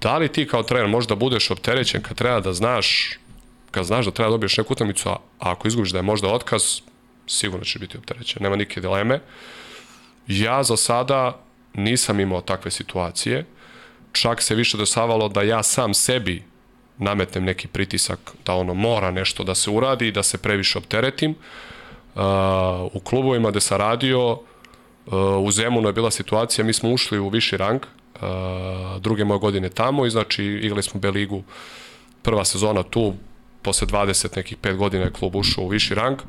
da li ti kao trener možda budeš opterećen kad treba da znaš kad znaš da treba da dobiješ neku utakmicu, a ako izgubiš da je možda otkaz, sigurno će biti opterećen. Nema nike dileme. Ja za sada nisam imao takve situacije. Čak se više dosavalo da ja sam sebi nametnem neki pritisak da ono mora nešto da se uradi i da se previše opteretim. Uh, u klubovima gde sam radio, uh, u Zemunu je bila situacija, mi smo ušli u viši rang, uh, druge moje godine tamo i znači igrali smo B ligu prva sezona tu, posle 20 nekih 5 godina je klub ušao u viši rang.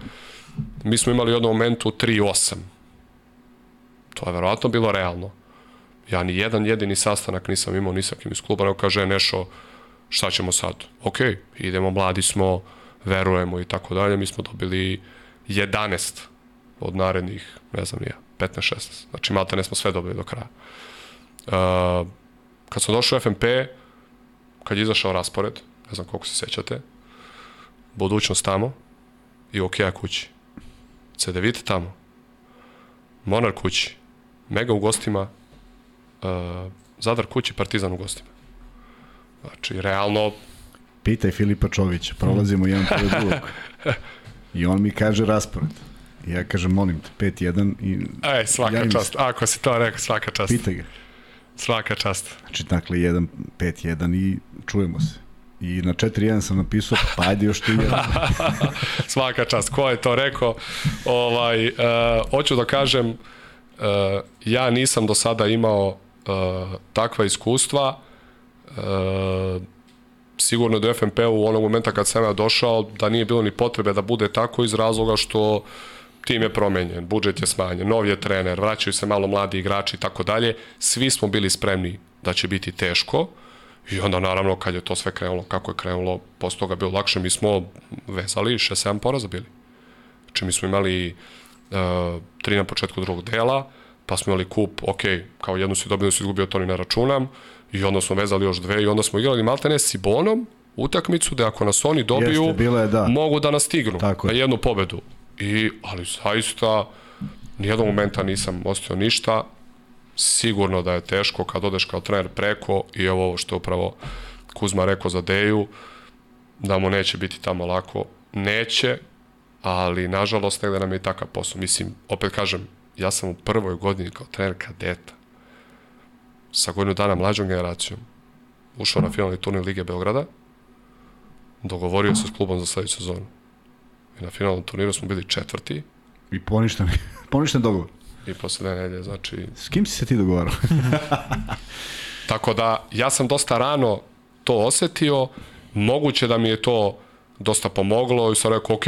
Mi smo imali u jednom momentu 3-8. To je verovatno bilo realno. Ja ni jedan jedini sastanak nisam imao ni sa kim iz kluba, nego kaže Nešo, šta ćemo sad? Ok, idemo, mladi smo, verujemo i tako dalje. Mi smo dobili 11 od narednih, ne znam ja, 15-16. Znači, malta ne smo sve dobili do kraja. Uh, kad sam došao u FNP, kad je izašao raspored, ne znam koliko se sećate, budućnost tamo i Okija kući. CDVita tamo, Monar kući, Mega u gostima, uh, Zadar kući, Partizan u gostima. Znači, realno... Pitaj Filipa Čovića, prolazimo jedan pored drugog. I on mi kaže raspored. I ja kažem, molim te, 5-1 i... Ej, svaka ja čast. Se... Ako si to rekao, svaka čast. Pitaj ga. Svaka čast. Znači, dakle, 1, 5-1 i čujemo se. I na 4-1 sam napisao, pa ajde još ti jedan. Svaka čast, ko je to rekao? Ovaj, uh, hoću da kažem, uh, ja nisam do sada imao uh, takva iskustva, uh, sigurno FNP u onog momenta kad sam ja došao da nije bilo ni potrebe da bude tako iz razloga što tim je promenjen, budžet je smanjen, nov je trener, vraćaju se malo mladi igrači i tako dalje. Svi smo bili spremni da će biti teško. Uh, I onda naravno kad je to sve krenulo, kako je krenulo, posle toga bilo lakše, mi smo vezali 6-7 poraza bili. Znači mi smo imali uh, tri na početku drugog dela, pa smo imali kup, ok, kao jednu si dobio, si izgubio, to ni ne računam, i onda smo vezali još dve i onda smo igrali maltene s Sibonom utakmicu da ako nas oni dobiju, Jeste, je, da. mogu da nas stignu Tako na jednu pobedu. I, ali zaista, nijednog momenta nisam ostio ništa, sigurno da je teško kad odeš kao trener preko i ovo što je upravo Kuzma rekao za Deju, da mu neće biti tamo lako. Neće, ali nažalost negde nam je i takav posao. Mislim, opet kažem, ja sam u prvoj godini kao trener kadeta sa godinu dana mlađom generacijom ušao na finalni turnir Lige Beograda, dogovorio se s klubom za sledeću sezonu. I na finalnom turniru smo bili četvrti. I poništen, poništen dogovor i posle dve nedelje, znači... S kim si se ti dogovarao? Tako da, ja sam dosta rano to osetio, moguće da mi je to dosta pomoglo i sam rekao, ok,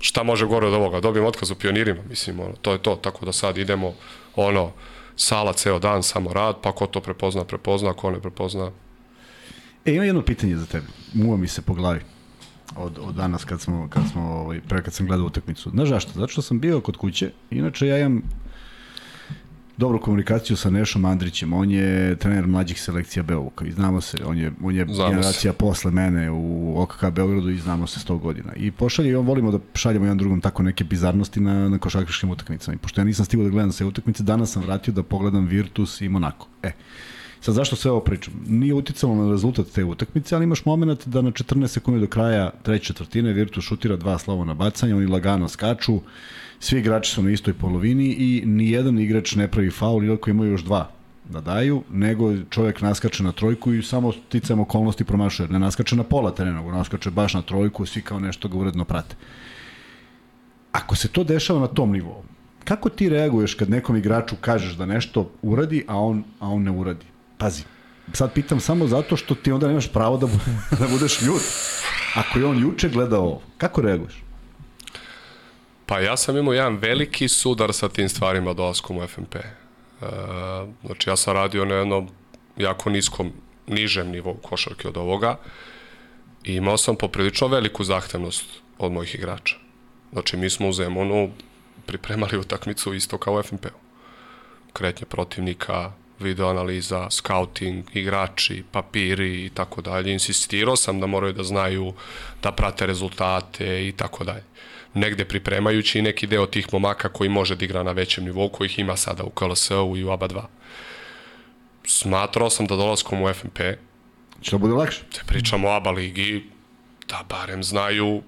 šta može gore od ovoga, dobijem otkaz u pionirima, mislim, ono, to je to, tako da sad idemo, ono, sala ceo dan, samo rad, pa ko to prepozna, prepozna, ko ne prepozna. E, imam jedno pitanje za tebe, muva mi se po glavi od, od danas kad smo, kad smo ovaj, pre kad sam gledao utakmicu. Znaš zašto? Zato što sam bio kod kuće, inače ja imam dobru komunikaciju sa Nešom Andrićem. On je trener mlađih selekcija Beovuka i znamo se, on je, on je generacija se. posle mene u OKK Beogradu i znamo se 100 godina. I pošalje, i on volimo da šaljemo jedan drugom tako neke bizarnosti na, na košarkaškim utakmicama. I pošto ja nisam stigao da gledam sve utakmice, danas sam vratio da pogledam Virtus i Monako. E, Sad zašto sve ovo pričam? Nije uticalo na rezultat te utakmice, ali imaš moment da na 14 sekundi do kraja treće četvrtine Virtus šutira dva slova bacanje, oni lagano skaču, svi igrači su na istoj polovini i ni jedan igrač ne pravi faul, iako imaju još dva da daju, nego čovjek naskače na trojku i samo ticajem okolnosti promašuje. Ne naskače na pola terena, nego naskače baš na trojku, svi kao nešto ga uredno prate. Ako se to dešava na tom nivou, kako ti reaguješ kad nekom igraču kažeš da nešto uradi, a on, a on ne uradi? Pazi, sad pitam samo zato što ti onda nemaš pravo da, da budeš ljut. Ako je on juče gledao ovo, kako reaguješ? Pa ja sam imao jedan veliki sudar sa tim stvarima dolaskom u FNP. E, znači ja sam radio na jednom jako niskom, nižem nivou košarke od ovoga i imao sam poprilično veliku zahtevnost od mojih igrača. Znači, mi smo u Zemunu pripremali utakmicu isto kao u FNP-u. Kretnje protivnika, video analiza, scouting, igrači, papiri i tako dalje. Insistirao sam da moraju da znaju da prate rezultate i tako dalje. Negde pripremajući i neki deo tih momaka koji može da igra na većem nivou, kojih ima sada u KLS-u i u ABA 2. Smatrao sam da dolaskom u FNP, Će da bude lakše? te pričamo o ABA ligi, da barem znaju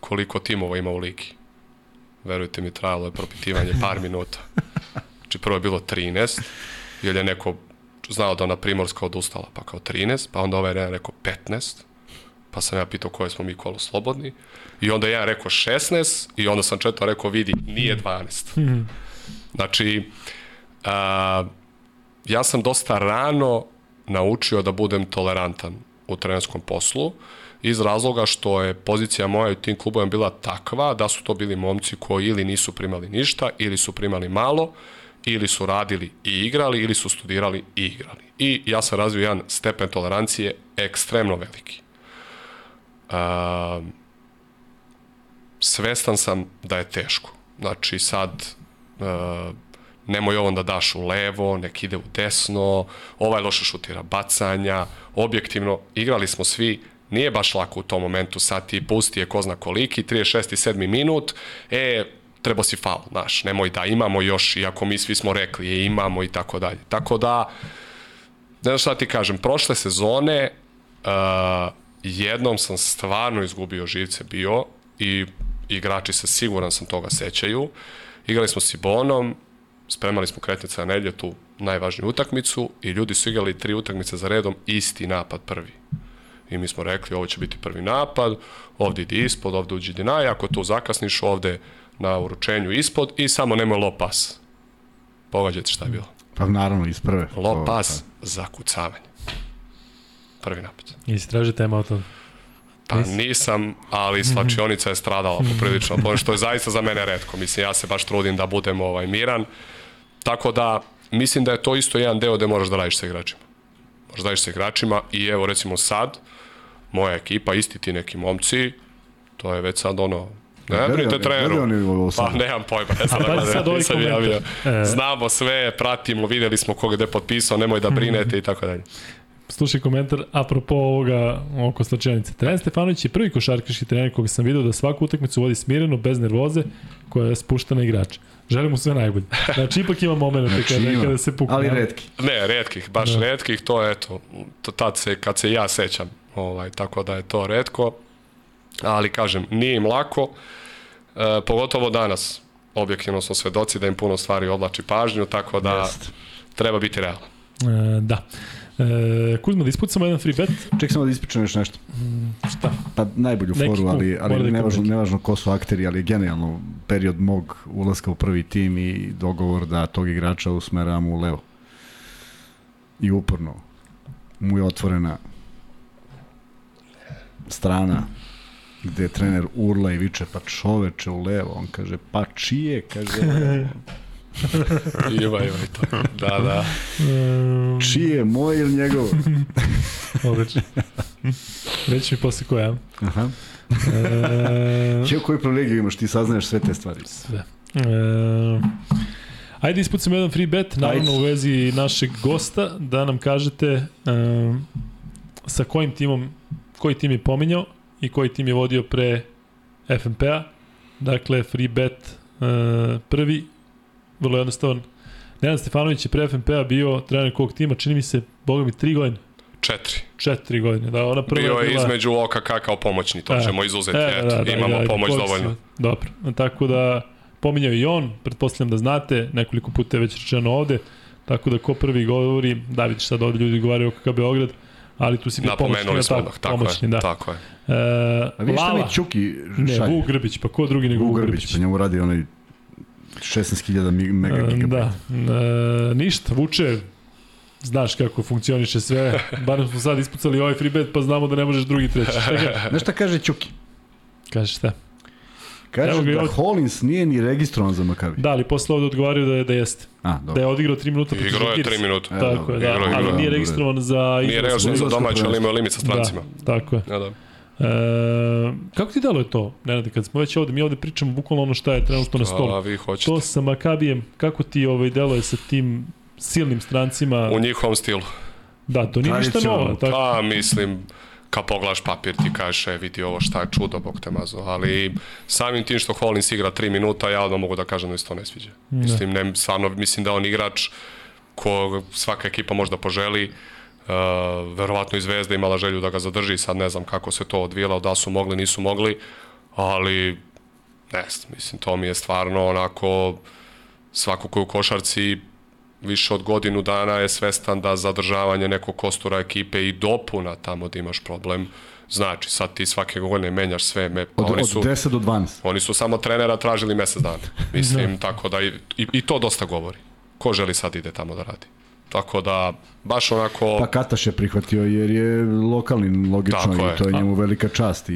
koliko timova ima u ligi. Verujte mi, trajalo je propitivanje par minuta. Znači prvo je bilo 13, jer je neko znao da ona Primorska odustala, pa kao 13, pa onda ovaj jedan rekao 15, pa sam ja pitao koje smo mi kolo slobodni, i onda jedan rekao 16, i onda sam četvrto rekao, vidi, nije 12. Znači, a, ja sam dosta rano naučio da budem tolerantan u trenerskom poslu, iz razloga što je pozicija moja u tim klubovima bila takva da su to bili momci koji ili nisu primali ništa, ili su primali malo, ili su radili i igrali, ili su studirali i igrali. I ja sam razvio jedan stepen tolerancije ekstremno veliki. Uh, svestan sam da je teško. Znači sad uh, nemoj ovom da daš u levo, nek ide u desno, ovaj loše šutira bacanja, objektivno, igrali smo svi, nije baš lako u tom momentu, sad ti pusti je ko zna koliki, 36. 7. minut, e, treba si faul, znaš, nemoj da imamo još, iako mi svi smo rekli, je imamo i tako dalje. Tako da, ne znam šta ti kažem, prošle sezone uh, jednom sam stvarno izgubio živce bio i igrači se siguran sam toga sećaju. Igrali smo s Ibonom, spremali smo kretnica na nedlje tu najvažniju utakmicu i ljudi su igrali tri utakmice za redom isti napad prvi. I mi smo rekli ovo će biti prvi napad, ovde idi ispod, ovde uđi dinaj, ako tu zakasniš ovde na uručenju ispod i samo nemoj low pass. Pogađajte šta je bilo. Pa naravno, iz prve. Low pass za kucavanje. Prvi napad. I si traži tema od toga. Pa nisam, ali svačionica je stradala poprilično, po što je zaista za mene redko. Mislim, ja se baš trudim da budem ovaj, miran. Tako da, mislim da je to isto jedan deo gde moraš da radiš sa igračima. Moraš da radiš sa igračima i evo recimo sad, moja ekipa, isti ti neki momci, to je već sad ono, Ne brinite treneru. Pa nemam pojma, ne znam pa da sad ovaj nisam javio. E. Znamo sve, pratimo, videli smo koga gde potpisao, nemoj da brinete i tako dalje. Slušaj komentar apropo ovoga oko slačionice. Trener Stefanović je prvi košarkaški trener koga sam video da svaku utakmicu vodi smireno, bez nervoze, koja je spuštena igrača. Želim mu sve najbolje. Znači, ipak ima momenta znači, kada, ima, kada se pukne. Ali redki. Ne, redkih, baš da. redkih, to eto, to tad se, kad se ja sećam, ovaj, tako da je to redko. Ali kažem, nije im lako, e, pogotovo danas. Objektivno smo svedoci da im puno stvari oblači pažnju, tako da Jest. treba biti realan. E, da. E, Kuzma, da ispucamo jedan free bet. Ček samo da ispričam još nešto. Mm, šta? Pa najbolju neki foru, ali, ali da nevažno, nevažno ko su akteri, ali generalno period mog ulaska u prvi tim i dogovor da tog igrača usmeram u levo. I uporno mu je otvorena strana gde trener urla i viče pa čoveče u levo, on kaže pa čije, kaže ima, ima i to. Da, da. Čije, moj ili njegov? Odlično. Reći mi posle koja. Aha. E... Čeo koju privilegiju imaš, ti saznaješ sve te stvari. Sve. E... Ajde ispucamo jedan free bet, naravno Ajde. u vezi našeg gosta, da nam kažete e, sa kojim timom, koji tim je pominjao i koji tim je vodio pre FNP-a. Dakle, free bet e, prvi vrlo jednostavan. Nenad Stefanović je pre FNP-a bio trener kog tima, čini mi se, boga mi, tri godine. Četiri. Četiri godine, da, ona prva Bio je bila... između OKK kao pomoćni, to e, ćemo izuzeti, e, eto, da, da, imamo da, da, pomoć dovoljno. Dobro, tako da pominjao i on, pretpostavljam da znate, nekoliko puta je već rečeno ovde, tako da ko prvi govori, da vidiš sad ovde ljudi govaraju OKK Beograd, ali tu si bio pomoćni, smo tako, tako pomoćni, je, da. Tako je. E, A vidiš šta mi Čuki šalje? Ne, Vuk Grbić, pa ko drugi nego Vuk Grbić? Grbić, pa njemu radi onaj 16.000 megagigabajta. Da, e, ništa, vuče, znaš kako funkcioniše sve, barem smo sad ispucali ovaj free bet, pa znamo da ne možeš drugi treći. Znaš šta kaže Ćuki? Kaže šta? Kaže da od... Hollins nije ni registrovan za Makabi. Da, ali posle ovde odgovaraju da je, da jeste. A, dobro. Da je odigrao 3 minuta. Igrao je 3 minuta. E, tako je, da. Igrao, ali nije registrovan za... Nije registrovan za domaće, ali imao limit sa strancima. Da, tako je. Ja, da. E, kako ti dalo je to, Nenade, kad smo već ovde, mi ovde pričamo bukvalno ono šta je trenutno na stolu. Vi hoćete. To sa Makabijem, kako ti ovaj deluje sa tim silnim strancima? U njihovom stilu. Da, to nije ništa novo. Tako. Pa, mislim, kad pogledaš papir ti kažeš, e, vidi ovo šta je čudo, bog te mazo. Ali samim tim što Hollins igra 3 minuta, ja odmah mogu da kažem da mi se to ne sviđa. Mislim, ne, stvarno, mislim da on igrač ko svaka ekipa možda poželi, Uh, verovatno i Zvezda imala želju da ga zadrži, sad ne znam kako se to odvijelo, da su mogli, nisu mogli, ali ne znam, mislim, to mi je stvarno onako svako ko je u košarci više od godinu dana je svestan da zadržavanje nekog kostura ekipe i dopuna tamo da imaš problem, znači sad ti svake godine menjaš sve, me, Od, oni od su, 10 do 12. oni su samo trenera tražili mesec dana, mislim, tako da i, i, i to dosta govori. Ko želi sad ide tamo da radi? Tako da, baš onako... Pa Kataš je prihvatio jer je lokalni logično Tako i to je njemu velika čast i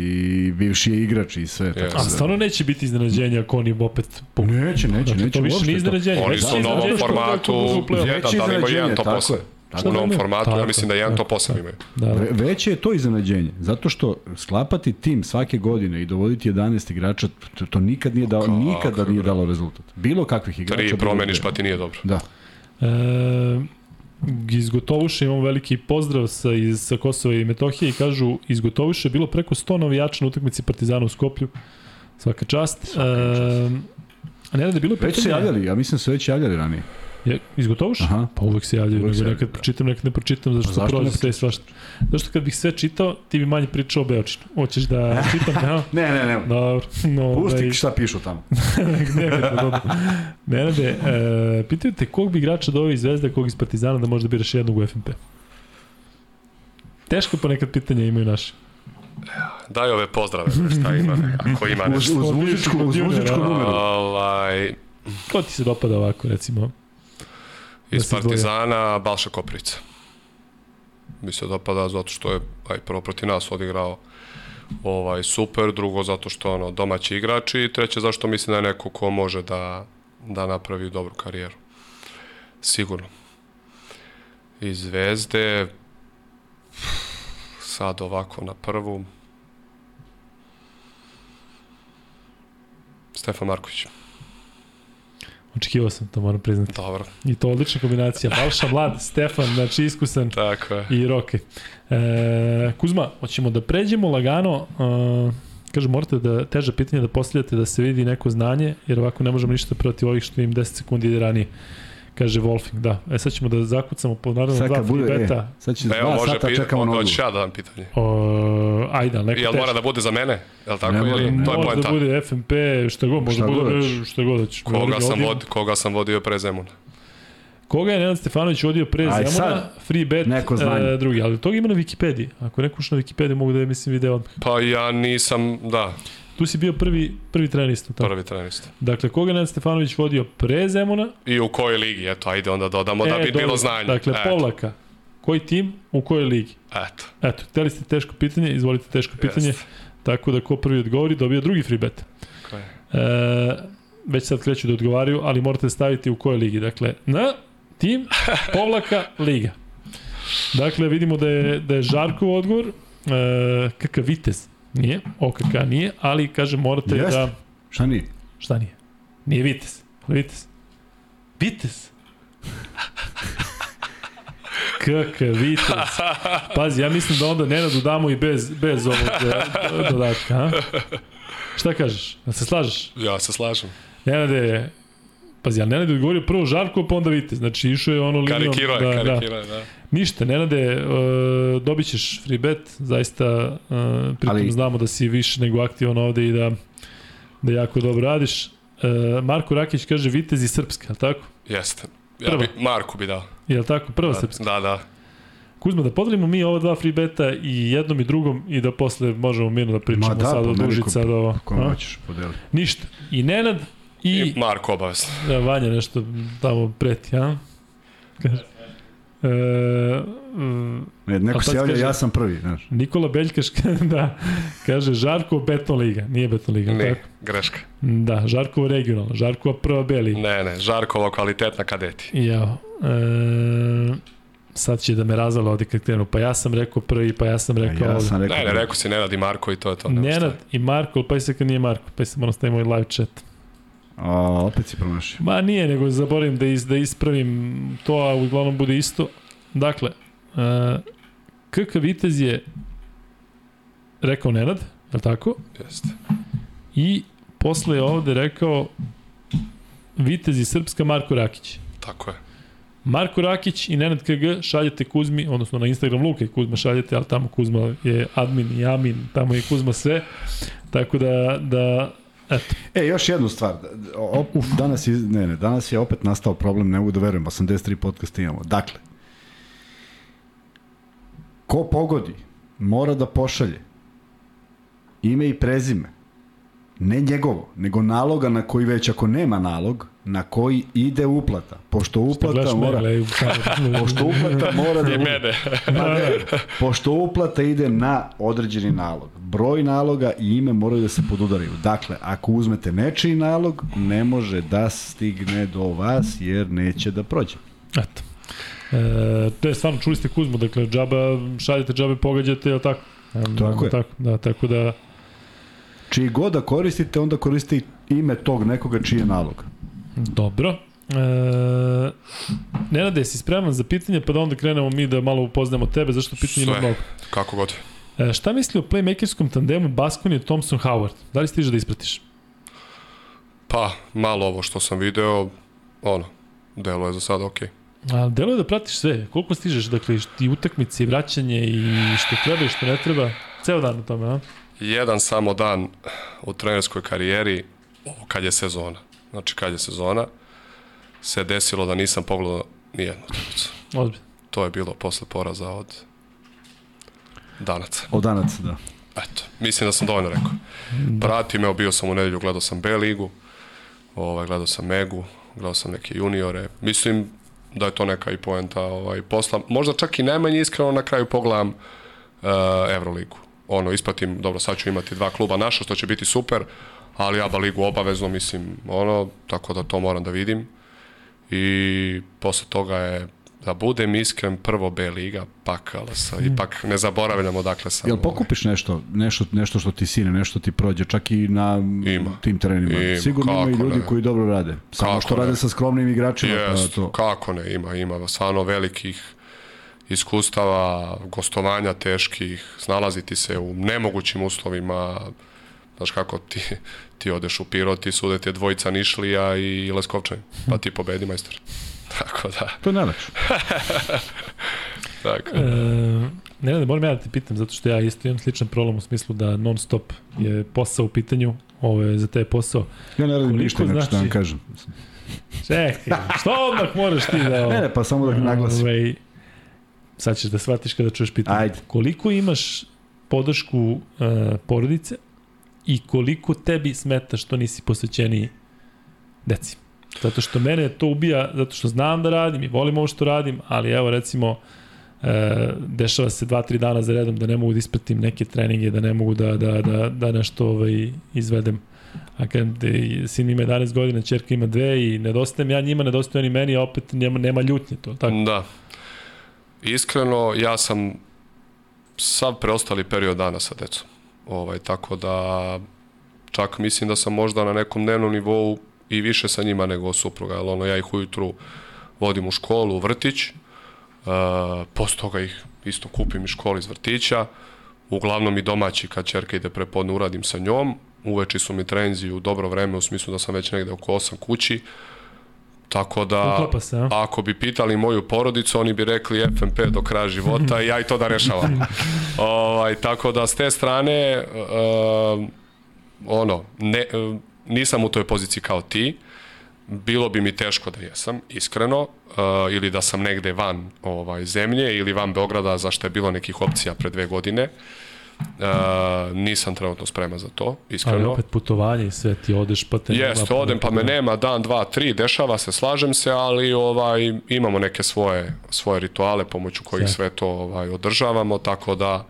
bivši je igrač i sve. Tako A da- stvarno neće biti iznenađenja ako oni opet puknu. Neće, neće, Znači, neće to više nije to. iznenađenje. Oni su u je novom iznenađenje formatu, u jedan, da li imaju jedan iznenađenje, to tako posle. je. U novom Tako, formatu, ja tako, mislim da jedan to tako, posle tako. imaju. Da, da. Ve- Veće je to iznenađenje, zato što sklapati tim svake godine i dovoditi 11 igrača, to, to nikad nije dao, nikada nije dalo rezultat. Bilo kakvih igrača. Tri promeniš pa ti nije dobro. Da. E, iz Gotovuša imamo veliki pozdrav sa, iz, sa Kosova i Metohije i kažu iz Gotovuša je bilo preko 100 navijača na utakmici Partizana u Skoplju. Svaka čast. Svaka čast. E, a ne da je bilo Već se javljali, ja mislim da su već javljali ranije. Je, iz Gotovuša? Aha. Pa uvek se javljaju, Uvek nego nekad javljaju, da. pročitam, nekad ne pročitam, zašto, Pa pa ne sve svašta. Zašto kad bih sve čitao, ti bi manje pričao o Beočinu. Hoćeš da čitam, ja? Ne, ne, ne. Dobro. No, Pusti ovaj, šta pišu tamo. Nebitno, dobro. Nenade, e, pitaju te kog bi igrača doveo iz Zvezda, kog iz Partizana da možda biraš jednog u FNP? Teško ponekad pitanja imaju naši. Daj ove pozdrave, šta ima, ako ima Uz, nešto. uz muzičku, uz muzičku numeru. Ovaj, Ko ti se dopada ovako, recimo? Iz Da se Partizana, Balša Koprivica. Mi se dopada zato što je aj, prvo protiv nas odigrao ovaj super, drugo zato što ono domaći igrač i treće zašto mislim da je neko ko može da da napravi dobru karijeru. Sigurno. Iz Zvezde sad ovako na prvu Stefan Marković. Očekivao sam to, moram priznati. Dobro, I to odlična kombinacija. Balša mlad, Stefan, znači iskusan tako je. i Roke. E, Kuzma, hoćemo da pređemo lagano. E, kaže, morate da teže pitanje da postavljate da se vidi neko znanje, jer ovako ne možemo ništa protiv ovih što im 10 sekundi ide ranije. Kaže Wolfing, da. E sad ćemo da zakucamo po naravno Sad dva bude, free e, beta. sad će Evo, dva može sata pita, čekamo na hoćeš odgovor. ja da dam pitanje. O, ajde, ali neko Jel mora da bude za mene? Jel tako? Ne ili, ne to je Može poenta. da bude FNP, šta god, može Šta god bude hoćeš. šta god hoćeš. Koga sam, vod, koga sam vodio pre Zemuna? Koga je Nenad Stefanović vodio pre Aj, Zemuna? sad, Free bet, neko znanje. e, drugi, ali toga ima na Wikipediji. Ako neko ušao na Wikipediju, mogu da je, mislim, video odmah. Pa ja nisam, da, Tu si bio prvi, prvi trenista. Tako. prvi trenista. Dakle, koga je Nenad Stefanović vodio pre Zemuna? I u kojoj ligi? Eto, ajde onda dodamo da bi dobro, bilo znanje. Dakle, Eto, povlaka. Koji tim, u kojoj ligi? Eto, Eto, hteli ste teško pitanje, izvolite teško pitanje. Jeste. Tako da ko prvi odgovori, dobija drugi free bet. tako je. E, već sad kreću da odgovaraju, ali morate staviti u kojoj ligi. Dakle, na tim, povlaka, liga. Dakle, vidimo da je, da je Žarkov odgovor, e, kakav Vitez, nije, OKK nije, ali kaže morate Jeste. da... Šta nije? Šta nije? Nije Vitez, ali Vitez. Vitez? Kakav Vitez. Pazi, ja mislim da onda Nenadu damo i bez, bez ovog e, dodatka, a? Šta kažeš? Da se slažeš? Ja se slažem. Nenade, pazi, ali Nenad je odgovorio prvo Žarko, pa onda Vitez. Znači, išao je ono linijom. Karikirao je, da, da. karikirao je, da. Ništa, Nenade, uh, dobit ćeš free bet, zaista uh, pritom Ali- znamo da si više nego aktivan ovde i da, da jako dobro radiš. Uh, Marko Rakić kaže Vitez i Srpska, je li tako? Jeste. Ja Prva. bi, Marku bi dao. Je li tako? Prva Srpska. Da, da. Kuzma, da podelimo mi ova dva free beta i jednom i drugom i da posle možemo mirno da pričamo Ma da, sad od Užica. Kome a? hoćeš podeli? Ništa. I Nenad i... I Marko obavezno. Da, Vanja nešto tamo preti, a? Kaže. E, Ne, neko se javlja, kaže- ja sam prvi, znaš. Nikola Beljkaš, da, kaže Žarko Beton Liga, nije Beton Liga, Ne, tako? greška. Da, Žarkovo regionalno, Žarkova prva B liga. Ne, ne, Žarkova kvalitetna kadeti. Ja. E, sad će da me razvale ovde kad krenu. Pa ja sam rekao prvi, pa ja sam rekao ja ovde. sam rekao, Ne, ne, rekao si Nenad i Marko i to je to. Nenad i Marko, pa se kad nije Marko, pa se moram staviti moj live chat. A, opet si promašio. Ma nije, nego zaboravim da, is, da ispravim to, a uglavnom bude isto. Dakle, uh, KK Vitez je rekao Nenad, je li tako? Jeste. I posle je ovde rekao Vitez i Srpska Marko Rakić. Tako je. Marko Rakić i Nenad KG šaljete Kuzmi, odnosno na Instagram Luka i Kuzma šaljete, ali tamo Kuzma je admin i amin, tamo je Kuzma sve. Tako da, da eto, E, još jednu stvar. O, uf, danas, je, ne, ne, danas je opet nastao problem, ne mogu da verujem, 83 podcasta imamo. Dakle, ko pogodi, mora da pošalje ime i prezime. Ne njegovo, nego naloga na koji već ako nema nalog, na koji ide uplata. Pošto uplata mora... mene, u kameru. Pošto uplata mora da I mene. Ne, pošto uplata ide na određeni nalog. Broj naloga i ime moraju da se podudaraju. Dakle, ako uzmete nečiji nalog, ne može da stigne do vas jer neće da prođe. Eto. E, to je stvarno, čuli ste Kuzmu, dakle, džaba, šaljete džabe, pogađate, je li tako? Tako je. Tako, da, tako da, Čiji god da koristite, onda koristite ime tog nekoga čiji je nalog. Dobro. E, Nenade, si spreman za pitanje, pa da onda krenemo mi da malo upoznamo tebe, zašto pitanje ima mnogo. Kako god. E, šta misli o playmakerskom tandemu Baskoni i Thompson Howard? Da li stiže da ispratiš? Pa, malo ovo što sam video, ono, delo je za sad okej. A, delo je da pratiš sve. Koliko stižeš, dakle, i utakmice, i vraćanje, i što treba i što ne treba. Ceo dan u tome, a? Jedan samo dan u trenerskoj karijeri, ovo kad je sezona. Znači, kad je sezona, se desilo da nisam pogledao nijednu utakmicu. Ozbiljno. To je bilo posle poraza od danaca. Od danaca, da. Eto, mislim da sam dovoljno rekao. Pratim, evo, bio sam u nedelju, gledao sam B ligu, ovaj, gledao sam Megu, gledao sam neke juniore. Mislim da je to neka i poenta ovaj, posla. Možda čak i najmanje iskreno na kraju pogledam uh, Euroligu. Ono, ispratim, dobro, sad ću imati dva kluba naša, što će biti super, ali ABA ligu obavezno, mislim, ono, tako da to moram da vidim. I posle toga je da budem iskren, prvo B liga, pak LS. Ipak ne zaboravljam odakle sam. Jel pokupiš nešto, nešto, nešto što ti sine, nešto ti prođe, čak i na Ima. tim terenima? Ima, Sigurno ima i ljudi ne. koji dobro rade. Samo Kako što ne. rade sa skromnim igračima. Jest, Pa to. kako ne, ima, ima stvarno velikih iskustava, gostovanja teških, snalaziti se u nemogućim uslovima, znaš kako ti, ti odeš u Pirot i sude ti je dvojica Nišlija i Leskovčani, pa ti pobedi majstor. Tako da, To je najlepše. tako. E, ne, ne, moram ja da te pitam, zato što ja isto imam sličan problem u smislu da non stop je posao u pitanju, ovo je za te posao. Ja ne radim ništa, inače da vam znači- kažem. Čekaj, što odmah moraš ti da... Ne, ne, pa samo da naglasim. Ovaj, sad ćeš da shvatiš kada čuješ pitanje. Ajde. Koliko imaš podršku uh, porodice i koliko tebi smeta što nisi posvećeniji deci? Zato što mene to ubija, zato što znam da radim i volim ovo što radim, ali evo recimo e, dešava se dva, tri dana za redom da ne mogu da ispratim neke treninge, da ne mogu da, da, da, da nešto ovaj, izvedem. A kad de, sin ima 11 godina, čerka ima dve i nedostajem ja njima, nedostaje oni meni, a opet nema, nema ljutnje to. Tako? Da. Iskreno, ja sam sav preostali period dana sa decom. Ovaj, tako da čak mislim da sam možda na nekom dnevnom nivou i više sa njima nego supruga, jer ono, ja ih ujutru vodim u školu, u vrtić, uh, posle toga ih isto kupim iz škole iz vrtića, uglavnom i domaći kad čerka ide prepodne uradim sa njom, uveči su mi trenzi u dobro vreme u smislu da sam već negde oko 8 kući, tako da se, a? ako bi pitali moju porodicu, oni bi rekli FNP do kraja života i ja i to da rešavam. ovaj, tako da s te strane uh, ono, ne, uh, nisam u toj poziciji kao ti, bilo bi mi teško da jesam, iskreno, uh, ili da sam negde van ovaj zemlje ili van Beograda, zašto je bilo nekih opcija pre dve godine. Uh, nisam trenutno spreman za to, Ali iskreno. opet putovanje i sve, ti odeš pa te Jeste, odem pa me nema dan, dva, tri, dešava se, slažem se, ali ovaj imamo neke svoje svoje rituale pomoću kojih Sjajno. sve to ovaj održavamo, tako da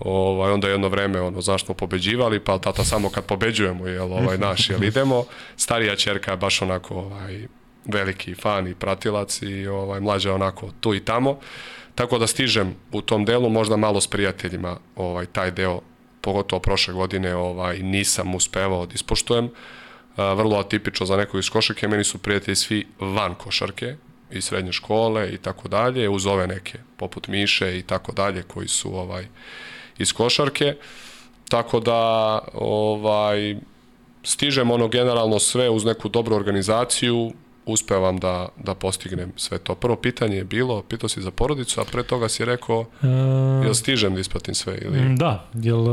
ovaj onda jedno vreme ono zašto pobeđivali, pa tata samo kad pobeđujemo jel ovaj naš jel idemo. Starija ćerka je baš onako ovaj veliki fan i pratilac i ovaj, mlađa onako tu i tamo. Tako da stižem u tom delu, možda malo s prijateljima ovaj, taj deo, pogotovo prošle godine, ovaj, nisam uspevao da ispoštujem. A, vrlo atipično za nekog iz košarke, meni su prijatelji svi van košarke, i srednje škole i tako dalje, uz ove neke, poput Miše i tako dalje, koji su ovaj iz košarke. Tako da ovaj stižem ono generalno sve uz neku dobru organizaciju, uspevam da, da postignem sve to. Prvo pitanje je bilo, pitao si za porodicu, a pre toga si rekao, uh, jel stižem da ispratim sve? Ili... Da, jel,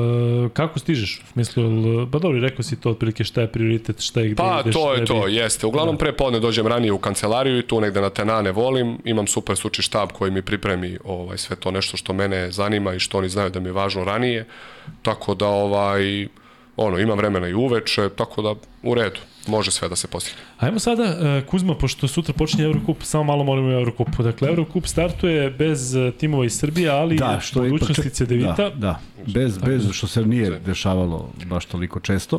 e, kako stižeš? U smislu, jel, pa dobro, rekao si to otprilike šta je prioritet, šta je gde pa, ideš. Pa to je to, bi... jeste. Uglavnom da. pre podne dođem ranije u kancelariju i tu negde na tenane volim, imam super suči štab koji mi pripremi ovaj, sve to nešto što mene zanima i što oni znaju da mi je važno ranije, tako da ovaj, ono, imam vremena i uveče, tako da u redu može sve da se postigne. Ajmo sada, uh, Kuzma, pošto sutra počinje Eurocup, samo malo molimo Eurocupu. Dakle, Eurocup startuje bez uh, timova iz Srbije, ali da, što je budućnosti Cedevita. Da, da, bez, bez što se nije dešavalo baš toliko često.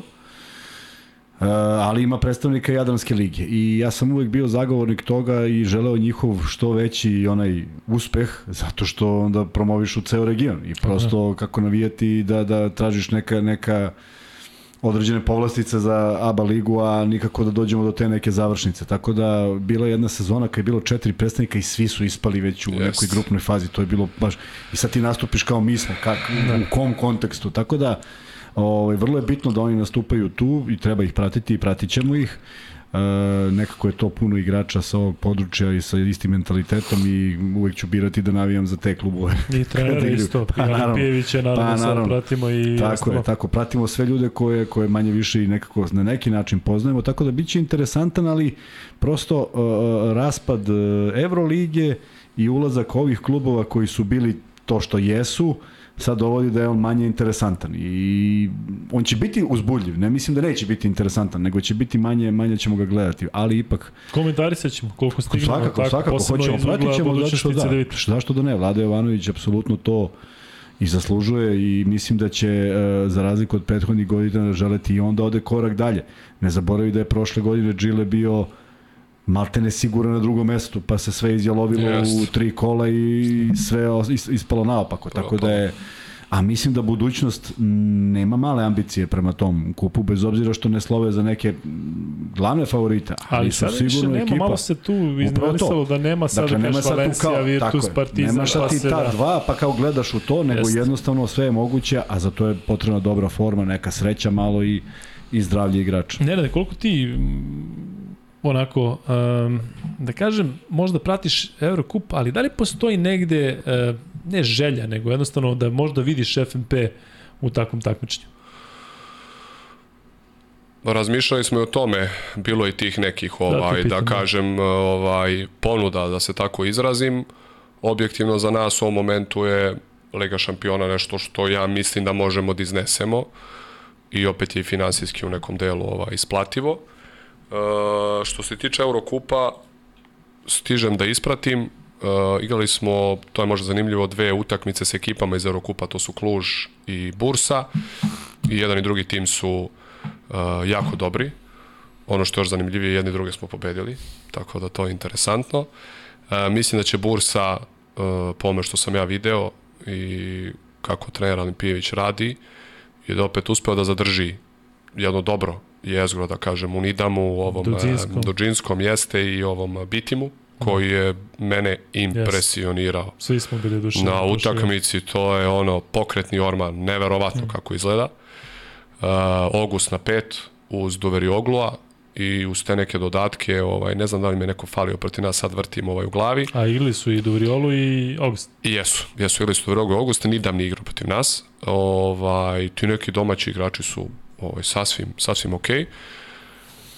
Uh, ali ima predstavnika Jadranske lige i ja sam uvek bio zagovornik toga i želeo njihov što veći onaj uspeh zato što onda promoviš u ceo region i prosto kako navijati da da tražiš neka neka određene povlastice za ABA ligu, a nikako da dođemo do te neke završnice. Tako da bila je jedna sezona kad je bilo četiri predstavnika i svi su ispali već u yes. nekoj grupnoj fazi. To je bilo baš... I sad ti nastupiš kao mi smo, kak, da. u kom kontekstu. Tako da, ovaj, vrlo je bitno da oni nastupaju tu i treba ih pratiti i pratit ćemo ih. E, nekako je to puno igrača sa ovog područja i sa istim mentalitetom i uvek ću birati da navijam za te klubove. I trener isto, pa, naravno, Pijevića, naravno, pa, naravno, sad pratimo i tako ostalo. je, tako, pratimo sve ljude koje, koje manje više i nekako na neki način poznajemo, tako da biće interesantan, ali prosto uh, raspad uh, Evrolige i ulazak ovih klubova koji su bili to što jesu, uh, sad dovodi da je on manje interesantan i on će biti uzbudljiv, ne mislim da neće biti interesantan, nego će biti manje, manje ćemo ga gledati, ali ipak... Komentarisat ćemo koliko stignemo. Svakako, tako, svakako, hoćemo, pratit ćemo, zato što da, zašto da ne, Vlada Jovanović apsolutno to i zaslužuje i mislim da će uh, za razliku od prethodnih godina želeti i onda ode korak dalje. Ne zaboravi da je prošle godine Džile bio maltene sigurno na drugom mestu, pa se sve izjalovilo yes. u tri kola i sve ispalo naopako, tako da je a mislim da budućnost nema male ambicije prema tom kupu, bez obzira što ne slove za neke glavne favorite, ali, ali su sigurno nema, ekipa. Malo se tu iznalisalo da nema sad, dakle, nema sad Valencija, kao, Virtus, tako Partizan, Nema sad ti ta dva, pa kao gledaš u to, nego Jest. jednostavno sve je moguće, a za to je potrebna dobra forma, neka sreća malo i, i zdravlje igrača. Ne, ne, koliko ti onako, um, da kažem, možda pratiš Eurocup, ali da li postoji negde, uh, ne želja, nego jednostavno da možda vidiš FNP u takvom takmičenju? Razmišljali smo i o tome, bilo je tih nekih ovaj da, da kažem ovaj ponuda da se tako izrazim. Objektivno za nas u ovom momentu je Liga šampiona nešto što ja mislim da možemo da iznesemo i opet je finansijski u nekom delu ovaj isplativo. Uh, što se tiče Eurokupa, stižem da ispratim. Uh, igrali smo, to je možda zanimljivo, dve utakmice s ekipama iz Eurokupa, to su Kluž i Bursa. I jedan i drugi tim su uh, jako dobri. Ono što je još zanimljivije, jedni druge smo pobedili, tako da to je interesantno. Uh, mislim da će Bursa, uh, po što sam ja video i kako trener Alimpijević radi, je da opet uspeo da zadrži jedno dobro jezgro, da kažem, u Nidamu, u ovom Duđinskom. Duđinskom jeste i ovom Bitimu, koji je mene impresionirao. Yes. Svi smo bili dušeni. Na utakmici to je ono pokretni orman, neverovatno mm. kako izgleda. Uh, Ogust na pet uz Duveri Oglua i uz te neke dodatke, ovaj, ne znam da li me neko falio protiv nas, sad vrtim ovaj u glavi. A igli su i Duveriolu i Ogust? I jesu, jesu igli su Duveriolu i Ogust, Nidam ni igrao protiv nas. Ovaj, ti neki domaći igrači su ovaj, sasvim, sasvim ok.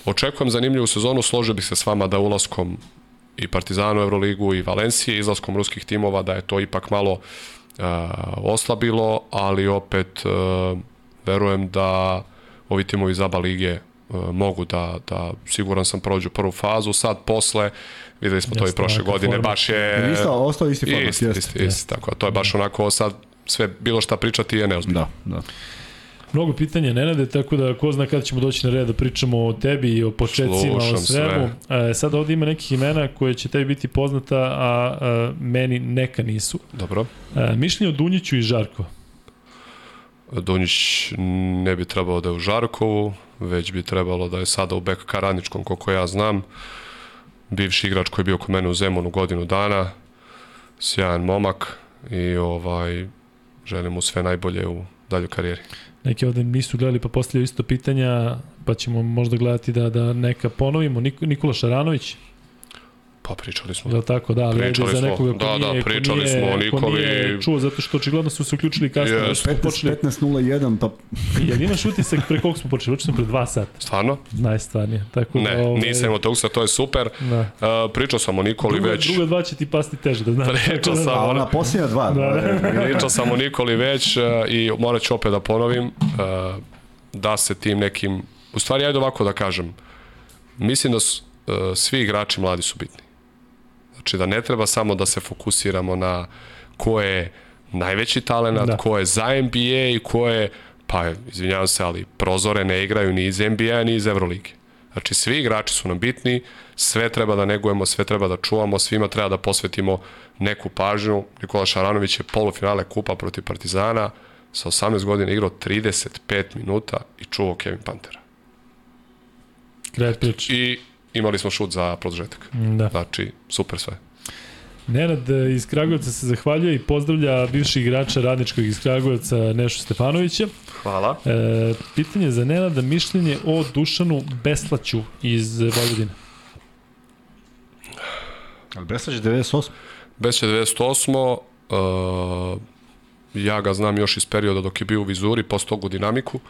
Očekujem zanimljivu sezonu, složio bih se s vama da ulaskom i Partizanu Euroligu i Valencije, izlaskom ruskih timova, da je to ipak malo uh, oslabilo, ali opet uh, verujem da ovi timovi ABA lige uh, mogu da, da siguran sam prođu prvu fazu, sad posle videli smo Jeste, to i prošle godine, forma. baš je... Isto, ostao isti format. Isti, isti, isti, isti, tako, to je baš onako sad sve bilo šta pričati je neozbiljno. Da, da. Mnogo pitanja Nenade, tako da ko zna kada ćemo doći na red da pričamo o tebi i o početcima, Slušam o svemu. sve. E, sada ovde ima nekih imena koje će tebi biti poznata, a, a meni neka nisu. Dobro. E, mišljenje o Dunjiću i Žarko. Donjić ne bi trebalo da je u Žarkovu, već bi trebalo da je sada u BKK Radničkom, koliko ja znam. Bivši igrač koji je bio kod mene u Zemunu godinu dana, sjajan momak i ovaj želim mu sve najbolje u daljoj karijeri. Neki ovde nisu gledali pa postavljaju isto pitanja, pa ćemo možda gledati da, da neka ponovimo. Nik Nikola Šaranović, Pa pričali smo. je li tako? Da, ali Pričali za smo. nekoga ko Da, da, nije, ko pričali nije, smo o ko Nikoli. nije čuo, zato što očigledno su se uključili kasnije. Yes. Smo 15, počeli, 15.01, pa jel imaš utisak pre koliko smo počeli? Počeli smo pre dva sata. Stvarno? Najstvarnije. Tako da, Ne, ovaj, nisam imao tog to je super. Da. Uh, pričao sam o Nikoli Druga, već. druga dva će ti pasti teže, da znaš. Pričao da, sam. a ona posljednja dva. Da, Da, Pričao sam o Nikoli već uh, i morat ću opet da ponovim uh, da se tim nekim... U stvari, ajde ovako da kažem. Mislim da su, uh, svi igrači mladi su bitni. Znači da ne treba samo da se fokusiramo na ko je najveći talent, Da. ko je za NBA i ko je, pa izvinjavam se, ali prozore ne igraju ni iz NBA ni iz Evrolige. Znači svi igrači su nam bitni, sve treba da negujemo, sve treba da čuvamo, svima treba da posvetimo neku pažnju. Nikola Šaranović je polufinale kupa protiv Partizana, sa 18 godina igrao 35 minuta i čuvao Kevin Pantera. Kraj priče. I imali smo šut za produžetak. Da. Znači, super sve. Nenad e, iz Kragujevca se zahvaljuje i pozdravlja bivših igrača radničkog iz Kragujevca Nešu Stefanovića. Hvala. E, pitanje za Nenada, mišljenje o Dušanu Beslaću iz Vojvodine. Ali Bresać je 98. Bes je 98. Uh, ja ga znam još iz perioda dok je bio u Vizuri, posto tog u Dinamiku.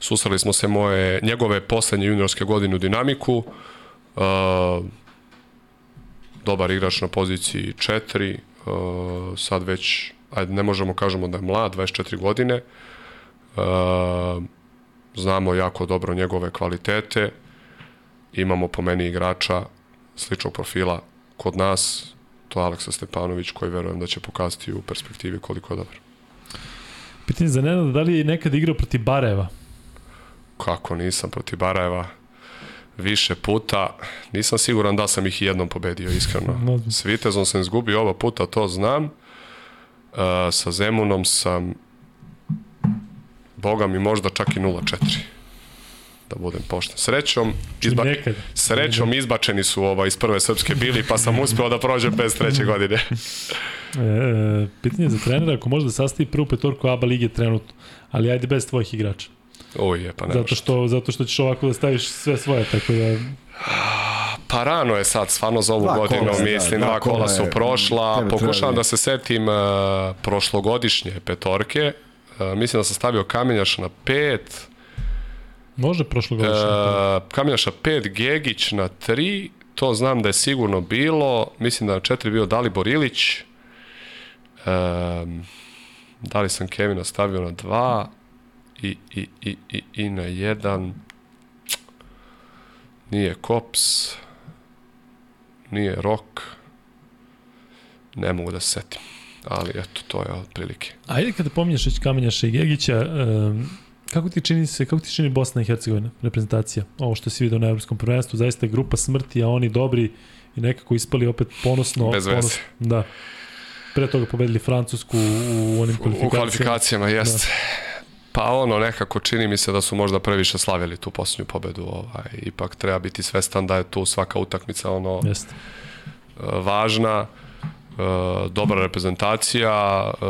Susreli smo se moje, njegove poslednje juniorske godine u Dinamiku. Uh, dobar igrač na poziciji 4. Uh, sad već, ajde, ne možemo kažemo da je mlad, 24 godine. Uh, znamo jako dobro njegove kvalitete. Imamo po meni igrača sličnog profila kod nas, to je Aleksa Stepanović koji verujem da će pokazati u perspektivi koliko je dobar. Pitanje za Nenada, da li je nekad igrao protiv Bareva? Kako nisam protiv Barajeva više puta, nisam siguran da sam ih jednom pobedio, iskreno. No. S Vitezom sam izgubio oba puta, to znam. Uh, sa Zemunom sam Boga mi možda čak i 0-4 da budem pošten. Srećom, izba... Srećom izbačeni su ova iz prve srpske bili, pa sam uspeo da prođem bez treće godine. E, e, pitanje za trenera, ako može da sastavi prvu petorku ABA lige trenutno, ali ajde bez tvojih igrača. Oj, je, pa ne Zato što, zato što ćeš ovako da staviš sve svoje, tako da... Pa rano je sad, stvarno za ovu Dva godinu, kola, da, mislim, dva dva kola kola su je- prošla. Pokušavam da se setim uh, prošlogodišnje petorke. Uh, mislim da sam stavio Kamenjaš na pet, Može prošlo godišnje. uh, Kamenjaša pet, Gegić na tri, to znam da je sigurno bilo. Mislim da na četiri bio Dalibor Ilić. Um, da li sam Kevina stavio na dva i, i, i, i, i na jedan nije Kops nije Rok ne mogu da se setim ali eto to je otprilike Ajde kada pominješ već Kamenjaša i Gegića, um, kako ti čini se, kako ti čini Bosna i Hercegovina, reprezentacija? Ovo što si vidio na evropskom prvenstvu, zaista je grupa smrti, a oni dobri i nekako ispali opet ponosno. Bez veze. ponosno, Da. Pre toga pobedili Francusku u onim u kvalifikacijama. kvalifikacijama jeste Pa ono, nekako čini mi se da su možda previše slavili tu posljednju pobedu. Ovaj. Ipak treba biti svestan da je tu svaka utakmica ono Jeste. važna, e, dobra reprezentacija, e,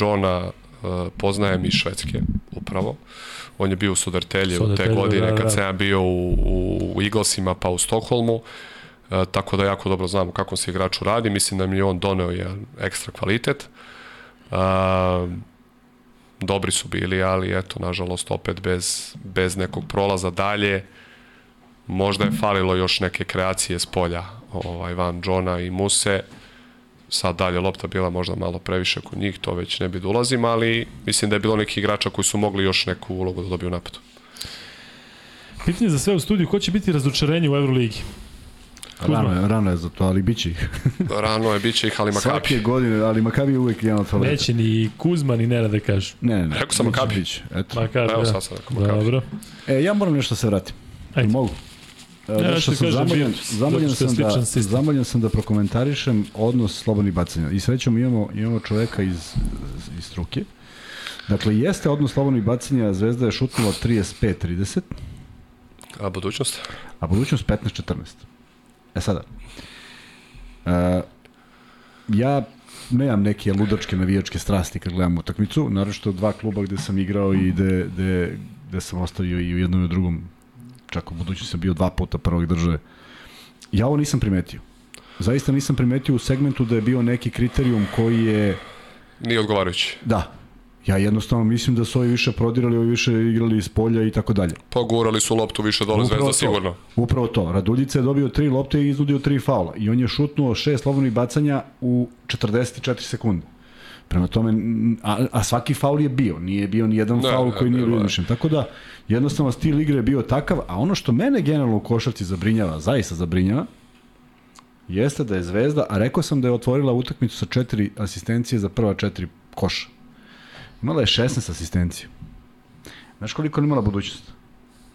Johna poznajem iz Švedske upravo. On je bio u Sudartelje u te Södertälje, godine da, da. kad sam ja bio u, u, Eaglesima pa u Stokholmu. E, tako da jako dobro znamo kako se igraču radi. Mislim da mi je on doneo jedan ekstra kvalitet. E, dobri su bili, ali eto, nažalost, opet bez, bez nekog prolaza dalje. Možda je falilo još neke kreacije s polja ovaj, van Johna i Muse. Sad dalje lopta bila možda malo previše kod njih, to već ne bi da ulazim, ali mislim da je bilo neki igrača koji su mogli još neku ulogu da dobiju napadu. Pitanje za sve u studiju, ko će biti razočarenje u Euroligi? Rano je, rano je za to, ali bit će ih. Rano je, bit će ih, ali Makabi. Svake godine, ali Makabi je uvek jedan od favorita. Neće ni Kuzma ni Nera da kažu. Ne, ne, ne. Rekao sam Makabi. biće, Eto. Makabi, Evo da. sad sam rekao Makabi. Dobro. E, ja moram nešto se vratim. Ajde. Mogu? E, Ja što sam zamoljen, zamoljen, sam da, zamoljen sam da prokomentarišem odnos slobodnih bacanja. I srećom imamo, imamo čoveka iz, iz struke. Dakle, jeste odnos slobodnih bacanja, Zvezda je šutnula 35-30, A budućnost? a budućnost 15-14. E sada, e, ja nemam neke ludačke navijačke strasti kad gledam utakmicu, naročito dva kluba gde sam igrao i gde, gde, gde sam ostavio i u jednom i u drugom, čak u budućnosti sam bio dva puta prvog države. Ja ovo nisam primetio. Zaista nisam primetio u segmentu da je bio neki kriterijum koji je, Nije odgovarajući. da, ja jednostavno mislim da su ovi više prodirali, ovi više igrali iz polja i tako dalje. Pogurali su loptu više dole Upravo zvezda to. sigurno. Upravo to. Raduljica je dobio tri lopte i iznudio tri faula. I on je šutnuo šest slobodnih bacanja u 44 sekunde. Prema tome, a, a svaki faul je bio. Nije bio ni jedan Ne, faul ne, koji nije bilo bio izmišljen. Tako da, jednostavno, stil igre je bio takav. A ono što mene generalno u košarci zabrinjava, zaista zabrinjava, jeste da je Zvezda, a rekao sam da je otvorila utakmicu sa četiri asistencije za prva četiri koša. Imala je 16 asistencija. Znaš koliko je imala budućnost?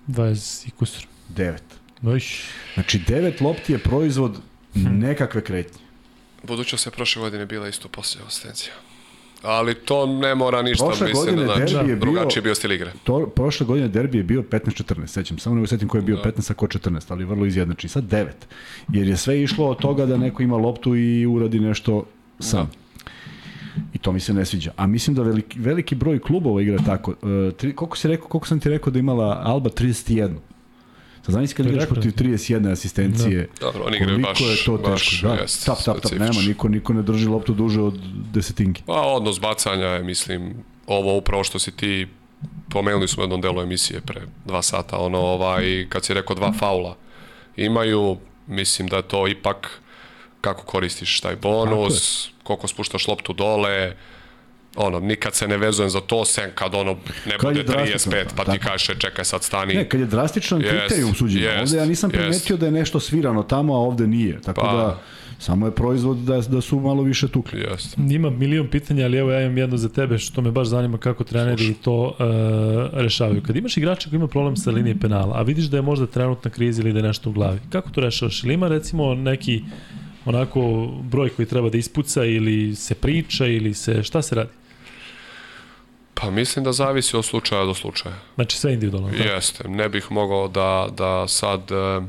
20 i kusur. 9. Ojš. Znači, devet lopti je proizvod nekakve kretnje. Budućnost je prošle godine bila isto poslije asistencija. Ali to ne mora ništa, Prošle mislim godine da znači, derbi je bio- drugačiji je bio stil igre. To, prošle godine derbi je bio 15-14, sećam. Samo ne mogu setim ko je bio 15, a ko 14, ali vrlo izjednačen. Sad 9. Jer je sve išlo od toga da neko ima loptu i uradi nešto sam. I to mi se ne sviđa. A mislim da veliki, veliki broj klubova igra tako. E, tri, koliko, si rekao, koliko sam ti rekao da imala Alba 31? Sad zamisli kad igraš protiv 31 asistencije. Dobro, oni igraju koliko baš- je to baš teško. Da, jest tap, tap, tap, nema, niko, niko ne drži loptu duže od desetinke. Pa odnos bacanja je, mislim, ovo upravo što si ti pomenuli smo u jednom delu emisije pre dva sata, ono, ovaj, kad si rekao dva faula imaju, mislim da je to ipak kako koristiš taj bonus, koliko spuštaš loptu dole, ono, nikad se ne vezujem za to, sem kad ono ne Kad bude drastično, 35, pa ti tako. kaže čekaj sad stani. Ne, kad je drastičan Jest, kriterijum suđenja. jest, ovde ja nisam primetio da je nešto svirano tamo, a ovde nije. Tako Pa. da, samo je proizvod da, da su malo više tukli. Jeste. Ima milion pitanja, ali evo ja imam jedno za tebe što me baš zanima kako treneri to uh, rešavaju. Kad imaš igrača koji ima problem sa linije penala, a vidiš da je možda trenutna kriza ili da je nešto u glavi, kako to rešavaš? Ili ima recimo neki onako broj koji treba da ispuca ili se priča ili se šta se radi? Pa mislim da zavisi od slučaja do slučaja. Znači sve individualno. tako? Jeste, ne bih mogao da, da sad, e,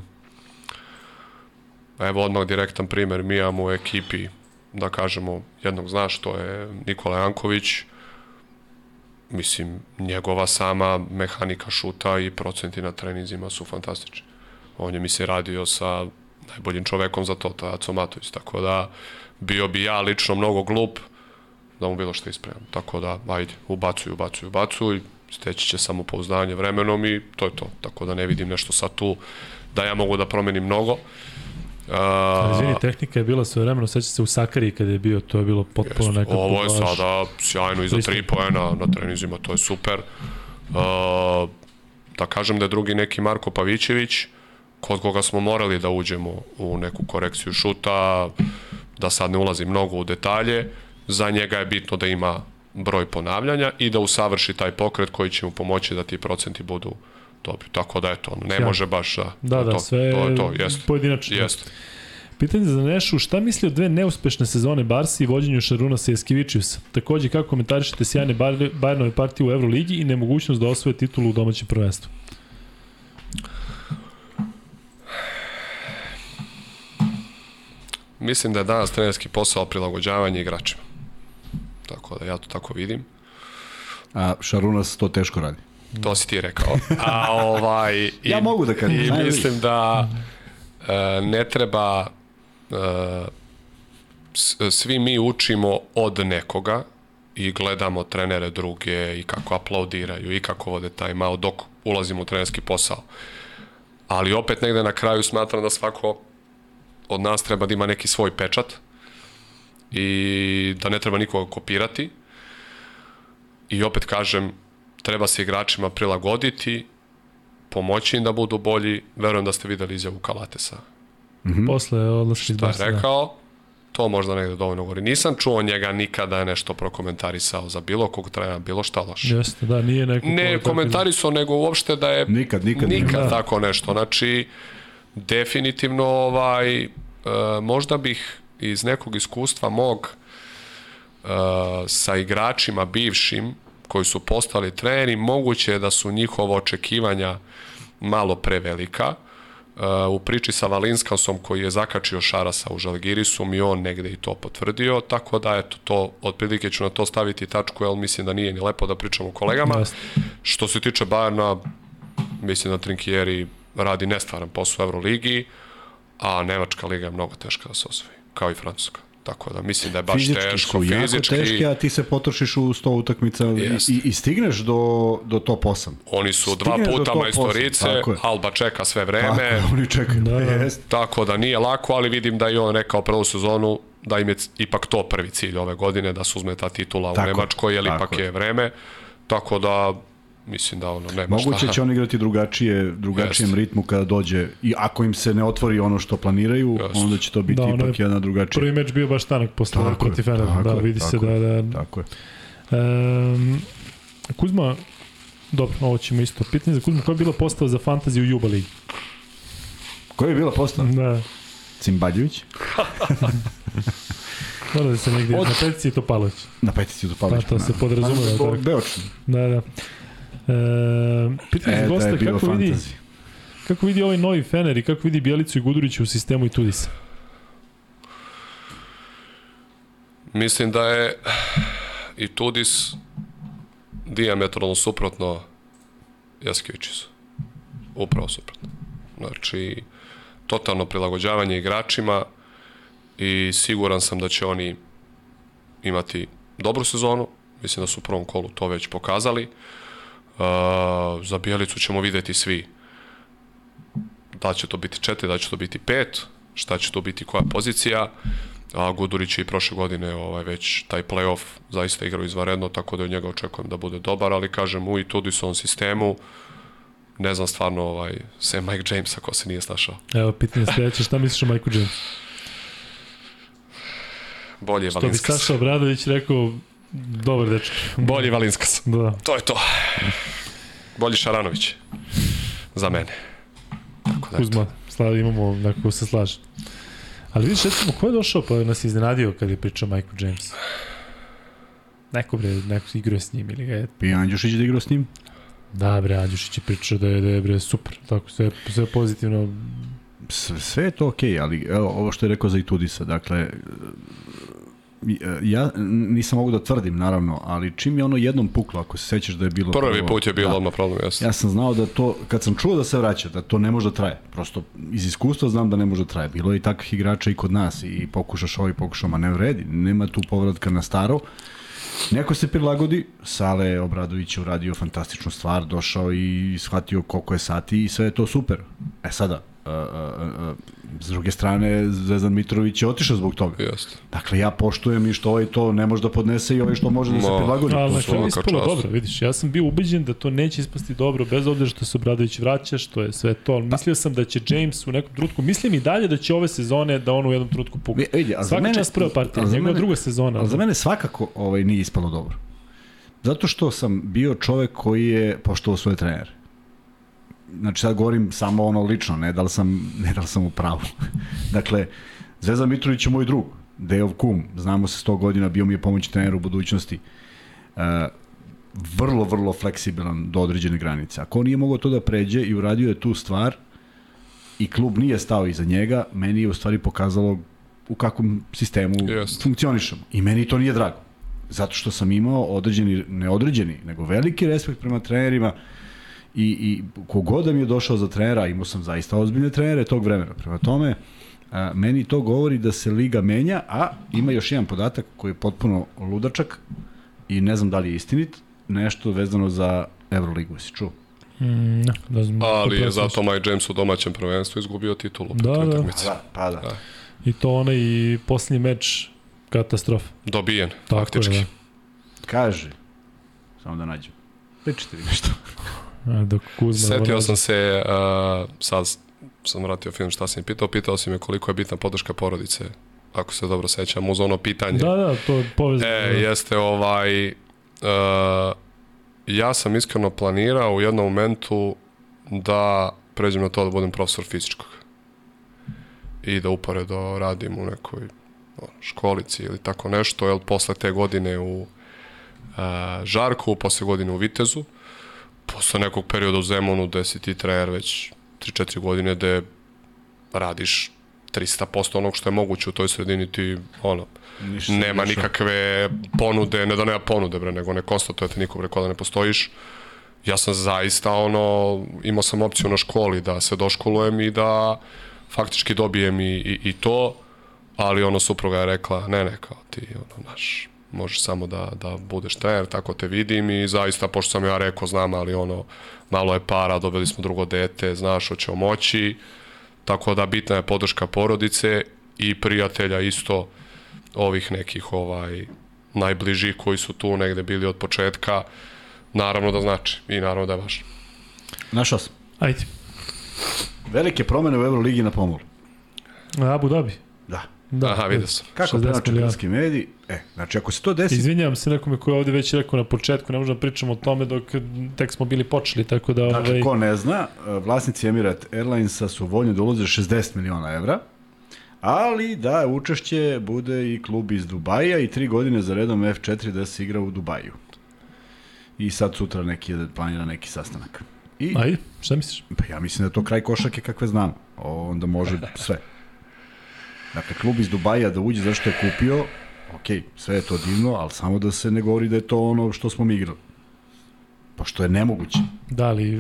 evo odmah direktan primer, mi imamo u ekipi, da kažemo, jednog znaš, to je Nikola Janković, mislim, njegova sama mehanika šuta i procenti na treninzima su fantastični. On je, mislim, radio sa najboljim čovekom za to, to je Aco Matović, tako da bio bi ja lično mnogo glup da mu bilo što ispremam. Tako da, ajde, ubacuj, ubacuj, ubacuj, steći će samopouzdanje vremenom i to je to. Tako da ne vidim nešto sad tu da ja mogu da promenim mnogo. Uh, Izvini, tehnika je bila sve vremeno, seća se u Sakari kada je bio, to je bilo potpuno Jest. nekako Ovo je baš- sada sjajno iza tri poena na treninzima, to je super. Uh, da kažem da je drugi neki Marko Pavićević, kod koga smo morali da uđemo u neku korekciju šuta, da sad ne ulazim mnogo u detalje, za njega je bitno da ima broj ponavljanja i da usavrši taj pokret koji će mu pomoći da ti procenti budu dobri. Tako da eto, ne Sjajno. može baš da, Da, da, to, sve to je to, jeste. pojedinačno. Jeste. Pitanje za Nešu, šta misli o dve neuspešne sezone Barsi i vođenju Šaruna sa Jeskivičiusa? Takođe, kako komentarišete sjajne Bayernove partije u Euroligi i nemogućnost da osvoje titulu u domaćem prvenstvu? Mislim da je danas trenerski posao prilagođavanje igračima. Tako da ja to tako vidim. A Šarunas to teško radi. To si ti rekao. A ovaj i, Ja mogu da kažem, I mislim da e, ne treba e, svi mi učimo od nekoga i gledamo trenere druge i kako aplaudiraju i kako vode taj malo dok ulazimo u trenerski posao. Ali opet negde na kraju smatram da svako od nas treba da ima neki svoj pečat i da ne treba nikoga kopirati. I opet kažem, treba se igračima prilagoditi, pomoći im da budu bolji. Verujem da ste videli izjavu Kalatesa mm -hmm. posle odlaska iz Šta Barca. je da. rekao, to možda negde dovoljno govori. Nisam čuo njega nikada nešto prokomentarisao za bilo kog trenera, bilo šta loše. Jeste, da, nije neko... Ne komentarisao, nego uopšte da je Nikad, nikad. nikad Da. tako nešto. Znači, definitivno ovaj, e, možda bih iz nekog iskustva mog e, sa igračima bivšim koji su postali treneri, moguće je da su njihova očekivanja malo prevelika. Uh, u priči sa Valinskasom koji je zakačio Šarasa u Žalgirisu mi on negde i to potvrdio, tako da eto to, otprilike ću na to staviti tačku, jer mislim da nije ni lepo da pričam o kolegama. Jeste. Što se tiče Bajerna, mislim da Trinkieri radi nestvaran posao u Euroligi, a Nemačka liga je mnogo teška da se osvoji, kao i Francuska. Tako da mislim da je baš fizički teško, su jako fizički. teški, a ti se potrošiš u 100 utakmica i, i, i stigneš do, do top 8. Oni su dva Stigneš do puta majstorice, tako. Alba čeka sve Tako vreme, je, oni čekaju. Da, Da. Jest. tako da nije lako, ali vidim da i on rekao prvu sezonu da im je ipak to prvi cilj ove godine, da se uzme ta titula Tako u je, Nemačkoj, jer tako ipak je vreme. Tako da, mislim da ono, nema Moguće šta. će on igrati drugačije, drugačijem Jeste. ritmu kada dođe i ako im se ne otvori ono što planiraju, Jeste. onda će to biti Da, ipak je jedna drugačija. Prvi meč bio baš tanak posle Tako je, protiv Fenera. tako Da, je, vidi se tako da... je, da Tako je. um, Kuzma, dobro, ovo ćemo isto. Pitanje za Kuzma, koja je bila postava za fantaziju u Juba Ligi? Koja je bila postava? Da, Cimbaljević? mora da se negdje, Od- na petici Topalović. Na petici do Pa to se podrazumeva. tako. Beočan. Da, da. E, pitanje E, za da gosta, je bilo kako vidi, kako vidi ovaj novi Fener i kako vidi Bjelicu i Gudurića u sistemu i Tudisa? Mislim da je i Tudis diametralno suprotno Jaskevičisu. Upravo suprotno. Znači, totalno prilagođavanje igračima i siguran sam da će oni imati dobru sezonu. Mislim da su u prvom kolu to već pokazali. Uh, za Bijelicu ćemo videti svi da će to biti četiri, da će to biti pet, šta će to biti koja pozicija a Gudurić je i prošle godine ovaj, već taj playoff zaista igrao izvaredno, tako da od njega očekujem da bude dobar, ali kažem u i Tudisovom sistemu ne znam stvarno ovaj, sem Mike Jamesa ko se nije snašao. Evo, pitanje sledeće, šta misliš o Michael James? Bolje je Što bi Valinskas. Saša Obradović rekao, dobar dečko. Bolje je Valinskas. Da. To je to. Bolji Šaranović. Za mene. Tako da. Kuzma, slavi, imamo nekako se slaže. Ali vidiš, recimo, ko je došao pa nas iznenadio kad je pričao Michael James? Neko bre, neko igrao s njim ili ga je... I Andjušić da igrao s njim? Da bre, Andjušić je pričao da je, da je bre super, tako sve, sve pozitivno. Sve, sve je to okej, ali evo, ovo što je rekao za Itudisa, dakle, ja nisam mogu da tvrdim, naravno, ali čim je ono jednom puklo, ako se sećaš da je bilo... Prvi prvo- put je bilo da, odmah problem, jasno. Ja sam znao da to, kad sam čuo da se vraća, da to ne može da traje. Prosto iz iskustva znam da ne može da traje. Bilo je i takvih igrača i kod nas i pokušaš ovaj, pokušao, ma ne vredi. Nema tu povratka na staro. Neko se prilagodi, Sale Obradović je uradio fantastičnu stvar, došao i shvatio koliko je sati i sve je to super. E sada, a, a, a, s druge strane, Zvezdan Mitrović je otišao zbog toga. Jeste. Dakle, ja poštujem i što ovaj to ne može da podnese i ovaj što može da se Ma, prilagodi. Ali To na kraju ispalo dobro, vidiš. Ja sam bio ubeđen da to neće ispasti dobro, bez obzira što se Obradović vraća, što je sve to. Ali mislio sam da će James u nekom trenutku, mislim i dalje da će ove sezone da on u jednom trenutku pukne. Vi- vidi, a za Svaka mene- čast prva partija, njegova mene- druga sezona. Ali za mene svakako ovaj, nije ispalo dobro. Zato što sam bio čovek koji je poštovao svoje trenere. Znači sad govorim samo ono lično, ne da li sam, ne da li sam u pravu. dakle, Zvezdan Mitrović je moj drug, Dejov kum, znamo se 100 godina, bio mi je pomoć trener u budućnosti. Uh, vrlo, vrlo fleksibilan do određene granice. Ako on nije mogao to da pređe i uradio je tu stvar i klub nije stao iza njega, meni je u stvari pokazalo u kakvom sistemu Jeste. funkcionišemo. I meni to nije drago. Zato što sam imao određeni, ne određeni, nego veliki respekt prema trenerima i, i kogod da mi je došao za trenera, imao sam zaista ozbiljne trenere tog vremena. Prema tome, a, meni to govori da se liga menja, a ima još jedan podatak koji je potpuno ludačak i ne znam da li je istinit, nešto vezano za Euroligu, si čuo? Mm, ne, da znam, Ali je to zato Mike James u domaćem prvenstvu izgubio titulu. Da, da. utakmice. Da, pa da. Da. I to onaj i posljednji meč katastrofa. Dobijen, Tako faktički. je, Kaže, samo da nađem. Pričajte vi nešto. Da. Dok Kuzma... Setio ono- sam se uh, sad sam vratio film šta sam pitao, pitao si me koliko je bitna podrška porodice, ako se dobro sećam, uz ono pitanje. Da, da, to je povezano. E, jeste ovaj, uh, ja sam iskreno planirao u jednom momentu da pređem na to da budem profesor fizičkog i da uporedo radim u nekoj školici ili tako nešto, jel posle te godine u a, Žarku, posle godine u Vitezu, posle nekog perioda u Zemunu gde si ti trener već 3-4 godine gde radiš 300% onog što je moguće u toj sredini ti ono Ništa nema ništa. nikakve ponude, ne da nema ponude bre, nego ne konstatujete nikom rekao da ne postojiš. Ja sam zaista ono imao sam opciju na školi da se doškolujem i da faktički dobijem i, i, i to ali ono supruga je rekla, ne, ne, kao ti, ono, naš, možeš samo da, da budeš trener, tako te vidim i zaista, pošto sam ja rekao, znam, ali ono, malo je para, dobili smo drugo dete, znaš, hoćemo moći, tako da bitna je podrška porodice i prijatelja isto ovih nekih ovaj najbližih koji su tu negde bili od početka, naravno da znači i naravno da je važno. Našao sam. Ajde. Velike promene u Euroligi na pomolu. Abu Dhabi. Da. Aha, vidio sam. Kako prenoče hrvatski mediji? E, znači ako se to desi... Izvinjavam se nekome koji je ovde već rekao na početku, ne možemo da pričamo o tome dok tek smo bili počeli, tako da... Dakle, ovaj... ko ne zna, vlasnici Emirat Airlinesa su voljni da ulaze 60 miliona evra, ali da učešće bude i klub iz Dubaja i tri godine za redom F4 da se igra u Dubaju. I sad sutra neki da planira neki sastanak. I, Ajde, šta misliš? Pa ja mislim da je to kraj košake kakve znam. Onda može sve. Dakle, klub iz Dubaja da uđe zašto je kupio, ok, sve je to divno, ali samo da se ne govori da je to ono što smo mi igrali. Pa što je nemoguće. Da, ali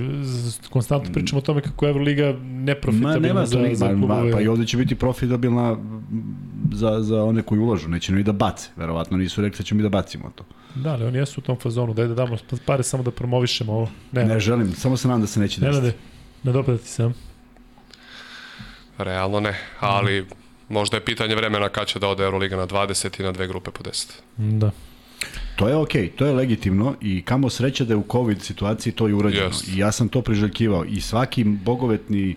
konstantno pričamo o tome kako je Euroliga neprofitabilna ma, nema za, za klubove. Ma, pa i ovde će biti profitabilna za, za one koji ulažu, neće ni da bace. Verovatno nisu rekli da ćemo mi da bacimo to. Da, ali oni jesu u tom fazonu, daj da damo pare samo da promovišemo ovo. Ne, ne želim, samo se nadam da se neće desiti. Ne, ne, ne, ne dopada ti se. Realno ne, ali mm Možda je pitanje vremena kad će da ode Euroliga na 20 i na dve grupe po 10. Da. To je okej, okay, to je legitimno i kamo sreća da je u COVID situaciji to i urađeno. Yes. I ja sam to priželjkivao. I svaki bogovetni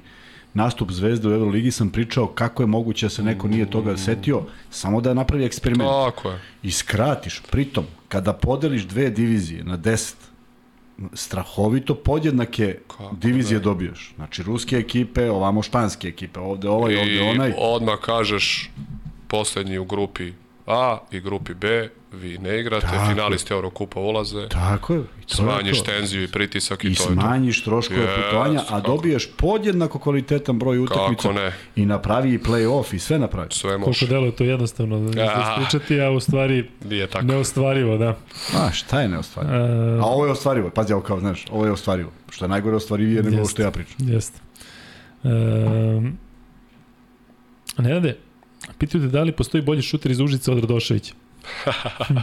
nastup Zvezde u Euroligi sam pričao kako je moguće da se neko nije toga setio, samo da napravi eksperiment. Tako je. I skratiš. Pritom, kada podeliš dve divizije na 10, strahovito podjednake Kako divizije ne? dobijaš. Znači, ruske ekipe, ovamo španske ekipe, ovde ovaj, I ovde onaj. I odmah kažeš poslednji u grupi A i grupi B, vi ne igrate, Tako finalisti Eurokupa ulaze. Tako je. To smanjiš je to. tenziju i pritisak i, I to je to. I smanjiš troškove yes, putovanja, a dobiješ podjednako kvalitetan broj utakmica. ne? I napravi i play-off i sve napravi. Sve može. Koliko deluje to jednostavno da ja. ispričati, a u stvari Nije tako. neostvarivo, da. A, šta je neostvarivo? Uh, a ovo je ostvarivo, pazi, ovo kao, znaš, ovo je ostvarivo. Što je najgore ostvarivije nego što ja pričam. Jeste. Um, Nenade, pitaju te da li postoji bolji šuter iz Užica od Radoševića?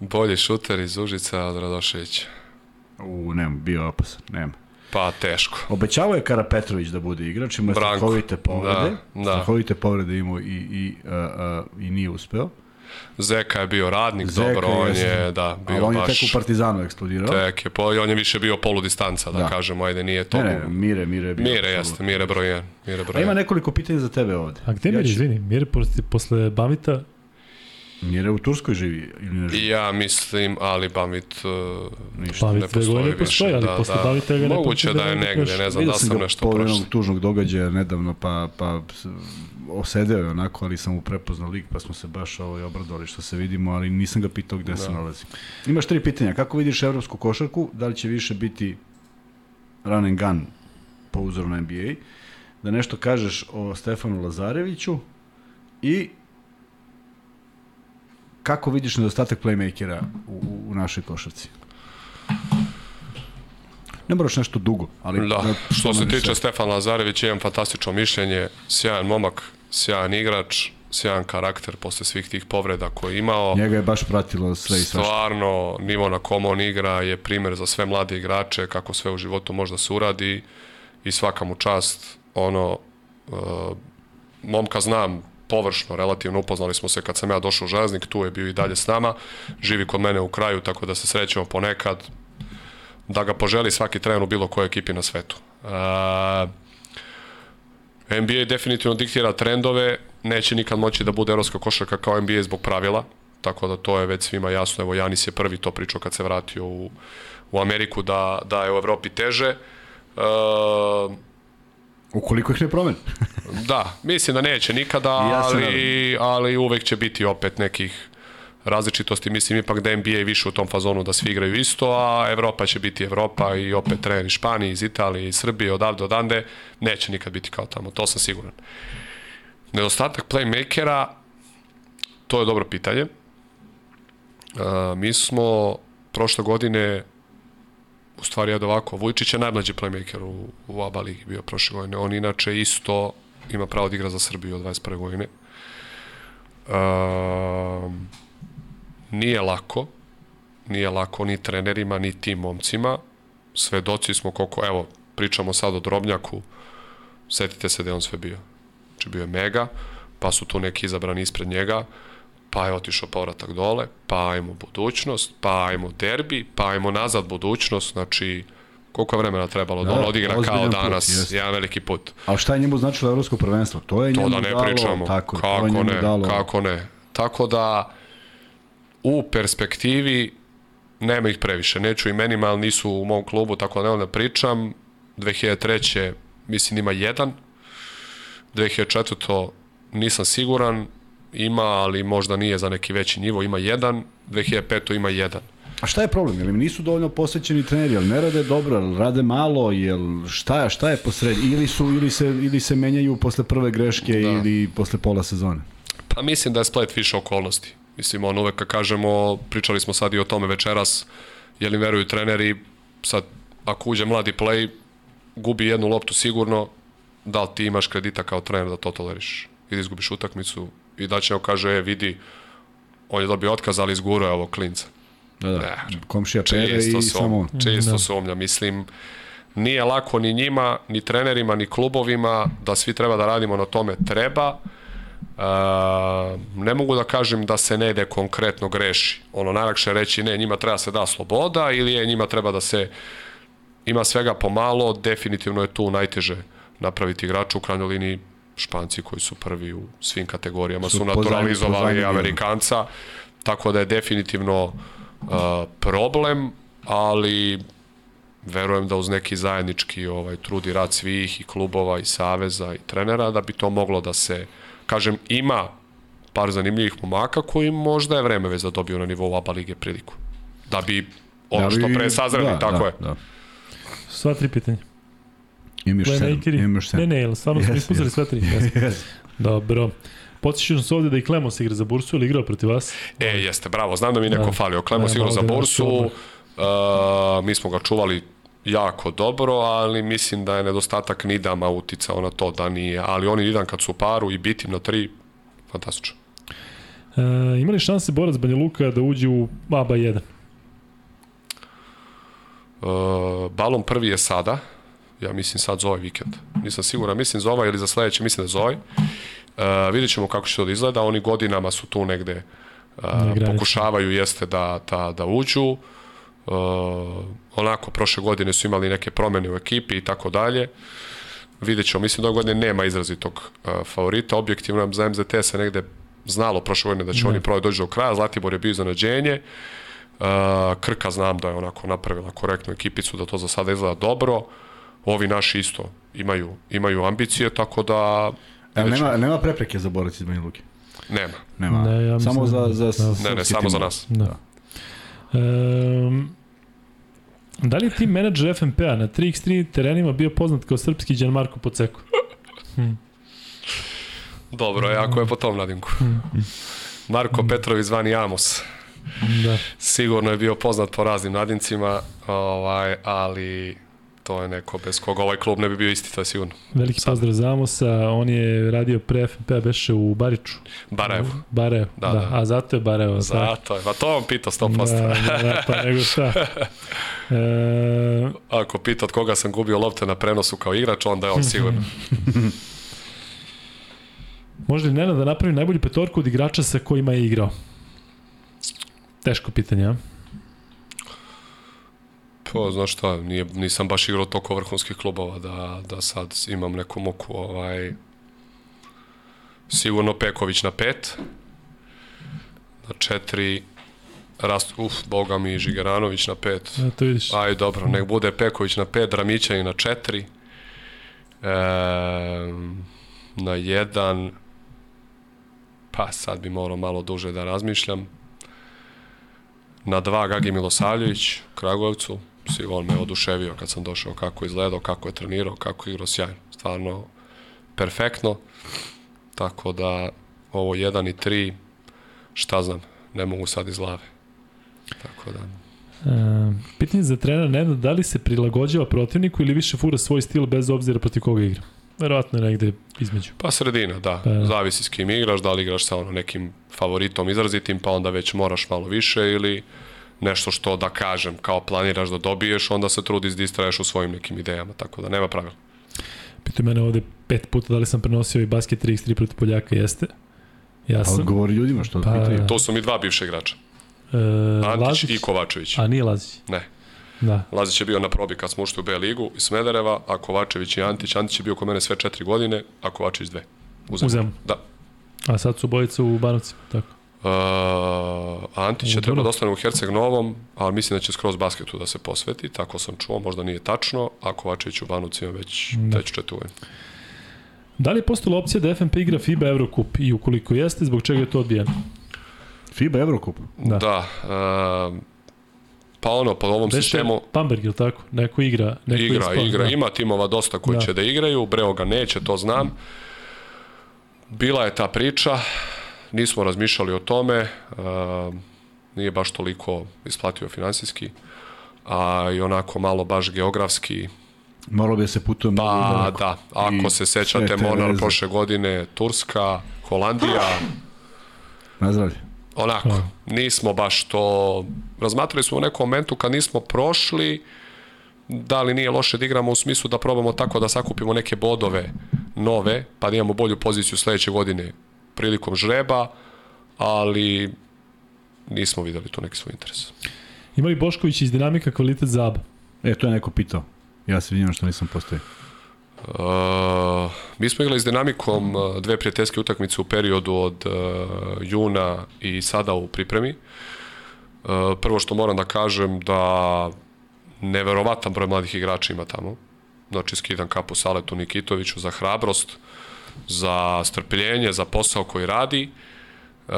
Bolji šuter iz Užica od Radoševića. U, nema, bio opasan, nema. Pa teško. Obećavao je Kara Petrović da bude igrač, ima strahovite povrede. Da, da. Strahovite povrede imao i, i, uh, uh, i nije uspeo. Zeka je bio radnik, Zeka, dobro, on je, je da, bio Ali on je baš... tek u Partizanu eksplodirao. Tek je, po, on je više bio poludistanca, da, da. kažemo, ajde, nije to. Ne, ne, Mire, Mire je bio. Mire jeste, Mire broj 1. Mire broj 1. A ima nekoliko pitanja za tebe ovde. A gde ja Mire, ću... izvini, Mire posle, posle Bavita Mire u Turskoj živi ili ne živi? Ja mislim, ali Bavit uh, ništa Bavit ne postoji, ne postoji više. ali da, posle da. Bavita ga ne Moguće da je negde, ne znam da sam nešto prošao. Vidio tužnog događaja nedavno, pa, pa osedeo je onako, ali sam mu prepoznao lik, pa smo se baš ovaj, obradovali što se vidimo, ali nisam ga pitao gde da. se nalazi. Imaš tri pitanja. Kako vidiš evropsku košarku? Da li će više biti run and gun po uzoru na NBA? Da nešto kažeš o Stefanu Lazareviću i kako vidiš nedostatak playmakera u, u našoj košarci? Ne moraš nešto dugo, ali... Da, što se tiče Stefana Lazarević, imam fantastično mišljenje, sjajan momak, sjajan igrač, sjajan karakter posle svih tih povreda koje je imao. Njega je baš pratilo sve i svašta. Stvarno, nivo na kom on igra je primer za sve mlade igrače, kako sve u životu može da se uradi i svaka mu čast, ono, uh, momka znam površno, relativno upoznali smo se kad sam ja došao u Železnik, tu je bio i dalje s nama, živi kod mene u kraju, tako da se srećemo ponekad, da ga poželi svaki trener u bilo kojoj ekipi na svetu. Uh, NBA definitivno diktira trendove, neće nikad moći da bude evropska košarka kao NBA zbog pravila, tako da to je već svima jasno. Evo Janis je prvi to pričao kad se vratio u, u Ameriku da, da je u Evropi teže. Uh, Ukoliko ih ne promene. da, mislim da neće nikada, ali, ali uvek će biti opet nekih različitosti, mislim ipak da NBA više u tom fazonu da svi igraju isto, a Evropa će biti Evropa i opet trener iz Španije, iz Italije, iz Srbije, odavde, odande, neće nikad biti kao tamo, to sam siguran. Nedostatak playmakera, to je dobro pitanje. Uh, mi smo prošle godine u stvari je ovako, Vujčić je najmlađi playmaker u, u ABA ligi bio prošle godine. On inače isto ima pravo da igra za Srbiju od 21. godine. Uh, nije lako, nije lako ni trenerima, ni tim momcima. Svedoci smo koliko, evo, pričamo sad o Drobnjaku, setite se da je on sve bio. Znači bio je mega, pa su tu neki izabrani ispred njega, pa je otišao povratak dole, pa ajmo budućnost, pa ajmo derbi, pa ajmo nazad budućnost, znači koliko je vremena trebalo da, da on odigra kao danas, put, jedan veliki put. A šta je njemu značilo evropsko prvenstvo? To je njemu to da ne dalo, pričamo. Tako, kako to je ne, dalo. kako ne. Tako da u perspektivi nema ih previše. Neću imenima, ali nisu u mom klubu, tako da ne da pričam. 2003. mislim ima jedan. 2004. nisam siguran, ima, ali možda nije za neki veći nivo, ima jedan. 2005. ima jedan. A šta je problem? Jel im nisu dovoljno posvećeni treneri? Jel ne rade dobro? Jel rade malo? Jel šta je, šta je posred? Ili su ili se ili se menjaju posle prve greške da. ili posle pola sezone? Pa mislim da je splet više okolnosti. Mislim, on uvek kad kažemo, pričali smo sad i o tome večeras, je li veruju treneri, sad ako uđe mladi play, gubi jednu loptu sigurno, da li ti imaš kredita kao trener da to toleriš? Ili izgubiš utakmicu i da će on kaže, e, vidi, on je dobio otkaz, ali izgurao je ovo klinca. Da, da. Ne, komšija pere i samo on. Čisto da. sumnja, mislim, nije lako ni njima, ni trenerima, ni klubovima, da svi treba da radimo na tome, treba, Uh, ne mogu da kažem da se ne ide konkretno greši. Ono, najlakše reći ne, njima treba se da sloboda ili je njima treba da se ima svega pomalo, definitivno je tu najteže napraviti igrača u krajnjoj liniji Španci koji su prvi u svim kategorijama su, su naturalizovali Amerikanca, tako da je definitivno uh, problem, ali verujem da uz neki zajednički ovaj trud i rad svih i klubova i saveza i trenera da bi to moglo da se kažem, ima par zanimljivih momaka koji možda je vreme već da dobiju na nivou ABA lige priliku. Da bi ono što pre sazreli, da, tako da, je. Da. Sva tri pitanja. Imaš sedam. Imaš sedam. Ne, ne, stvarno yes, smo ispustili yes. sve tri. Yes. yes. Dobro. Podsjećam se ovde da i Klemos igra za bursu ili igrao protiv vas? E, jeste, bravo. Znam da mi neko da. falio. Klemos da, igrao za bursu. Uh, mi smo ga čuvali jako dobro, ali mislim da je nedostatak Nidama uticao na to da nije. Ali oni Nidan kad su u paru i bitim na tri, fantastično. E, ima li šanse Borac Banja Luka da uđe u ABA 1? E, balon prvi je sada, ja mislim sad za ovaj vikend. Nisam siguran, mislim za ovaj ili za sledeći, mislim da za ovaj. E, vidjet ćemo kako će to da izgleda, oni godinama su tu negde e, pokušavaju jeste da, da, da uđu. Uh, onako, prošle godine su imali neke promene u ekipi i tako dalje. Vidjet ćemo, mislim da ove godine nema izrazitog uh, favorita. Objektivno za MZT se negde znalo prošle godine da će ne. oni prvo doći do kraja. Zlatibor je bio iznenađenje. Uh, Krka znam da je onako napravila korektnu ekipicu, da to za sada izgleda dobro. Ovi naši isto imaju, imaju ambicije, tako da... E, nema, nema prepreke za borac iz Banja Luke? Nema. Nema. Ne, ja samo za, za, da. ne, ne, samo za nas. Da. da. Um, da li je tim menadžer FNP-a na 3x3 terenima bio poznat kao srpski Gianmarco Poceko? Hm. Dobro, jako je po tom nadimku. Hm. Marko Petrović zvani Amos. Da. Sigurno je bio poznat po raznim nadimcima, ovaj, ali to je neko bez koga ovaj klub ne bi bio isti, to je sigurno. Veliki Sad. pozdrav za Amosa, on je radio pre FNP, beše u Bariču. Barajevu. Barajevu, da, da. da. A zato je Barajevo. Zato je, pa to vam pita 100%. Da, da, pa nego šta. E... Ako pita od koga sam gubio lopte na prenosu kao igrač, onda je on sigurno. Može li Nena da napravi najbolju petorku od igrača sa kojima je igrao? Teško pitanje, a? Pa, znaš šta, nije, nisam baš igrao toliko vrhunskih klubova da, da sad imam neku muku. Ovaj, sigurno Peković na pet, na četiri, Rast, uf, boga mi, Žigeranović na pet. Ja, to vidiš. Aj, dobro, nek bude Peković na pet, Dramićani na četiri, e, na jedan, pa sad bi morao malo duže da razmišljam, na dva Gagi Milosavljević, Kragujevcu, sigurno me oduševio kad sam došao kako je izgledao, kako je trenirao, kako je igrao sjajno, stvarno perfektno, tako da ovo 1 i 3, šta znam, ne mogu sad iz glave. Tako da... E, pitanje za trenera Nenad, da li se prilagođava protivniku ili više fura svoj stil bez obzira protiv koga igra? Verovatno je negde između. Pa sredina, da. Pa, Zavisi s kim igraš, da li igraš sa ono nekim favoritom izrazitim, pa onda već moraš malo više ili nešto što da kažem kao planiraš da dobiješ, onda se trudi da istraješ u svojim nekim idejama, tako da nema pravila. Pitaju mene ovde pet puta da li sam prenosio i basket 3x3 protiv Poljaka, jeste. Ja sam. Pa odgovori ljudima što pa, pitaju. To su mi dva bivše igrača. E, Antić Lazić? i Kovačević. A nije Lazić? Ne. Da. Lazić je bio na probi kad smo ušli u B ligu iz Smedereva, a Kovačević i Antić. Antić je bio kod mene sve četiri godine, a Kovačević dve. U Zemu. Da. A sad su bojice u Banovcima, tako? Uh, Antić je treba da ostane u Herceg Novom, ali mislim da će skroz basketu da se posveti, tako sam čuo, možda nije tačno, a Kovačević u Banovcima već da. već četuje. Da li je postala opcija da FNP igra FIBA Eurocup i ukoliko jeste, zbog čega je to odbijeno? FIBA Eurocup? Da. da uh, pa ono, po ovom Beše sistemu... Pamberg, ili tako? Neko igra? Neko igra, ispod, igra. Da. Ima timova dosta koji da. će da igraju, Breoga neće, to znam. Bila je ta priča, nismo razmišljali o tome, uh, nije baš toliko isplatio finansijski, a i onako malo baš geografski. Moralo bi da se putuje pa, da, ako se sećate Monar prošle godine, Turska, Holandija. Nazdravlje. Onako, nismo baš to... Razmatrali smo u nekom momentu kad nismo prošli, da li nije loše da igramo u smislu da probamo tako da sakupimo neke bodove nove, pa da imamo bolju poziciju sledeće godine prilikom žreba, ali nismo videli tu neki svoj interes. Ima li Bošković iz dinamika kvalitet za ABA? E, to je neko pitao. Ja se vidim što nisam postavio. Uh, mi smo igrali s dinamikom uh, dve prijateljske utakmice u periodu od uh, juna i sada u pripremi. Uh, prvo što moram da kažem da neverovatan broj mladih igrača ima tamo. Znači skidam kapu Saletu Nikitoviću za hrabrost, za strpljenje, za posao koji radi. Uh,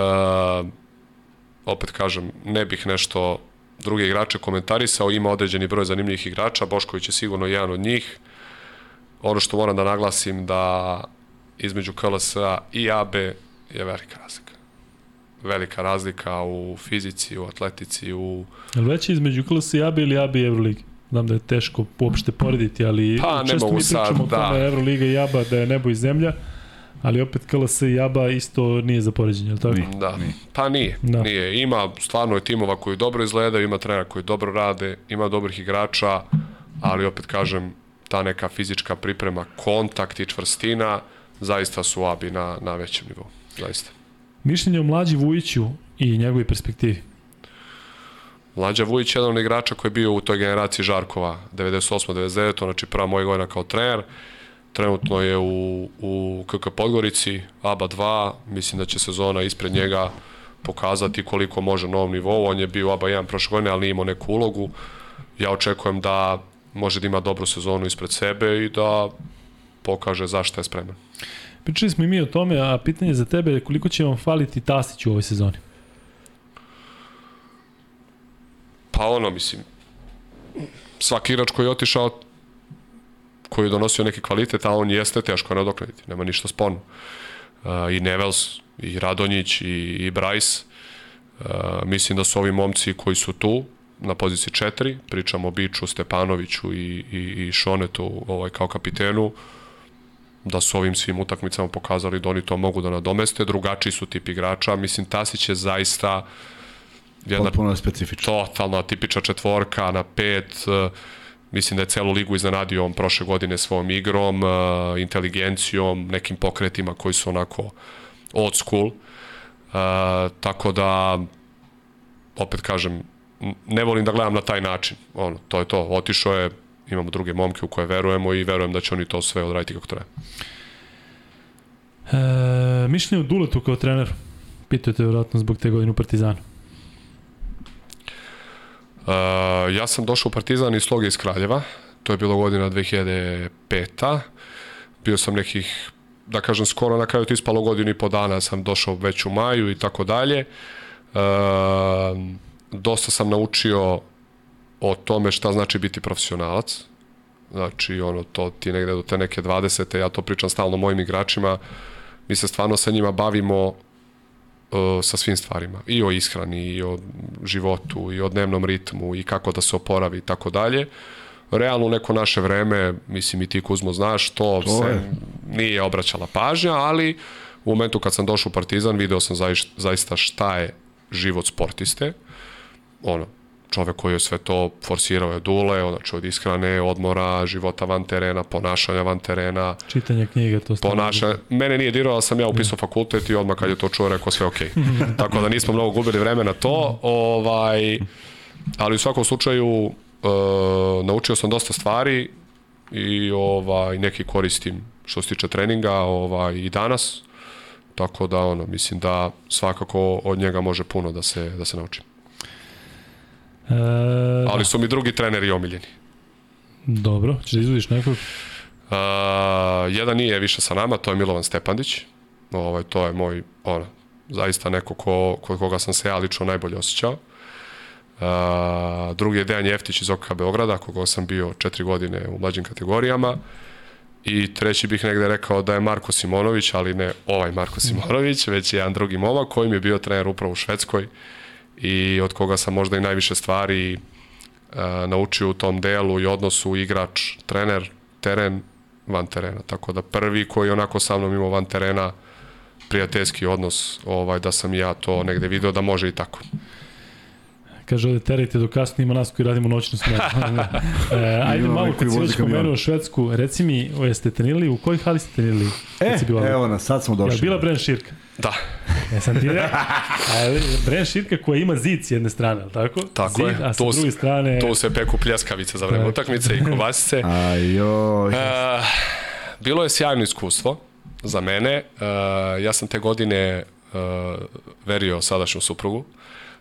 opet kažem, ne bih nešto druge igrače komentarisao, ima određeni broj zanimljivih igrača, Bošković je sigurno jedan od njih. Ono što moram da naglasim da između KLS-a i AB je velika razlika. Velika razlika u fizici, u atletici, u... Je li veće između KLS i AB ili AB i Euroligi? Znam da je teško uopšte porediti, ali pa, često mi pričamo sad, o tome da. Euroliga i ABA da je nebo i zemlja. Ali opet KLS i ABA isto nije za poređenje, ali tako? Nije, da, nije. pa nije, da. nije. Ima stvarno je timova koji dobro izgledaju, ima trenera koji dobro rade, ima dobrih igrača, ali opet kažem, ta neka fizička priprema, kontakt i čvrstina, zaista su ABI na, na većem nivou, zaista. Mišljenje o mlađi Vujiću i njegovoj perspektivi? Mlađa Vujić je jedan od igrača koji je bio u toj generaciji Žarkova, 98-99, znači prva moja godina kao trener, trenutno je u, u KK Podgorici, ABA 2, mislim da će sezona ispred njega pokazati koliko može na ovom nivou, on je bio ABA 1 prošle godine, ali nije imao neku ulogu, ja očekujem da može da ima dobru sezonu ispred sebe i da pokaže zašto je spreman. Pričali smo i mi o tome, a pitanje za tebe je koliko će vam faliti Tasić u ovoj sezoni? Pa ono, mislim, svaki igrač koji je otišao koji je donosio neki kvalitet, a on jeste teško nadoknaditi, nema ništa sporno. Uh, I Nevels, i Radonjić, i, i Bryce, uh, mislim da su ovi momci koji su tu, na poziciji 4, pričamo o Biču, Stepanoviću i, i, i Šonetu ovaj, kao kapitenu, da su ovim svim utakmicama pokazali da oni to mogu da nadomeste, drugačiji su tip igrača, mislim Tasić je zaista jedna potpuno specifična. Totalna tipična četvorka na pet, uh, Mislim da je celu ligu iznenadio on prošle godine svojom igrom, uh, inteligencijom, nekim pokretima koji su onako old school. Uh, tako da, opet kažem, ne volim da gledam na taj način. Ono, to je to. Otišao je, imamo druge momke u koje verujemo i verujem da će oni to sve odraditi kako treba. E, mišljenje o Duletu kao trener? Pitajte vjerojatno zbog te godine u Partizanu. Uh, ja sam došao u Partizan iz Sloge iz Kraljeva. To je bilo godina 2005. Bio sam nekih, da kažem, skoro na kraju to ispalo godinu i po dana sam došao već u maju i tako dalje. Uh, dosta sam naučio o tome šta znači biti profesionalac. Znači, ono, to ti negde do te neke 20. Ja to pričam stalno mojim igračima. Mi se stvarno sa njima bavimo sa svim stvarima. I o ishrani, i o životu, i o dnevnom ritmu, i kako da se oporavi i tako dalje. Realno u neko naše vreme, mislim i ti Kuzmo znaš, to, to se je. nije obraćala pažnja, ali u momentu kad sam došao u Partizan video sam zaista šta je život sportiste. Ono, čovek koji je sve to forsirao je dule, znači od ishrane, odmora, života van terena, ponašanja van terena. Čitanje knjige, to stavno. Ponaša... Mene nije dirao, sam ja upisao fakultet i odmah kad je to čuo rekao sve okej. Okay. Tako da nismo mnogo gubili vreme na to, ovaj, ali u svakom slučaju uh, naučio sam dosta stvari i ovaj, neki koristim što se tiče treninga ovaj, i danas. Tako da ono, mislim da svakako od njega može puno da se, da se nauči. E, Ali su mi drugi treneri omiljeni. Dobro, ćeš da izvodiš nekog? Uh, jedan nije više sa nama, to je Milovan Stepandić. Ovaj, to je moj, ono, zaista neko ko, kod koga sam se ja lično najbolje osjećao. Uh, drugi je Dejan Jeftić iz OKK Beograda, koga sam bio četiri godine u mlađim kategorijama. I treći bih negde rekao da je Marko Simonović, ali ne ovaj Marko Simonović, već je jedan drugi momak koji mi je bio trener upravo u Švedskoj i od koga sam možda i najviše stvari uh, naučio u tom delu i odnosu igrač, trener, teren, van terena. Tako da prvi koji onako sa mnom imao van terena prijateljski odnos, ovaj, da sam ja to negde video da može i tako. Kaže ovde terajte do kasno ima nas koji radimo noćnu smenu. e, ajde malo, kad si već pomenuo Švedsku, reci mi, o, jeste trenirali, u kojoj hali ste trenirali? E, evo nas, sad smo došli. Je bila Bren Širka? Da. Ja sam ti rekao, Bren Širka koja ima zid s jedne strane, ali tako? Tako zid, je. A sa to, druge strane... To se peku pljeskavice za vreme utakmice i kovasice. Ajoj. Uh, bilo je sjajno iskustvo za mene. Uh, ja sam te godine uh, verio sadašnju suprugu.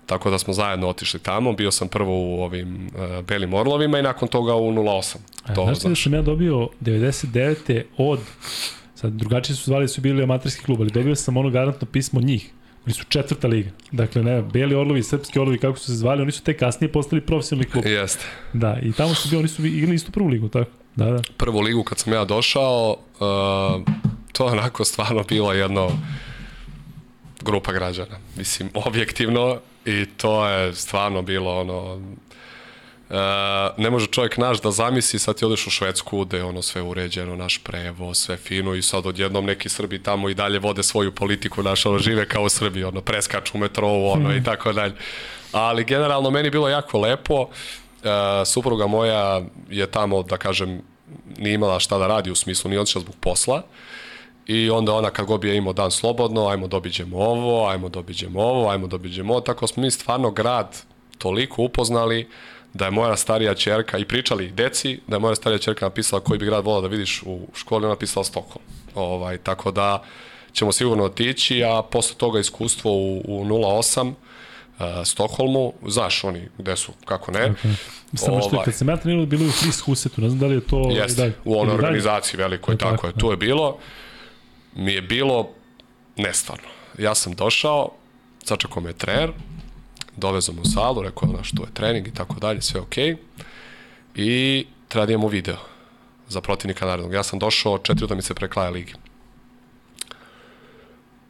Tako da smo zajedno otišli tamo, bio sam prvo u ovim uh, belim orlovima i nakon toga u 08. A, to, znaš da sam ja dobio 99. od, sad drugačije su zvali, su bili amaterski klub, ali dobio sam ono garantno pismo njih. Oni su četvrta liga. Dakle, ne, Beli Orlovi, Srpski Orlovi, kako su se zvali, oni su te kasnije postali profesionalni klub. Jeste. Da, i tamo su bili, oni su igrali istu prvu ligu, tako? Da, da. Prvu ligu kad sam ja došao, uh, to je onako stvarno bilo jedno grupa građana. Mislim, objektivno, I to je stvarno bilo ono... Uh, ne može čovjek naš da zamisli, sad ti odeš u Švedsku gde je ono sve uređeno, naš prevo, sve fino i sad odjednom neki Srbi tamo i dalje vode svoju politiku, naš ono žive kao u Srbiji, ono preskaču u metrovu, ono mm. i tako dalje. Ali generalno meni bilo jako lepo, uh, supruga moja je tamo, da kažem, nije imala šta da radi u smislu, nije odšla zbog posla, uh, I onda ona kad god bi je imao dan slobodno, ajmo dobiđemo ovo, ajmo dobiđemo ovo, ajmo dobiđemo ovo. Tako smo mi stvarno grad toliko upoznali da je moja starija čerka i pričali deci da je moja starija čerka napisala koji bi grad volao da vidiš u školi, ona napisala Stokholm. Ovaj, tako da ćemo sigurno otići, a posle toga iskustvo u, u 08 uh, Stokholmu, znaš oni gde su, kako ne. Okay. Samo što ovaj. kad sam ja trenirao, bilo je u Fris Husetu, ne znam da li je to... Jeste, u onoj organizaciji velikoj, e, tako, tako je, tu je bilo mi je bilo nestvarno. Ja sam došao, sačekao me trener, dovezao me u salu, rekao da što je trening i tako dalje, sve okej. Okay. I treba da imamo video za protivnika narednog. Ja sam došao četiri utakmice pre kraja ligi.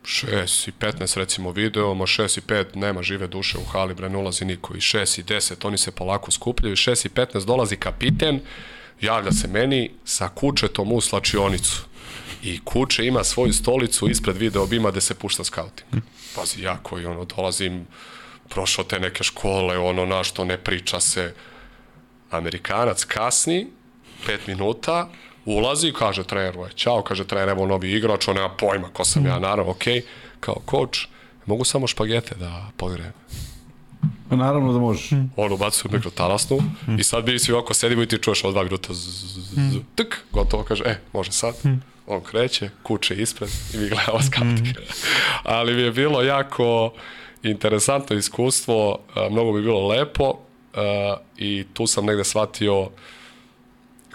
6 i 15 recimo video, ma 6 i 5 nema žive duše u hali, bre, ne ulazi niko. I 6 i 10 oni se polako skupljaju. 6 i 15 dolazi kapiten, javlja se meni sa kučetom u slačionicu i Kuče ima svoju stolicu ispred video bima gde se pušta scouting. Pazi, ja koji ono, dolazim, prošao te neke škole, ono, na što ne priča se. Amerikanac kasni, pet minuta, ulazi, kaže treneru, je, čao, kaže trener, evo novi igrač, on nema pojma ko sam ja, naravno, okej, okay. kao coach, mogu samo špagete da pogrejem. Pa naravno da možeš. Mm. On ubacuje mikrotalasnu mm. i sad bi svi ovako sedimo i ti čuješ od dva minuta z, z, z, mm. tek, gotovo kaže, e, može sad. Mm. On kreće, kuće ispred i mi gledamo skapti. Mm. Ali mi je bilo jako interesantno iskustvo, mnogo bi bilo lepo i tu sam negde shvatio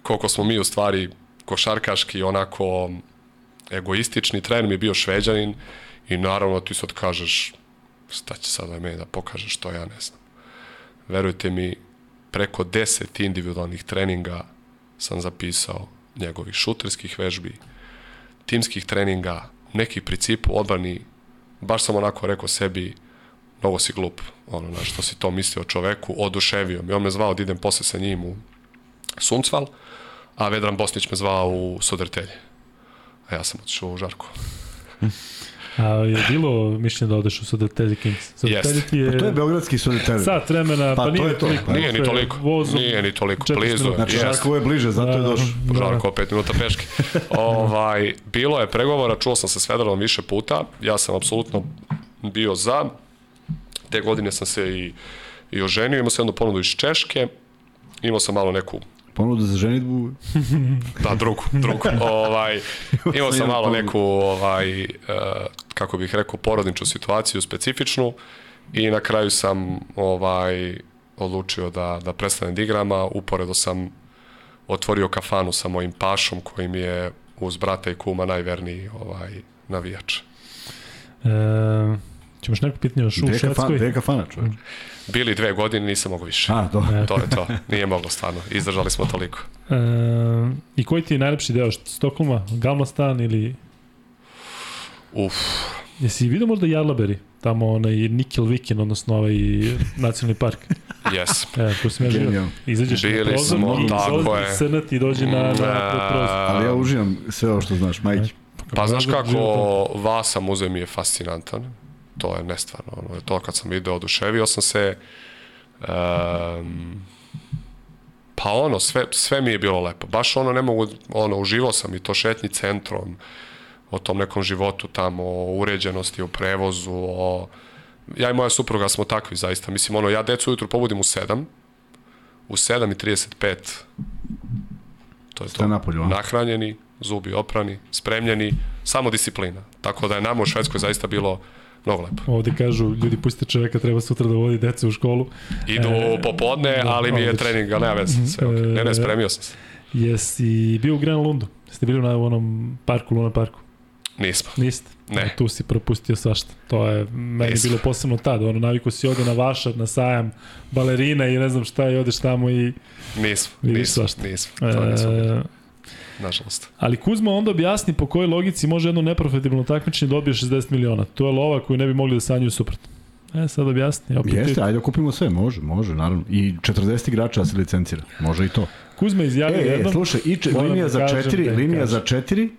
koliko smo mi u stvari košarkaški onako egoistični, trener mi je bio šveđanin i naravno ti sad kažeš šta će sada meni da pokaže što ja ne znam. Verujte mi, preko 10 individualnih treninga sam zapisao njegovih šuterskih vežbi, timskih treninga, nekih principu odbrani, baš sam onako rekao sebi, mnogo si glup, ono, na što si to mislio o čoveku, oduševio mi. On me zvao da idem posle sa njim u Suncval, a Vedran Bosnić me zvao u Sodrtelje. A ja sam otišao u Žarku. A je bilo mišljenje da odeš u Sodertelje Kings? Sodertelje je... Pa to je beogradski Sodertelje. Sat vremena, pa, pa nije to je to. toliko. Nije ni toliko. Vozom, nije ni toliko. Blizu. Znači, Žarko je bliže, zato da, je došao. Da. Žarko, 5 minuta peške. ovaj, bilo je pregovora, čuo sam se s Federalom više puta. Ja sam apsolutno bio za. Te godine sam se i, i oženio. Imao sam jednu ponudu iz Češke. Imao sam malo neku Ponudu za ženitbu? da, drugu, drugu. ovaj, imao sam malo neku, ovaj, uh, kako bih rekao, porodniču situaciju specifičnu i na kraju sam ovaj, odlučio da, da prestanem da igram, a uporedo sam otvorio kafanu sa mojim pašom koji mi je uz brata i kuma najverniji ovaj, navijač. E, ćemo neko pitanje Šu u Švedskoj? Gde je kafana, čovječ? Bili dve godine, nisam mogao više. A, to. to je to. Nije moglo stvarno. Izdržali smo toliko. E, I koji ti je najlepši deo Stokholma? Gamlastan ili... Uf. Jesi vidio možda Jarlaberi? Tamo onaj Nikel Viken, odnosno ovaj nacionalni park. Yes. E, tu sam ja živio. Izađeš Bili na prozor, smo, tako je. Srnat i dođe na, na, na prozor. Ali ja uživam sve ovo što znaš, majke. Pa znaš kako, Vasa muzej mi je fascinantan to je nestvarno. Ono, to kad sam video, oduševio sam se. Um, pa ono, sve, sve mi je bilo lepo. Baš ono, ne mogu, ono, uživao sam i to šetnji centrom, o tom nekom životu tamo, o uređenosti, o prevozu, o... Ja i moja supruga smo takvi, zaista. Mislim, ono, ja decu ujutru pobudim u 7, u 7 i 35 to je Ste to. Napolju, Nahranjeni, zubi oprani, spremljeni, samo disciplina. Tako da je nama u Švedskoj zaista bilo Mnogo lepo. Ovde kažu, ljudi pustite čoveka, treba sutra da vodi decu u školu. Idu e, popodne, da, ali mi je trening, ali nema veze, sve okay. Ne, ne, spremio sam se. Jesi bio u Gran Lundu? Jeste bili na onom parku, Luna parku? Nismo. Niste? Ne. E, tu si propustio svašta. To je meni Nismo. bilo posebno tad. Ono, naviku si ode na vašar, na sajam, balerina i ne znam šta i odeš tamo i... Nismo, nismo, nismo. To nismo e, nažalost. Ali Kuzma onda objasni po kojoj logici može jedno neprofitabilno takmičenje da dobije 60 miliona. To je lova koju ne bi mogli da sanjuju suprotno. E, sad objasni. Opet Jeste, ajde da kupimo sve, može, može, naravno. I 40 igrača se licencira, može i to. Kuzma izjavio e, jednom. E, slušaj, i če, linija, da za četiri, da linija kažem. za četiri,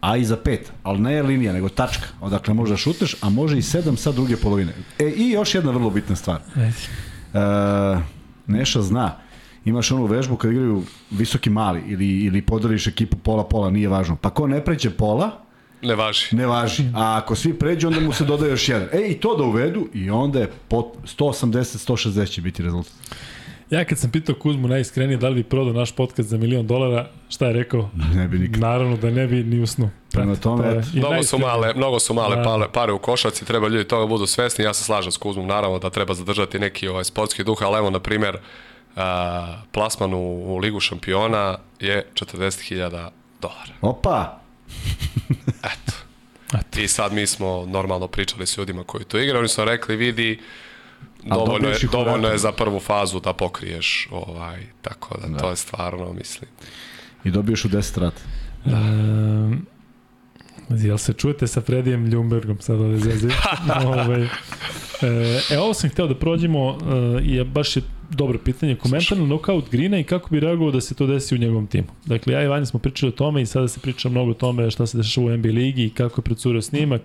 a i za pet, ali ne je linija, nego tačka. Odakle možda šuteš, a može i sedam sa druge polovine. E, i još jedna vrlo bitna stvar. E, Neša zna, imaš onu vežbu kad igraju visoki mali ili, ili podeliš ekipu pola-pola, nije važno. Pa ko ne pređe pola, Ne važi. Ne važi. A ako svi pređu, onda mu se dodaje još jedan. E, i to da uvedu, i onda je 180-160 će biti rezultat. Ja kad sam pitao Kuzmu najiskrenije da li bi prodao naš podcast za milion dolara, šta je rekao? Ne bi nikad. Naravno da ne bi ni usnu. Prema tome, to mnogo su male, mnogo su male da. pare, pare u košarci, treba ljudi toga budu svesni. Ja se slažem s Kuzmom, naravno da treba zadržati neki ovaj sportski duh, ali evo na primer a, plasman u, u Ligu šampiona je 40.000 dolara. Opa! Eto. Eto. I sad mi smo normalno pričali s ljudima koji to igraju, oni su rekli, vidi, dovoljno je, dovoljno je za prvu fazu da pokriješ, ovaj, tako da, da. to je stvarno, mislim. I dobiješ u 10 rata. Da. E, jel se čujete sa Fredijem Ljumbergom sad ovde zezio? ovaj, e, ovo sam hteo da prođemo, e, je baš je dobro pitanje, komentar na knockout Grina i kako bi reagovao da se to desi u njegovom timu. Dakle, ja i Vanja smo pričali o tome i sada se priča mnogo o tome šta se dešava u NBA ligi i kako je precurio snimak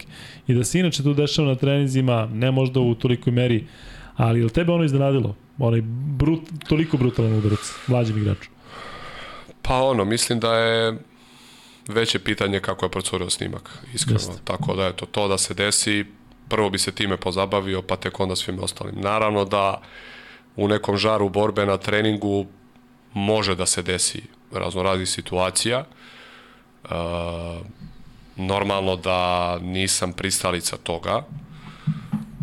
i da se inače to dešava na trenizima, ne možda u tolikoj meri, ali je tebe ono iznenadilo? Onaj brut, toliko brutalan udarac, mlađim igraču. Pa ono, mislim da je veće pitanje kako je procurio snimak, iskreno. Jeste. Tako da je to, to da se desi, prvo bi se time pozabavio, pa tek onda svim ostalim. Naravno da u nekom žaru borbe na treningu može da se desi razno razni situacija. E, normalno da nisam pristalica toga.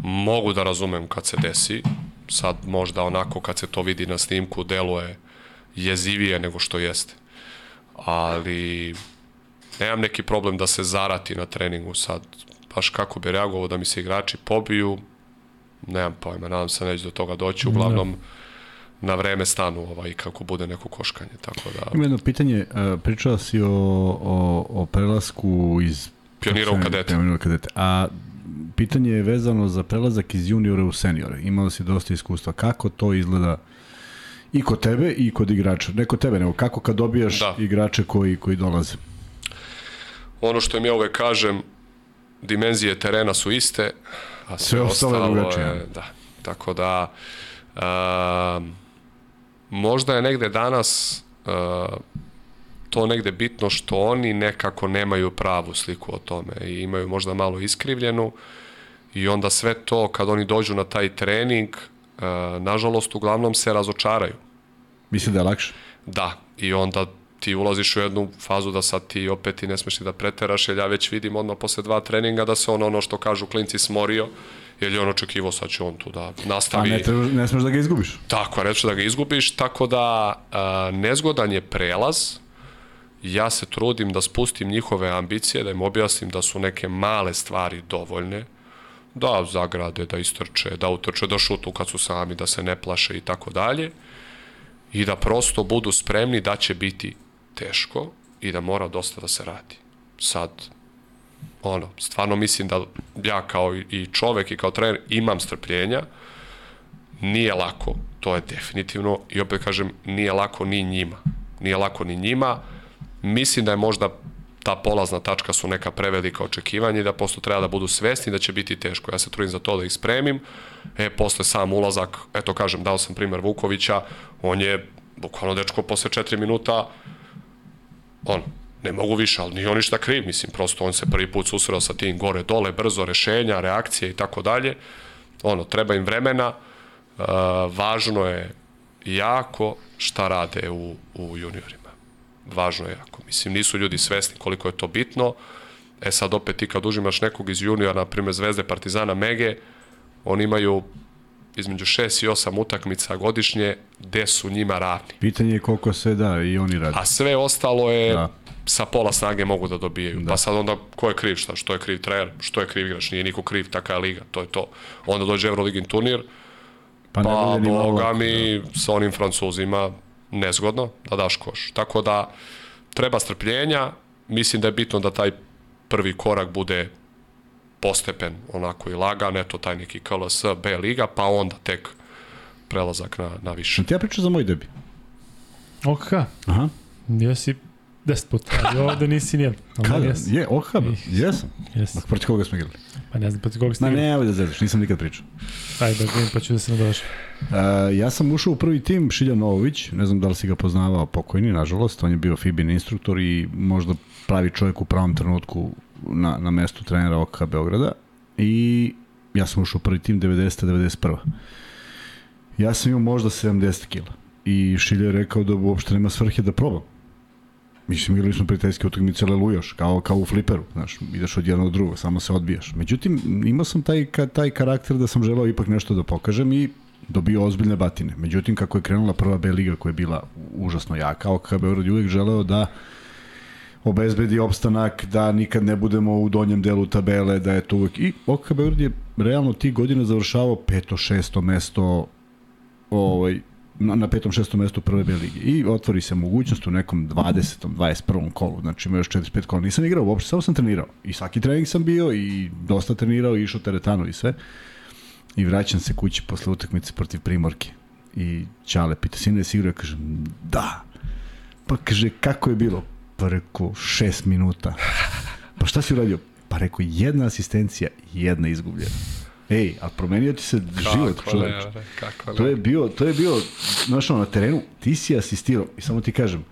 Mogu da razumem kad se desi. Sad možda onako kad se to vidi na snimku deluje jezivije nego što jeste. Ali nemam neki problem da se zarati na treningu sad. Baš kako bi reagovao da mi se igrači pobiju, nemam pojma, nadam se neće do toga doći, uglavnom na vreme stanu ovaj, kako bude neko koškanje. Tako da... Ima jedno pitanje, e, pričao si o, o, o prelasku iz Pionira u kadete. Pionira u kadete. A pitanje je vezano za prelazak iz juniora u seniore. Imao si dosta iskustva. Kako to izgleda i kod tebe i kod igrača? Ne kod tebe, nego kako kad dobijaš da. igrače koji, koji dolaze? Ono što im ja uvek kažem, dimenzije terena su iste, a sve, sve ostalo je, da. Tako da, uh, možda je negde danas uh, to negde bitno što oni nekako nemaju pravu sliku o tome i imaju možda malo iskrivljenu i onda sve to kad oni dođu na taj trening, uh, nažalost uglavnom se razočaraju. Mislim da je lakše? Da, i onda ti ulaziš u jednu fazu da sad ti opet i ne smeš da preteraš, jer ja već vidim odmah posle dva treninga da se on ono što kažu klinci smorio, jer je on očekivo sad će on tu da nastavi. A ne, treba, ne smeš da ga izgubiš. Tako, ne da ga izgubiš, tako da a, nezgodan je prelaz, ja se trudim da spustim njihove ambicije, da im objasnim da su neke male stvari dovoljne, da zagrade, da istrče, da utrče, da šutu kad su sami, da se ne plaše i tako dalje i da prosto budu spremni da će biti teško i da mora dosta da se radi. Sad, ono, stvarno mislim da ja kao i čovek i kao trener imam strpljenja, nije lako, to je definitivno, i opet kažem, nije lako ni njima. Nije lako ni njima, mislim da je možda ta polazna tačka su neka prevelika očekivanja i da posto treba da budu svesni da će biti teško. Ja se trudim za to da ih spremim. E, posle sam ulazak, eto kažem, dao sam primer Vukovića, on je bukvalno dečko posle 4 minuta on, ne mogu više, ali nije on ništa kriv, mislim, prosto on se prvi put susreo sa tim gore, dole, brzo rešenja, reakcije i tako dalje. Ono, treba im vremena, uh, važno je jako šta rade u, u juniorima. Važno je jako. Mislim, nisu ljudi svesni koliko je to bitno. E sad opet ti kad užimaš nekog iz juniora, na primjer Zvezde, Partizana, Mege, oni imaju između 6 i 8 utakmica godišnje gde su njima ravni. Pitanje je koliko se da i oni radi. A sve ostalo je da. sa pola snage mogu da dobijaju. Da. Pa sad onda ko je kriv šta? Što je kriv trener? Što je kriv igrač? Nije niko kriv, taka je liga. To je to. Onda dođe Euroligin turnir, pa, pa boga mi da. sa onim francuzima nezgodno da daš koš. Tako da treba strpljenja, mislim da je bitno da taj prvi korak bude postepen, onako i lagan, eto taj neki KLS, B liga, pa onda tek prelazak na, na više. Ti ja pričam za moj debi. OKH? Aha. Jesi 10 puta, ali ovde nisi nijedan. Kada? Jes. Je, OKH, jesam. Jesam. Proti koga smo igrali? Pa ne znam proti koga ste igrali. Ma ne, evo da zezaš, nisam nikad pričao. Ajde, da vidim, pa ću da se nadošao. Uh, ja sam ušao u prvi tim Šilja Novović, ne znam da li si ga poznavao pokojni, nažalost, on je bio Fibin instruktor i možda pravi čovjek u pravom trenutku na, na mestu trenera OKH Beograda i ja sam ušao prvi tim 90-91. Ja sam imao možda 70 kila i Šilja je rekao da uopšte nema svrhe da probam. Mislim, igrali smo prijateljske utakmice lelujaš, kao, kao u fliperu, znaš, ideš od jednog do drugog, samo se odbijaš. Međutim, imao sam taj, ka, taj karakter da sam želao ipak nešto da pokažem i dobio ozbiljne batine. Međutim, kako je krenula prva B liga koja je bila užasno jaka, OKH Beograd je uvijek želeo da obezbedi opstanak, da nikad ne budemo u donjem delu tabele, da je to uvek... I OKH Beograd je realno tih godina završavao peto, šesto mesto ovaj, na, petom, šestom mestu prve B ligi. I otvori se mogućnost u nekom 20. 21. kolu, znači ima još 4-5 kola. Nisam igrao uopšte, samo sam trenirao. I svaki trening sam bio i dosta trenirao i išao teretanu i sve. I vraćam se kući posle utakmice protiv Primorke. I Ćale pita, sine, si igrao? Ja kažem, da. Pa kaže, kako je bilo? Pa rekao, šest minuta. Pa šta si uradio? Pa rekao, jedna asistencija, jedna izgubljena. Ej, a promenio ti se kako život, čoveč. Kako to je bio, to je bio, znaš, na terenu, ti si asistirao, i samo ti kažem,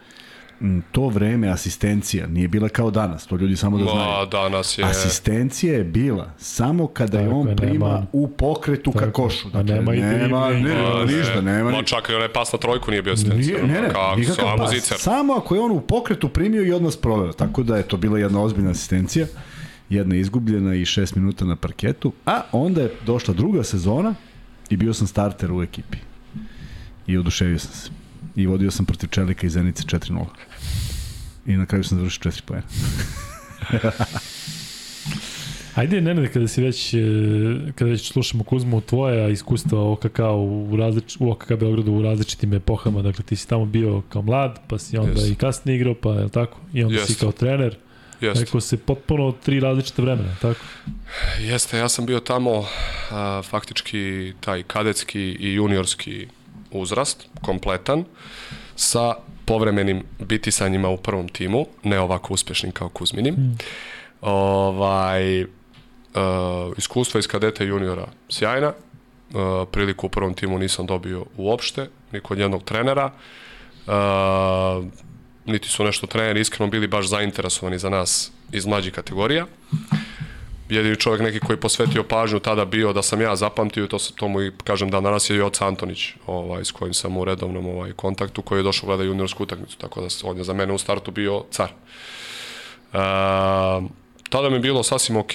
to vreme asistencija nije bila kao danas, to ljudi samo da znaju. Ma, danas je... Asistencija je bila samo kada je on prima nema- u pokretu ka Tako, košu. a nema i nema, dribling, ne, nema ništa, nema Ma čak i onaj pas na trojku nije bio asistencija. Nije, ne, ne, Kako, nikakav samo pas. Samo ako je on u pokretu primio i odmah sproveo. Tako da je to bila jedna ozbiljna asistencija. Jedna izgubljena i šest minuta na parketu. A onda je došla druga sezona i bio sam starter u ekipi. I oduševio sam se. I vodio sam protiv Čelika i Zenice 4-0. I na kraju sam završio 4 pojena. Ajde, Nenade, kada si već, e, kada već slušamo Kuzmu, tvoja iskustva OKK u, različ, u OKK Beogradu u različitim epohama, dakle ti si tamo bio kao mlad, pa si onda Jeste. i kasnije igrao, pa je tako? I onda si Jeste. kao trener. Jeste. Rekao se potpuno tri različite vremena, tako? Jeste, ja sam bio tamo a, faktički taj kadetski i juniorski uzrast, kompletan, sa povremenim bitisanjima u prvom timu, ne ovako uspešnim kao Kuzminim. Mm. Ovaj, uh, iskustva iz kadeta i juniora sjajna, uh, priliku u prvom timu nisam dobio uopšte, ni kod jednog trenera. Uh, niti su nešto treneri iskreno bili baš zainteresovani za nas iz mlađih kategorija jedini čovjek neki koji je posvetio pažnju tada bio da sam ja zapamtio to, to mu i kažem da danas je Joca Antonić ovaj, s kojim sam u redovnom ovaj, kontaktu koji je došao gleda juniorsku utakmicu tako da on je za mene u startu bio car. E, tada mi je bilo sasvim ok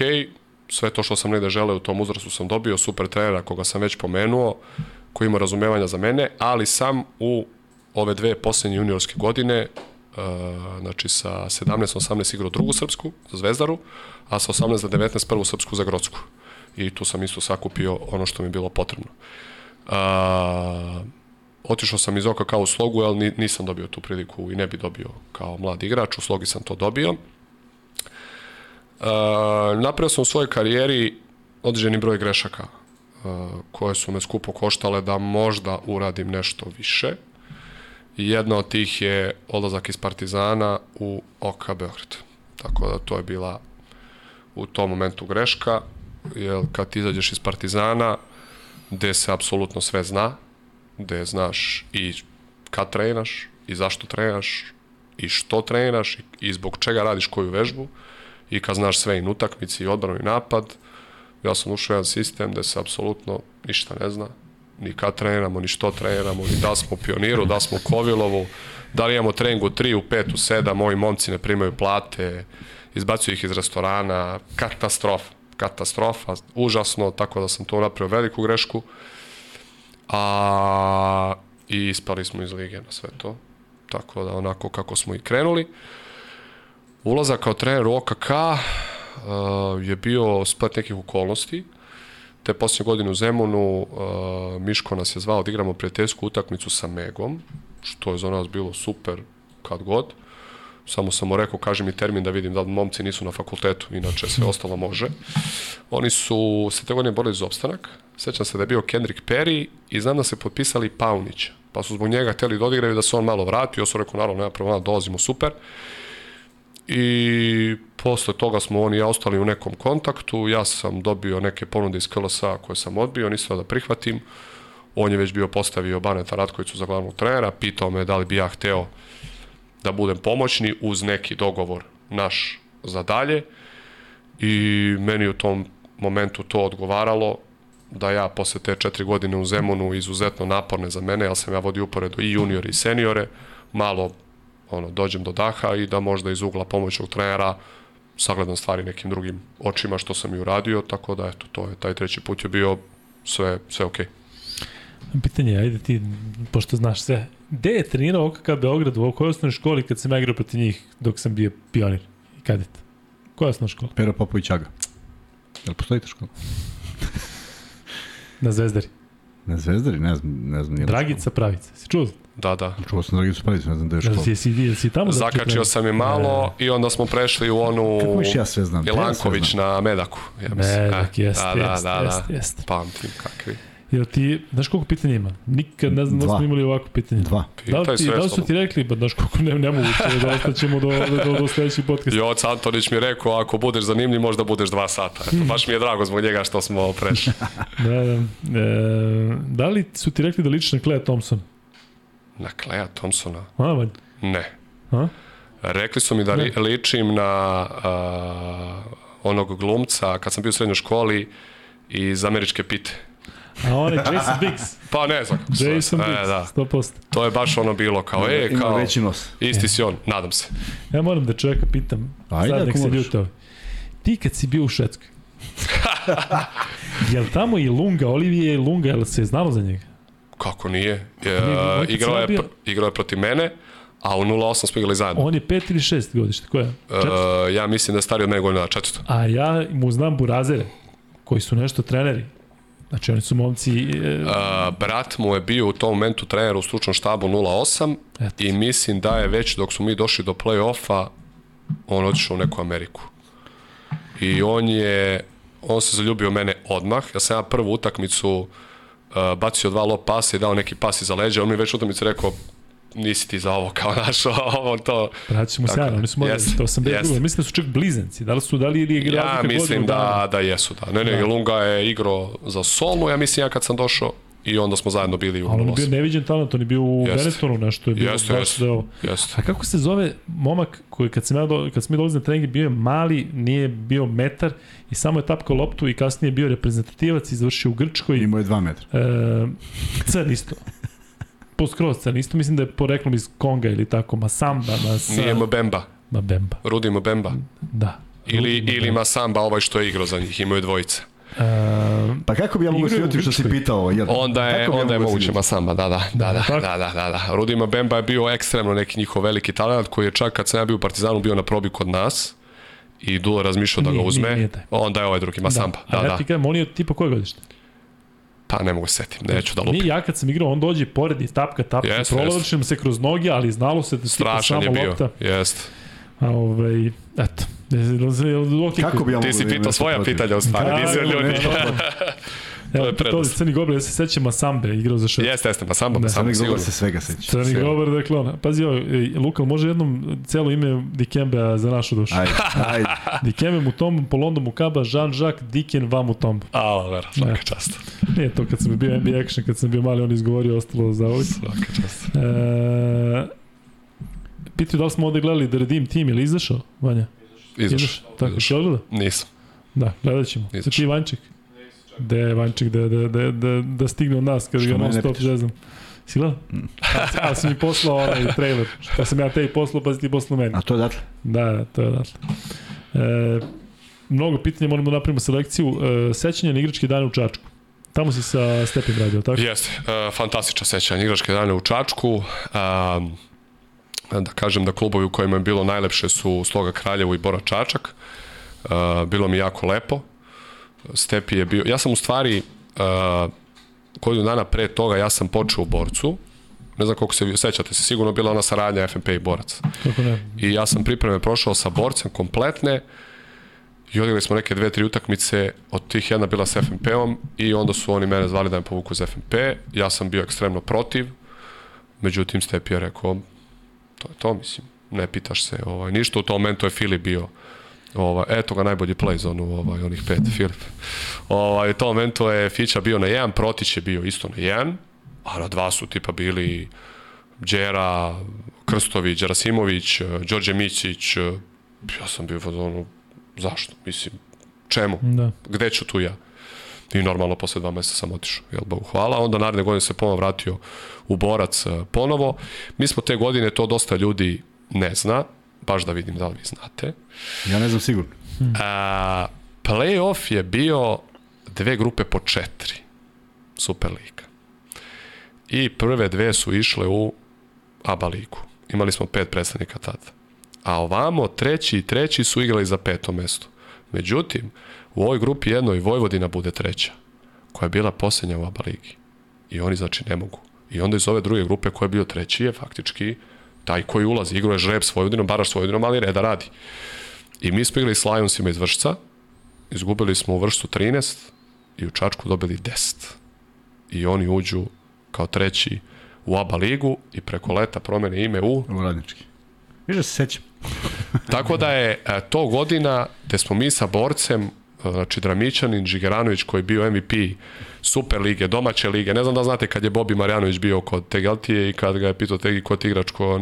sve to što sam negde želeo u tom uzrastu sam dobio super trenera koga sam već pomenuo koji ima razumevanja za mene ali sam u ove dve poslednje juniorske godine znači sa 17-18 igrao drugu srpsku za Zvezdaru, a sa 18 do 19 prvu srpsku za Grodsku. I tu sam isto sakupio ono što mi je bilo potrebno. Uh, otišao sam iz OKK u slogu, ali ni- nisam dobio tu priliku i ne bi dobio kao mlad igrač, u slogi sam to dobio. Uh, napravio sam u svojoj karijeri određeni broj grešaka uh, koje su me skupo koštale da možda uradim nešto više. Jedna od tih je odlazak iz Partizana u OK Beograd. Tako da to je bila u tom momentu greška, jer kad ti izađeš iz Partizana, gde se apsolutno sve zna, gde znaš i kad trenaš, i zašto trenaš, i što trenaš, i, zbog čega radiš koju vežbu, i kad znaš sve i utakmici, i odbranu, i napad, ja sam ušao jedan sistem gde se apsolutno ništa ne zna, ni kad treniramo, ni što treniramo, ni da smo Pioniru, da smo Kovilovu, da li imamo trening u 3, u 5, u 7, moji momci ne primaju plate, izbacuju ih iz restorana, katastrofa, katastrofa, užasno, tako da sam to napravio veliku grešku, a i ispali smo iz lige na sve to, tako da onako kako smo i krenuli. Ulazak kao trener u OKK uh, je bio splet nekih okolnosti, te posljednje godine u Zemunu uh, Miško nas je zvao da igramo prijateljsku utakmicu sa Megom, što je za nas bilo super kad god. Samo sam mu rekao, kaži mi termin da vidim da momci nisu na fakultetu, inače sve ostalo može. Oni su se te godine borili za opstanak. Sećam se da je bio Kendrick Perry i znam da se potpisali Paunića. Pa su zbog njega hteli da odigraju da se on malo vrati. Ja rekao, naravno, nema problema, dolazimo super. I posle toga smo oni ja ostali u nekom kontaktu, ja sam dobio neke ponude iz KLS-a koje sam odbio, nisam da prihvatim. On je već bio postavio Baneta Ratkoviću za glavnog trenera, pitao me da li bi ja hteo da budem pomoćni uz neki dogovor naš za dalje i meni u tom momentu to odgovaralo da ja posle te četiri godine u Zemunu izuzetno naporne za mene, jer sam ja vodio uporedo i juniore i seniore, malo ono, dođem do daha i da možda iz ugla pomoćnog trenera sagledam stvari nekim drugim očima što sam i uradio, tako da eto, to je, taj treći put je bio sve, sve okej. Okay. Pitanje, je, ajde ti, pošto znaš sve, gde je trenirao OKK Beograd, u kojoj osnovnoj školi kad sam ja igrao protiv njih dok sam bio pionir i kadet? Koja osnovna škola? Pero Popović Aga. Jel postoji ta škola? Na Zvezdari. Na Zvezdari, ne znam, ne znam. Dragica Pravica. Si čuo? Da, da. Čuo sam Dragicu Pravicu, ne znam da je Da škola. si, jesi, jesi tamo? Zakačio sam je malo i onda smo prešli u onu Kako miš ja sve znam? Milanković Ja sve znam. na Medaku. Ja mislim. Medak, E, jeste, da, da, jeste, da, jeste, da. jeste. Pamtim kakvi. Jel ti, znaš koliko pitanja ima? Nikad ne znam da Dva. smo imali ovako pitanje. Dva. Da li, ti, da li su ti rekli, ba znaš koliko ne, nemoguće, da ostaćemo do, do, do, do sledećeg podcasta. Joc Antonić mi je rekao, ako budeš zanimljiv, možda budeš dva sata. Eto, baš mi je drago zbog njega što smo prešli. Da, da. E, da li su ti rekli da ličiš na Clea Thompson? Na Kleja Thompsona? A. Ne. A? Rekli su mi da li, ličim na a, onog glumca kad sam bio u srednjoj školi iz američke pite. A on je Jason Biggs. Pa ne znam kako se zove. Jason E, Biggs, da. 100%. To je baš ono bilo kao, e, kao, veći nos. isti si on, nadam se. Ja moram da čoveka pitam, Ajde, sad nek se ovi. Ti kad si bio u Švedskoj, jel tamo i Lunga, Olivije i Lunga, jel se je znalo za njega? Kako nije? E, on kad igrao, je, bio- je protiv mene, a u 08 smo igrali zajedno. On je pet ili šest godište, ko je? E, ja mislim da je stariji od mene godina četvrto. A ja mu znam burazere, koji su nešto treneri. Znači, oni su momci... E, Uh, brat mu je bio u tom momentu trener u stručnom štabu 08 Eto. i mislim da je već dok su mi došli do play-offa on otišao u neku Ameriku. I on je on se zaljubio mene odmah. Ja sam ja prvu utakmicu uh, bacio dva lob pasa i dao neki pas iza leđa. On mi već u utakmici rekao nisi ti za ovo kao naš, ovo to. Sjajni, je. oni su morali, Jeste, to sam yes. mislim da su čak blizanci, da li su, da li je Ja razlika mislim dana? da, da jesu, da. Ne, ne, Da. Lunga je igrao za Solnu, ja mislim ja kad sam došao i onda smo zajedno bili u Ali on je bio 08. neviđen talent, on je bio u Jeste. Benettonu, nešto je bilo Jeste, jeste. da je ovo. Jeste. A kako se zove momak koji kad sam ja do, kad smo mi dolazili na treninge bio je mali, nije bio metar i samo je tapkao loptu i kasnije je bio reprezentativac i završio u Grčkoj. Imao je 2 metra. E, crn isto. Po skroz crn isto, mislim da je poreklom iz Konga ili tako, Masamba, Masa, Nije Mbemba, Mabemba. Rudi Mbemba. Da. Ili, Rudi ili Masamba, ovaj što je igrao za njih, imaju dvojice. E, Pa kako bi ja mogu u sljutiti što si pitao? Jel? Onda je, Kako bi ja onda je mogao moguće? Masamba, da, da, da, da, da, da, da, da. Rudi Mbemba je bio ekstremno neki njihov veliki talent koji je čak kad sam ja bio u Partizanu bio na probi kod nas i Dula razmišljao da Nije, ga uzme, nije, nije taj. onda je ovaj drugi Masamba, Da, da, a ja da. ti kažem, on je tipa koje godište? Pa ne mogu se setim, neću da lupim. Nije ja kad sam igrao, on dođe pored i tapka, tapka, Jeste, prolavršim se kroz noge, ali znalo se da Strašan je bio, lopta. jest. A ovaj, eto. Okay, Kako bi ja mogu Ti si da imam pitao nešto svoja protiv? pitanja u stvari, Da, nisi od da, ljudi. da, da. To Evo, je to je prednost. Crni Gober, ja se sećam Masambe, igrao za šest. Jeste, jeste, Masamba, Da, Masamba, Crni govor se svega seća. Crni sve. Gober, dakle ona. Pazi ovo, ej, Lukal, može jednom celo ime Dikembe za našu dušu. Ajde, ajde. Dikembe Mutombo, Polondo Mukaba, Jean-Jacques Diken Va Mutombo. A, ver, svaka Ne. čast. Nije to kad sam bio NBA Action, kad sam bio mali, on izgovorio, ostalo za ovih. Svaka čast. E, pitaju da li smo ovde gledali The Redeem Team, ili izašao, Vanja? Izašao. Tako, Izašao. si odgleda? Nisam. Da, gledat ćemo. Izašao. Sa ti Vanček? Gde je Vanček da, da, da, da, da stigne od nas kad ga non stop zezam. Si gledao? A, a si mi poslao onaj trailer. Što sam ja tebi poslao, pa si ti poslao meni. A to je datle? Da, da, to je odatle. E, mnogo pitanja, moramo da napravimo selekciju. E, sećanje na igračke dane u Čačku. Tamo si sa Stepim radio, tako? Jeste, uh, fantastičan sećanje igračke dane u Čačku. Um, da kažem da klubovi u kojima je bilo najlepše su Sloga Kraljevo i Bora Čačak. Uh, bilo mi jako lepo. Stepi je bio... Ja sam u stvari uh, godinu dana pre toga ja sam počeo u Borcu. Ne znam koliko se vi sećate se, sigurno bila ona saradnja FNP i Borac. Kako ne? I ja sam pripreme prošao sa Borcem kompletne i odigrali smo neke dve, tri utakmice, od tih jedna bila sa FNP-om i onda su oni mene zvali da me povuku za FNP. Ja sam bio ekstremno protiv, međutim Stepi je rekao, to je to, mislim, ne pitaš se, ovaj, ništa u tom momentu je Filip bio Ovaj, eto ga najbolji play zonu, ovaj, onih pet, Filip. Ovaj, u tom momentu je Fića bio na jedan, Protić je bio isto na jedan, a na dva su tipa bili Đera, Krstović, Đerasimović, Đorđe Mićić, ja sam bio u fazonu, zašto? Mislim, čemu? Da. Gde ću tu ja? I normalno posle dva meseca sam otišao, jel Bogu hvala. Onda naredne godine se ponovo vratio u Borac eh, ponovo. Mi smo te godine, to dosta ljudi ne zna, baš da vidim da li vi znate. Ja ne znam sigurno. A, playoff je bio dve grupe po četiri. Super liga. I prve dve su išle u ABA ligu. Imali smo pet predstavnika tada. A ovamo treći i treći su igrali za peto mesto. Međutim, u ovoj grupi jednoj Vojvodina bude treća, koja je bila posljednja u ABA ligi. I oni znači ne mogu. I onda iz ove druge grupe koja je bio treći je faktički taj koji ulazi, igrao je žreb s Vojvodinom, baraš s Vojvodinom, ali reda radi. I mi smo igrali s Lionsima iz Vršca, izgubili smo u Vršcu 13 i u Čačku dobili 10. I oni uđu kao treći u ABA ligu i preko leta promene ime u... U radnički. Viš da se sećam. Tako da je e, to godina gde smo mi sa borcem, znači Dramićanin, Žigeranović koji je bio MVP Super lige, domaće lige. Ne znam da znate kad je Bobi Marjanović bio kod Tegaltije i kad ga je pitao Tegi ko ti igrač ko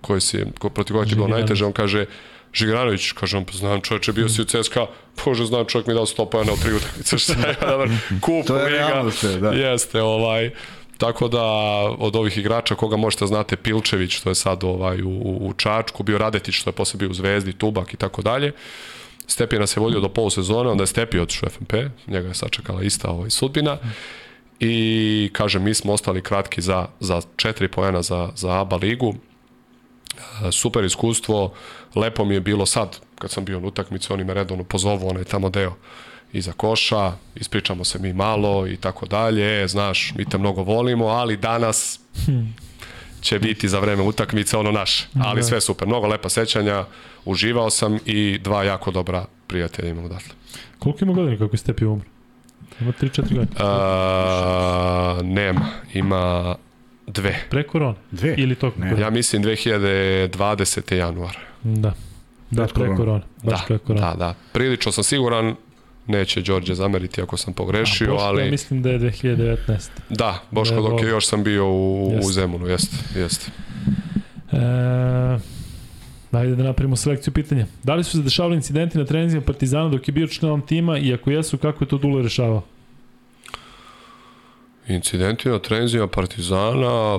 koji si, ko, protiv kojeg ti bilo najteže, on kaže, Žigranović, kaže on, pa znam čovječe, bio si u CSKA, bože, znam čovjek mi dao 100 pojena u tri utakmice, šta je, dobar, kup, To je liga, realnost, da. jeste, ovaj, Tako da od ovih igrača koga možete znate Pilčević što je sad ovaj u, u Čačku, bio Radetić što je posle bio u Zvezdi, Tubak i tako dalje. Stepina se vodio do polusezone, onda je Stepi otišao FNP, njega je sačekala ista ovaj sudbina. I kaže mi smo ostali kratki za za 4 poena za za ABA ligu. E, Super iskustvo, lepo mi je bilo sad kad sam bio na utakmici, oni me redovno pozovu onaj tamo deo iza koša, ispričamo se mi malo i tako dalje, znaš, mi te mnogo volimo, ali danas će biti za vreme utakmice ono naš, ali sve super, mnogo lepa sećanja, uživao sam i dva jako dobra prijatelja imam odatle. Koliko ima godina kako je Stepi umro? Ima 3-4 godine. Uh, nema, ima dve. Pre korone? Dve? Ili to? Ne. Ja mislim 2020. januar. Da. Da, pre korone. Baš Da, pre korone. da, da. Prilično sam siguran, neće Đorđe zameriti ako sam pogrešio, Boško, ali... Ja mislim da je 2019. Da, Boško, Da, dok je još sam bio u, u Jeste. Zemunu, jeste, jeste. E, Ajde da napravimo selekciju pitanja. Da li su se dešavali incidenti na treninzima Partizana dok je bio članom tima i ako jesu, kako je to Dule rešavao? Incidenti na trenzima Partizana,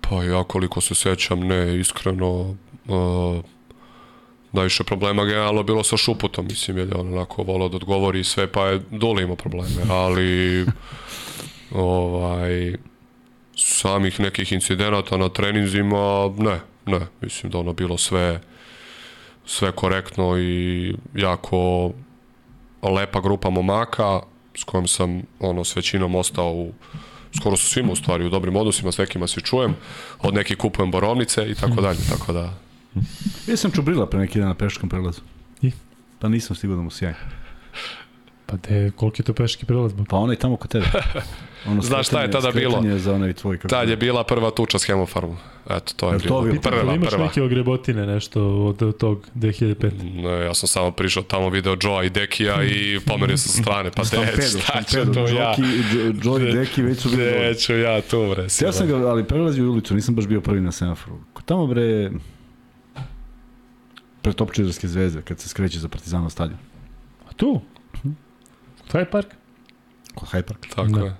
pa ja koliko se sećam, ne, iskreno, uh, najviše problema generalno bilo sa Šuputom, mislim, jer je on onako volao da odgovori sve, pa je Dule imao probleme, ali ovaj, samih nekih incidenata na treninzima, ne, ne, mislim da ono bilo sve sve korektno i jako lepa grupa momaka s kojom sam ono s većinom ostao u skoro su svima u stvari u dobrim odnosima, s nekima se čujem, od nekih kupujem borovnice i tako dalje, tako da Ja sam čubrila pre neki dan na peškom prelazu. I? Pa nisam stigao da mu sjaj. Pa de, koliki je to peški prelaz? Pa onaj tamo kod tebe. Ono Znaš šta je tada bilo? za onaj tvoj kako. tad je bila prva tuča s hemofarmom. Eto, to je to bilo. bilo? Da li Prva, imaš prva. neke ogrebotine, nešto od, tog 2005? Ne, ja sam samo prišao tamo video Joe i Dekija i pomerio sam sa strane, pa de, Stampedo, šta ću to ja? Joki, Jo- Joey i Deki već su bili Gde ću ja tu, bre? Ja sam ga, ali prelazio u ulicu, nisam baš bio prvi na semaforu. Ko Tamo bre, pred Topčirske zvezde, kad se skreće za Partizanov stadion. A tu? Taj park? Kod Hyde Park. Tako Da. je.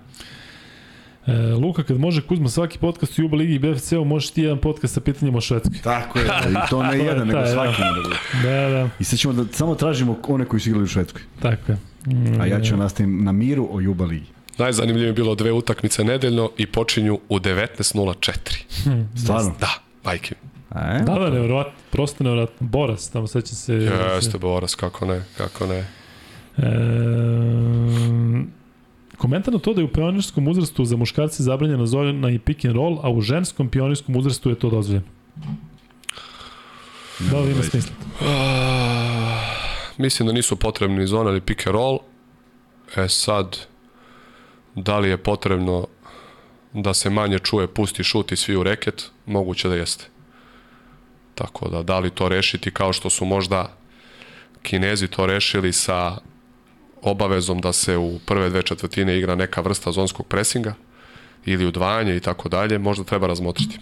E, Luka, kad može Kuzma svaki podcast u Juba Ligi i BFC-u, možeš ti jedan podcast sa pitanjem o Švedskoj. Tako je. I to ne jedan, nego da. svaki da. Da, da, I sad ćemo da samo tražimo one koji su igrali u Švedskoj. tako je. Mm, A ja ću nastavim na miru o Juba Ligi. Najzanimljivije je bilo dve utakmice nedeljno i počinju u 19.04. Stvarno? Da, majke. E? Da, da, nevjerovatno, prosto nevjerovatno. Boras, tamo sećam se... Jeste, Boras, kako ne, kako ne. E, komentar na to da je u pionirskom uzrastu za muškarce zabranjena zona i pick and roll, a u ženskom pionirskom uzrastu je to dozvoljeno. Da li ima smisla? Ah, mislim da nisu potrebni ni zona ili pick and roll. E sad, da li je potrebno da se manje čuje pusti šut i svi u reket, moguće da jeste. Tako da, da li to rešiti kao što su možda Kinezi to rešili sa obavezom da se u prve dve četvrtine igra neka vrsta zonskog presinga ili udvajanje i tako dalje, možda treba razmotriti.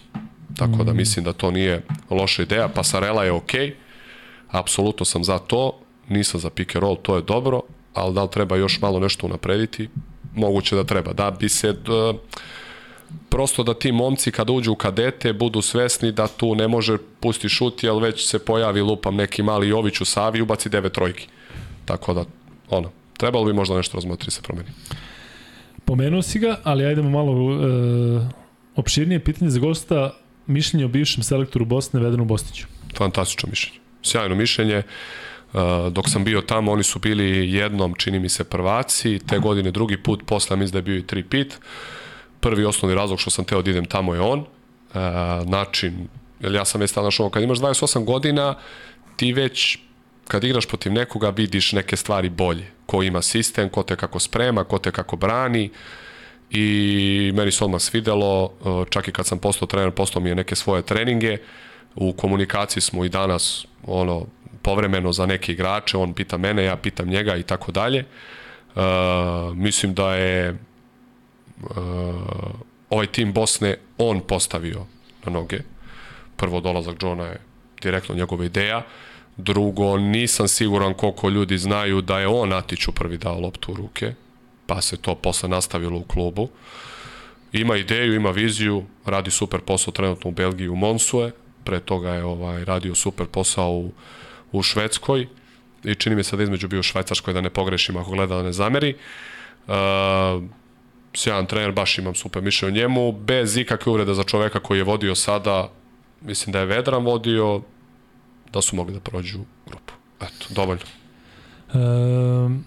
Tako da mislim da to nije loša ideja. Pasarela je okej, okay, apsolutno sam za to, nisam za pick and roll, to je dobro, ali da li treba još malo nešto unaprediti? Moguće da treba. Da bi se... d- prosto da ti momci kada uđu u kadete budu svesni da tu ne može pusti šut, jer već se pojavi lupam neki mali Jović u Savi i ubaci devet trojki. Tako da, ono, trebalo bi možda nešto razmotriti se promeni. Pomenuo si ga, ali ajdemo malo e, opširnije pitanje za gosta, mišljenje o bivšem selektoru Bosne, Vedenu Bostiću. Fantastično mišljenje. Sjajno mišljenje. Uh, dok sam bio tamo, oni su bili jednom, čini mi se, prvaci, te godine drugi put, posle mislim da je bio i tri pit. Prvi osnovni razlog što sam teo da idem tamo je on. Uh, način, jer ja sam već tada našao, kad imaš 28 godina, ti već kad igraš protiv nekoga vidiš neke stvari bolje. Ko ima sistem, ko te kako sprema, ko te kako brani i meni se odmah svidelo, uh, čak i kad sam postao trener, postao mi je neke svoje treninge, u komunikaciji smo i danas ono povremeno za neke igrače, on pita mene, ja pitam njega i tako dalje. Uh, mislim da je ovaj tim Bosne on postavio na noge. prvo dolazak Johna je direktno njegova ideja, drugo nisam siguran koliko ljudi znaju da je on Atiću prvi dao loptu u ruke, pa se to posle nastavilo u klubu. Ima ideju, ima viziju, radi super posao trenutno u Belgiji u Monsue, pre toga je ovaj radio super posao u, u Švedskoj i čini mi se da između bio u Švajcarskoj da ne pogrešim ako gleda da ne zameri. Uh, sjajan trener, baš imam super mišlje o njemu, bez ikakve uvrede za čoveka koji je vodio sada, mislim da je Vedran vodio, da su mogli da prođu grupu. Eto, dovoljno. Um,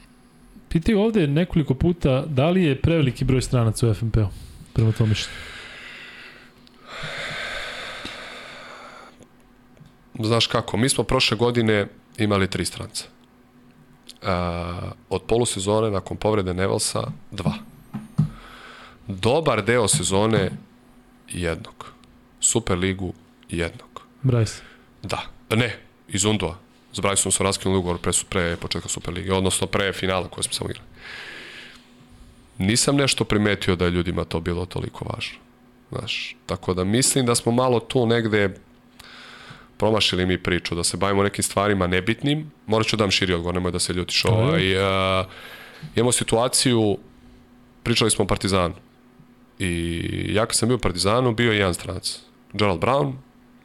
pitaju ovde nekoliko puta da li je preveliki broj stranaca u FNP-u, prema tom mišljenju. Znaš kako, mi smo prošle godine imali tri stranca. Uh, od polusezone nakon povrede Nevelsa dva. Dobar deo sezone jednog. Super ligu jednog. Bryce. Da, ne, iz Undua. S Bryceom smo raskinuli ugovor pre, pre početka Super lige, odnosno pre finala koje smo samo igrali. Nisam nešto primetio da je ljudima to bilo toliko važno. Znaš, tako da mislim da smo malo tu negde promašili mi priču, da se bavimo nekim stvarima nebitnim. Morat ću da dam širi odgovor, nemoj da se ljutiš. Ovaj, uh, imamo situaciju, pričali smo o Partizanu. I ja kad sam bio u Partizanu, bio je jedan stranac. Gerald Brown,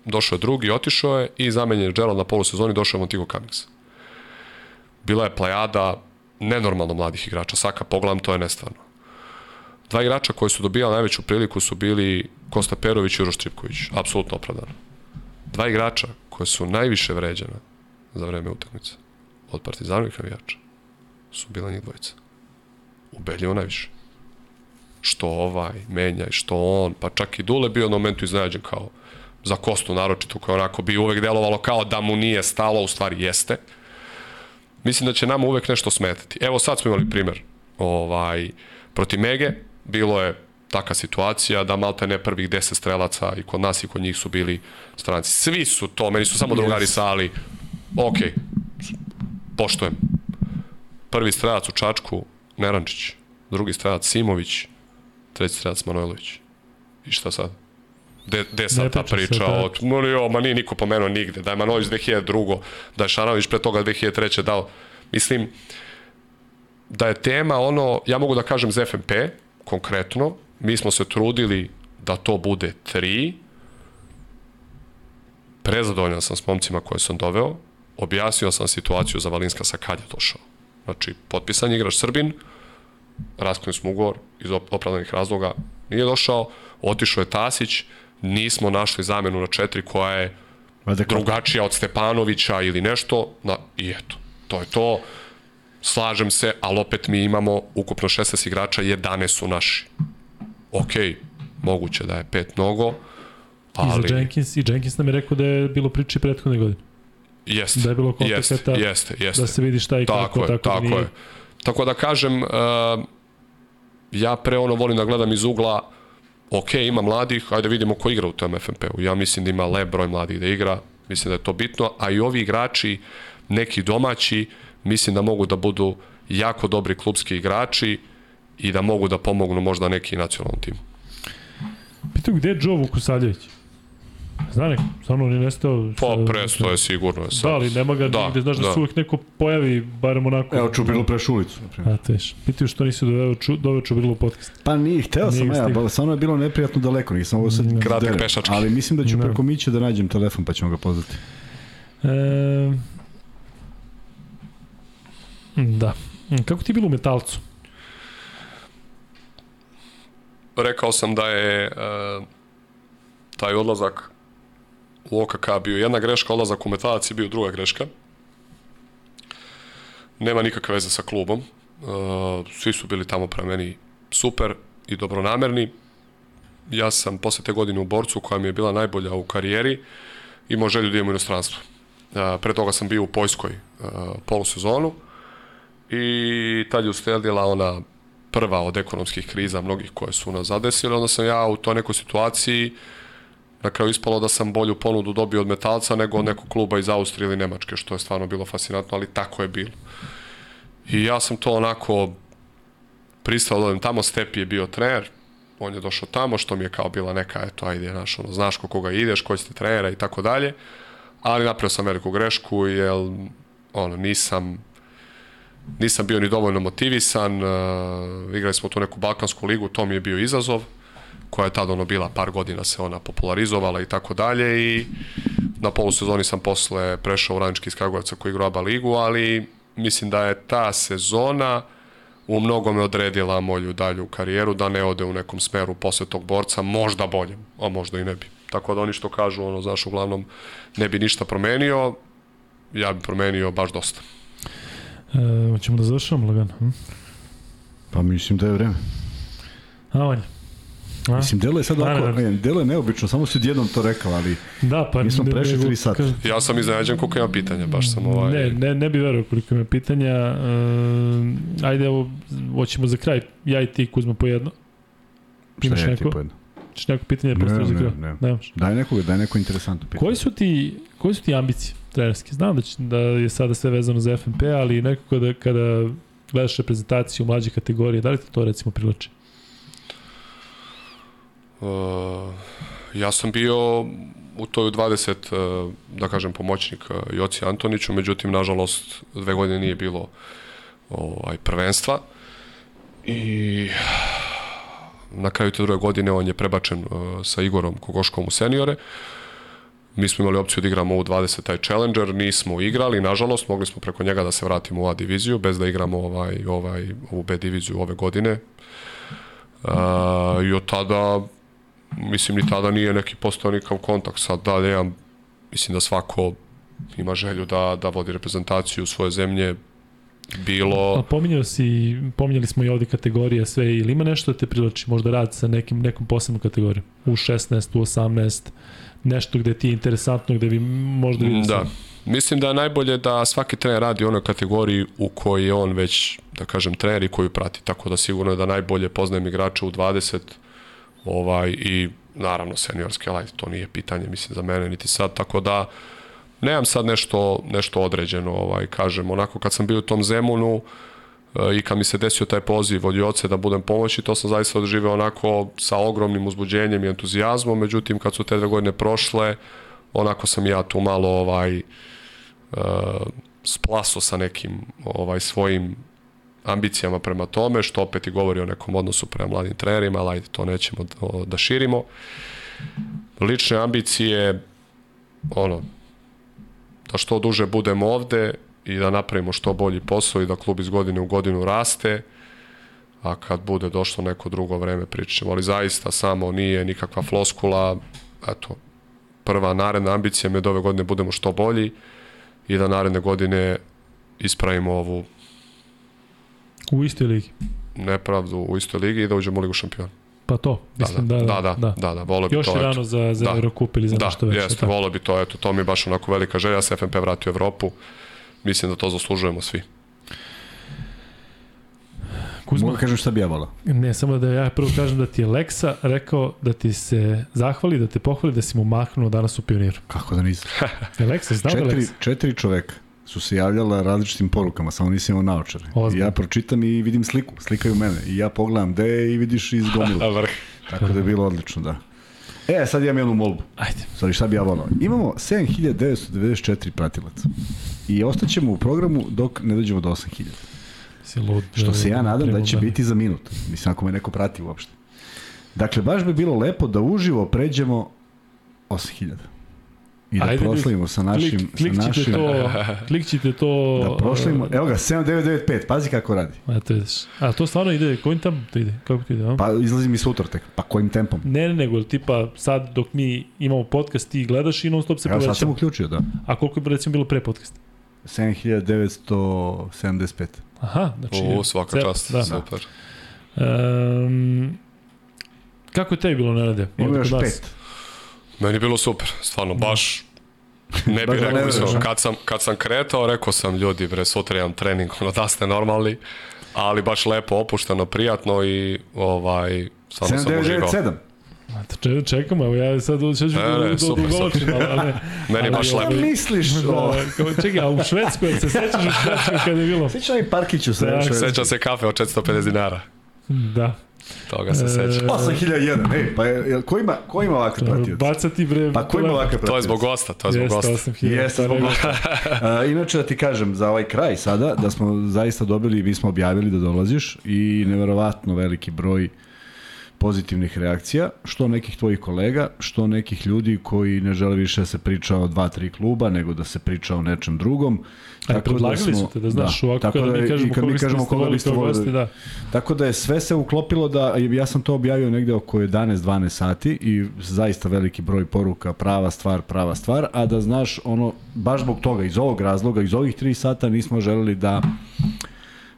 došao je drugi, otišao je i zamenjen je Gerald na polusezoni, došao je Montigo Cummings. Bila je plejada nenormalno mladih igrača, Saka pogledam, to je nestvarno. Dva igrača koji su dobijali najveću priliku su bili Kosta Perović i Uroš Tripković, apsolutno opravdano. Dva igrača koje su najviše vređena za vreme utakmice od partizanovih navijača su bila njih dvojica. Ubedljivo najviše. Što ovaj menja i što on, pa čak i Dule bio na momentu iznenađen kao za Kostu naročito, koje onako bi uvek delovalo kao da mu nije stalo, u stvari jeste. Mislim da će nama uvek nešto smetati. Evo sad smo imali primer ovaj, proti Mege, bilo je taka situacija da malta ne prvih 10 strelaca i kod nas i kod njih su bili stranci. Svi su to, meni su samo drugari sali, ok, poštojem. Prvi strelac u Čačku, Nerančić, drugi strelac Simović, treći strelac Manojlović. I šta sad? De, de sad ta priča se, o... Jo, ma nije niko pomenuo nigde. Da je Manojlović 2002. Da je Šanović pre toga 2003. dao... Mislim, da je tema ono, ja mogu da kažem za FNP, konkretno, mi smo se trudili da to bude tri, prezadovoljan sam s momcima koje sam doveo, objasnio sam situaciju za Valinska sa kad je došao. Znači, potpisan je igrač Srbin, raskinuli smo ugovor iz opravdanih razloga, nije došao, otišao je Tasić, nismo našli zamenu na četiri koja je drugačija od Stepanovića ili nešto, na, i eto, to je to. Slažem se, ali opet mi imamo ukupno 16 igrača, 11 su naši. Ok, moguće da je pet mnogo, ali... I za Jenkins, i Jenkins nam je rekao da je bilo priče prethodne godine. Jeste, da je bilo jeste, jeste, jeste. Da se vidi šta i tako kako, je, tako, tako da nije... je. Tako da kažem, uh, ja pre ono volim da gledam iz ugla, ok, ima mladih, ajde vidimo ko igra u tom FNP-u. Ja mislim da ima lep broj mladih da igra, mislim da je to bitno, a i ovi igrači, neki domaći, mislim da mogu da budu jako dobri klubski igrači i da mogu da pomognu možda neki nacionalnom timu. Pitao gde je Joe Vukosaljević? Zna neko, stvarno on je nestao. Pa presto je sigurno. Sad. Da, ali nema ga da, nigde, znaš da, da se uvek neko pojavi, barem onako. Evo Čubrilu preš ulicu. A teš, pitaju što nisi doveo, ču, doveo Čubrilu u podcast. Pa nije, hteo nije sam ja, ba, stvarno je bilo neprijatno daleko, nisam ovo sad Kratak pešački. Ali mislim da ću no. preko Miće da nađem telefon pa ćemo ga pozvati. E, da. Kako ti je bilo u metalcu? Rekao sam da je uh, taj odlazak u OKK bio jedna greška, odlazak u metalac je bio druga greška. Nema nikakve veze sa klubom. Uh, svi su bili tamo pre meni super i dobronamerni. Ja sam posle te godine u borcu koja mi je bila najbolja u karijeri imao želju da u inostranstvo. Uh, pre toga sam bio u Poljskoj uh, polusezonu i tad je usledila ona prva od ekonomskih kriza mnogih koje su nas zadesile, onda sam ja u toj nekoj situaciji na kraju ispalo da sam bolju ponudu dobio od metalca nego od nekog kluba iz Austrije ili Nemačke, što je stvarno bilo fascinantno, ali tako je bilo. I ja sam to onako pristao da tamo Stepi je bio trener, on je došao tamo, što mi je kao bila neka, eto, ajde, znaš, ono, znaš ko koga ideš, ko će ti trenera i tako dalje, ali napravio sam veliku grešku, jer, ono, nisam, nisam bio ni dovoljno motivisan, uh, igrali smo tu neku balkansku ligu, to mi je bio izazov, koja je tada ono bila par godina se ona popularizovala i tako dalje i na polusezoni sam posle prešao u Radnički iz Kragujevca koji igra ABA ligu, ali mislim da je ta sezona u mnogome odredila moju dalju karijeru, da ne ode u nekom smeru posle tog borca, možda bolje, a možda i ne bi. Tako da oni što kažu, ono, znaš, uglavnom ne bi ništa promenio, ja bi promenio baš dosta. E, hoćemo da završamo lagano? Hm? Pa mislim da je vreme. A, Vanja. A? Mislim, delo je sad Da, ovako, da, da. ne, delo je neobično, samo si odjednom to rekao, ali Da, pa... Mi smo ne- prešli ne- tri sata. kažem- Ja sam iznenađen koliko ima pitanja, baš sam ovaj... Ne, ne, ne bi verovao koliko ima pitanja. E, ajde, evo, hoćemo za kraj. Ja i ti, Kuzma, po jedno. šta Imaš je ti neko? po jedno? Češ neko pitanje Ne, prosto za ne, kraj? ne. Nemaš. Daj nekoga, daj neko interesantno pitanje. Koji su ti, koji su ti ambicije trenerske? Znam da, će, da je sada sve vezano za FNP, ali nekako da kada gledaš reprezentaciju mlađe kategorije, da li ti to recimo privlači? Uh, ja sam bio u toj u 20, uh, da kažem, pomoćnik uh, Joci Antoniću, međutim, nažalost, dve godine nije bilo ovaj, prvenstva i na kraju te druge godine on je prebačen sa Igorom Kogoškom u seniore. Mi smo imali opciju da igramo u 20 taj Challenger, nismo igrali, nažalost, mogli smo preko njega da se vratimo u A diviziju, bez da igramo ovaj, ovaj, ovu B diviziju ove godine. Uh, I od tada mislim ni tada nije neki postao nikav kontakt sad dalje ja mislim da svako ima želju da, da vodi reprezentaciju svoje zemlje bilo A pominjao si, pominjali smo i ovde kategorije sve, ili ima nešto da te privlači, možda rad sa nekim, nekom posebnom kategorijom, u 16, u 18, nešto gde ti je interesantno, gde bi možda vidio da. mislim da je najbolje da svaki trener radi u onoj kategoriji u kojoj je on već da kažem trener i koju prati tako da sigurno je da najbolje poznajem igrača u 20 ovaj i naravno seniorske ali to nije pitanje mislim za mene niti sad tako da nemam sad nešto nešto određeno ovaj kažem onako kad sam bio u tom Zemunu e, i kad mi se desio taj poziv od Joce da budem pomoći, to sam zaista doživeo onako sa ogromnim uzbuđenjem i entuzijazmom, međutim kad su te dve godine prošle, onako sam ja tu malo ovaj uh, splaso sa nekim ovaj svojim ambicijama prema tome, što opet i govori o nekom odnosu prema mladim trenerima, ali ajde, to nećemo da, širimo. Lične ambicije, ono, da što duže budemo ovde i da napravimo što bolji posao i da klub iz godine u godinu raste, a kad bude došlo neko drugo vreme pričat ćemo, ali zaista samo nije nikakva floskula, eto, prva naredna ambicija mi je da ove godine budemo što bolji i da naredne godine ispravimo ovu U istoj ligi. nepravdu u istoj ligi i da uđemo u Ligu šampiona. Pa to, mislim da, da, da, da, da, da volio bi Još to. je eto. rano za, za Da. Eurocup ili za Da, nešto već. jeste, tako. volio bi to, eto, to mi je baš onako velika želja, da se FNP vrati u Evropu, mislim da to zaslužujemo svi. Kuzma, Mogu kažem šta bi ja volao. ne, samo da ja prvo kažem da ti je Leksa rekao da ti se zahvali, da te pohvali da si mu mahnuo danas u pioniru. Kako da nisam? Je Leksa, znao da je Četiri, Leksa? četiri čoveka su se javljala različitim porukama, samo nisam imao naočare. I ja pročitam i vidim sliku, slikaju mene. I ja pogledam gde je i vidiš iz gomila. Tako da je bilo odlično, da. E, sad imam jednu molbu. Ajde. Sorry, šta bi ja volao? Imamo 7994 pratilaca. I ostaćemo u programu dok ne dođemo do 8000. Si lud. Što se ja nadam da će biti za minut. Mislim, ako me neko prati uopšte. Dakle, baš bi bilo lepo da uživo pređemo 8000. I da Ajde, proslavimo sa našim... Klik, klik sa ćete našim to, klik ćete to... da proslavimo... Evo ga, 7995, pazi kako radi. Eto vidiš. A to stvarno ide, kojim tam to ide? Kako to ide? A? Pa izlazi mi sutra tek. Pa kojim tempom? Ne, ne, nego tipa sad dok mi imamo podcast ti gledaš i non stop se Evo sad sam povećamo. uključio, da. A koliko je recimo bilo pre podcasta? 7975. Aha, znači... O, svaka cel- čast, Da. super. Um, kako je tebi bilo, Nenade? Ima još kod nas? Meni je bilo super, stvarno, baš ne bih da rekao, ne kad sam, kad sam kretao, rekao sam ljudi, bre, sutra imam trening, ono da ste normalni, ali baš lepo, opušteno, prijatno i ovaj, stvarno sam uživao. 7997. A, to če- Čekamo, evo ja sad ću Ne, da ne, do, dugoročim, ali, ali, Meni je ali baš ovaj- lepo. misliš o... Da, kao, čekaj, a u Švedskoj, se sećaš u Švedskoj kada je bilo? Sjećam i Parkiću se Da. Sećam se kafe od 450 dinara. Da. Toga se seća. 8001, ej, pa je, jel, ko ima, ko ima ovakve pratioce? Bacati bre. Pa ko ima ovakve pratioce? To je zbog gosta, to je zbog gosta. Jeste, 8000. Jeste, zbog gosta. A, inače da ti kažem, za ovaj kraj sada, da smo zaista dobili, mi smo objavili da dolaziš i neverovatno veliki broj pozitivnih reakcija, što nekih tvojih kolega, što nekih ljudi koji ne žele više da se priča o dva, tri kluba, nego da se priča o nečem drugom. Aj, predlagali su te da znaš ovako tako kada da, mi kažemo i kad mi kažemo koga biste volili. gosti, da. Tako da je sve se uklopilo da, ja sam to objavio negde oko 11-12 sati i zaista veliki broj poruka, prava stvar, prava stvar, a da znaš ono, baš zbog toga, iz ovog razloga, iz ovih 3 sata nismo želeli da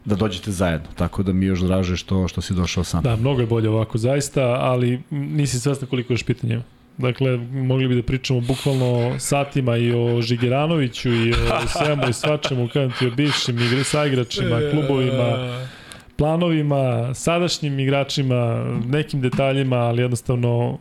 da dođete zajedno. Tako da mi još draže što, što si došao sam. Da, mnogo je bolje ovako, zaista, ali nisi svesna koliko još pitanja ima. Dakle, mogli bi da pričamo bukvalno satima i o Žigiranoviću i o svemu i svačemu, kažem ti o bivšim igri sa igračima, klubovima, planovima, sadašnjim igračima, nekim detaljima, ali jednostavno uh,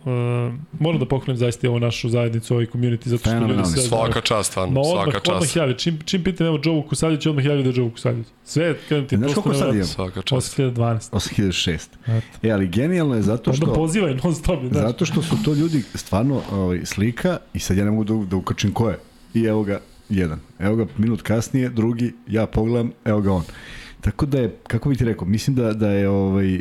moram da pohvalim zaista i ovu našu zajednicu, ovaj community, zato što ljudi sve. Svaka čast, stvarno, odmah, svaka odmah čast. javi. Čim, čim pitam evo Joe Kusavljević, odmah javi da je Joe Kusavljević. Sve, kažem ti, Znaš prosto koliko sad imamo? Svaka čast. 8012. 8006. Eto. E, ali genijalno je zato Onda što... pozivaj non stop, znaš. Zato što su to ljudi stvarno ovaj, slika i sad ja ne mogu da, da ukačim ko je. I evo ga jedan. Evo ga minut kasnije, drugi, ja pogledam, evo ga on. Tako da je, kako bih ti rekao, mislim da, da je ovaj, e,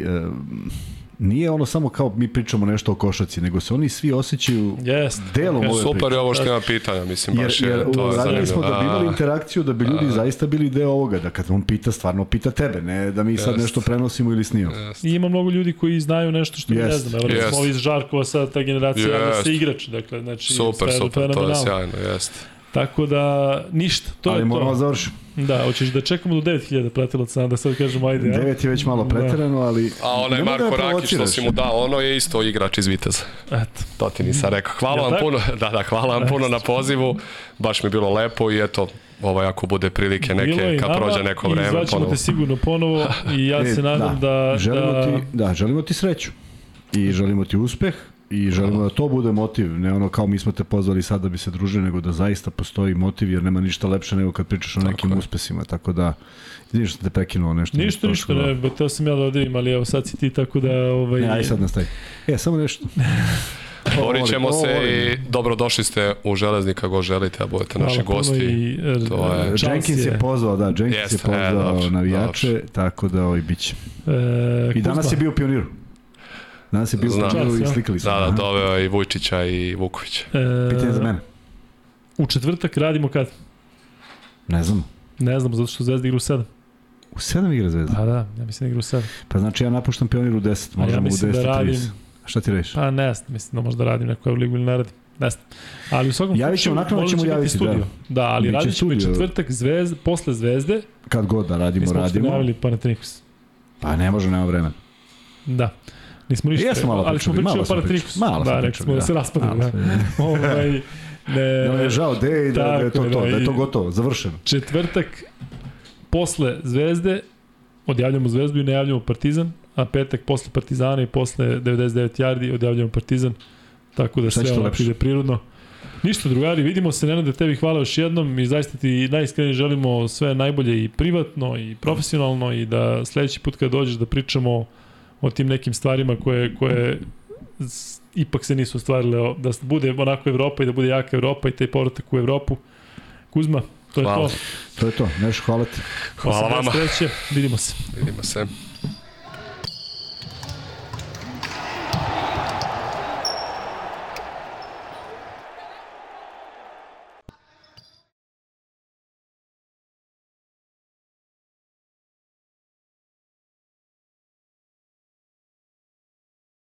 nije ono samo kao mi pričamo nešto o košaci, nego se oni svi osjećaju Jest. delom ove Super priče. je ovo što ima pitanja, mislim, Jer, baš je, jer to je radili smo da bi imali A, interakciju, da bi ljudi zaista bili deo ovoga, da kad on pita, stvarno pita tebe, ne da mi sad Jest. nešto prenosimo ili snimamo. I ima mnogo ljudi koji znaju nešto što mi ne znam. Evo, Jest. ovi iz Žarkova sad ta generacija Jest. se igrač. Dakle, znači, Super, super, to je sjajno, jeste. Tako da, ništa, to Ali je moramo to. završiti. Da, hoćeš da čekamo do 9000 pratilaca, da sad kažemo ajde. ja? Devet je već malo preterano, ali... A onaj da Marko Rakić što si mu dao, ono je isto igrač iz Viteza. Eto. To ti nisam rekao. Hvala Jel vam tako? puno, da, da, hvala vam puno na pozivu. Baš mi je bilo lepo i eto, ovaj ako bude prilike neke, kad nama prođe neko vreme ponovo. te sigurno ponovo i ja E, se nadam da... želimo da... Ti, da, želimo ti sreću. I želimo ti uspeh i želimo da to bude motiv, ne ono kao mi smo te pozvali sad da bi se družili, nego da zaista postoji motiv, jer nema ništa lepše nego kad pričaš o nekim je. uspesima, tako da izvini što te prekinuo nešto. Ništa, ništa, ne, ba, teo sam ja da odivim, ali evo sad si ti, tako da... Ovaj, Ne, aj sad nastavi. E, samo nešto. Borit ćemo se i dobrodošli ste u Železnika go želite, a budete naši hvala puno gosti. I, e, To je- Jenkins je pozvao, da, Jenkins Jeste, je pozvao e, dobro, navijače, tako da ovaj biće. E, I danas je bio pioniru. Danas je bio Znam. i slikali su. Da, da, doveo je i Vujčića i Vukovića. E, Pitanje za mene. U četvrtak radimo kad? Ne znam. Ne znamo, zato što Zvezda igra u 7. U 7 igra Zvezda. Pa da, ja mislim da igra u 7. Pa znači ja napuštam pionir u 10, A ja možemo u mislim da 10 radim- 30. A šta ti radiš? Pa ne znam, mislim da možda radim neku Euroligu ili ne radim. Ne znam. Ali u svakom Javit ćemo, možda ćemo javiti, studio. Da, ali Biće radit ćemo i studio. četvrtak zvezde, posle zvezde. Kad god da radimo, Nismo uopšte radimo. najavili Panathinaikos. Pa ne može, nema vremena. Da. Nismo ništa, Jesmo malo ali smo pričali, malo smo pričali. Malo smo Da, pričali, smo da, se raspadamo. Malo Da. ovaj, ne, Ne, ne, žao, de, i da, da je to je, to, da, je to gotovo, završeno. četvrtak posle Zvezde odjavljamo Zvezdu i najavljamo Partizan, a petak posle Partizana i posle 99 yardi odjavljamo Partizan. Tako da sve ono ide prirodno. Ništa drugari, vidimo se, Nenade, tebi hvala još jednom i zaista ti najiskrenije želimo sve najbolje i privatno i profesionalno i da sledeći put kad dođeš da pričamo o tim nekim stvarima koje, koje ipak se nisu ostvarile, da bude onako Evropa i da bude jaka Evropa i taj povratak u Evropu. Kuzma, to je Hvala. to. To je to, nešto hvala ti. Hvala vama. Sreće, vidimo se. Vidimo se.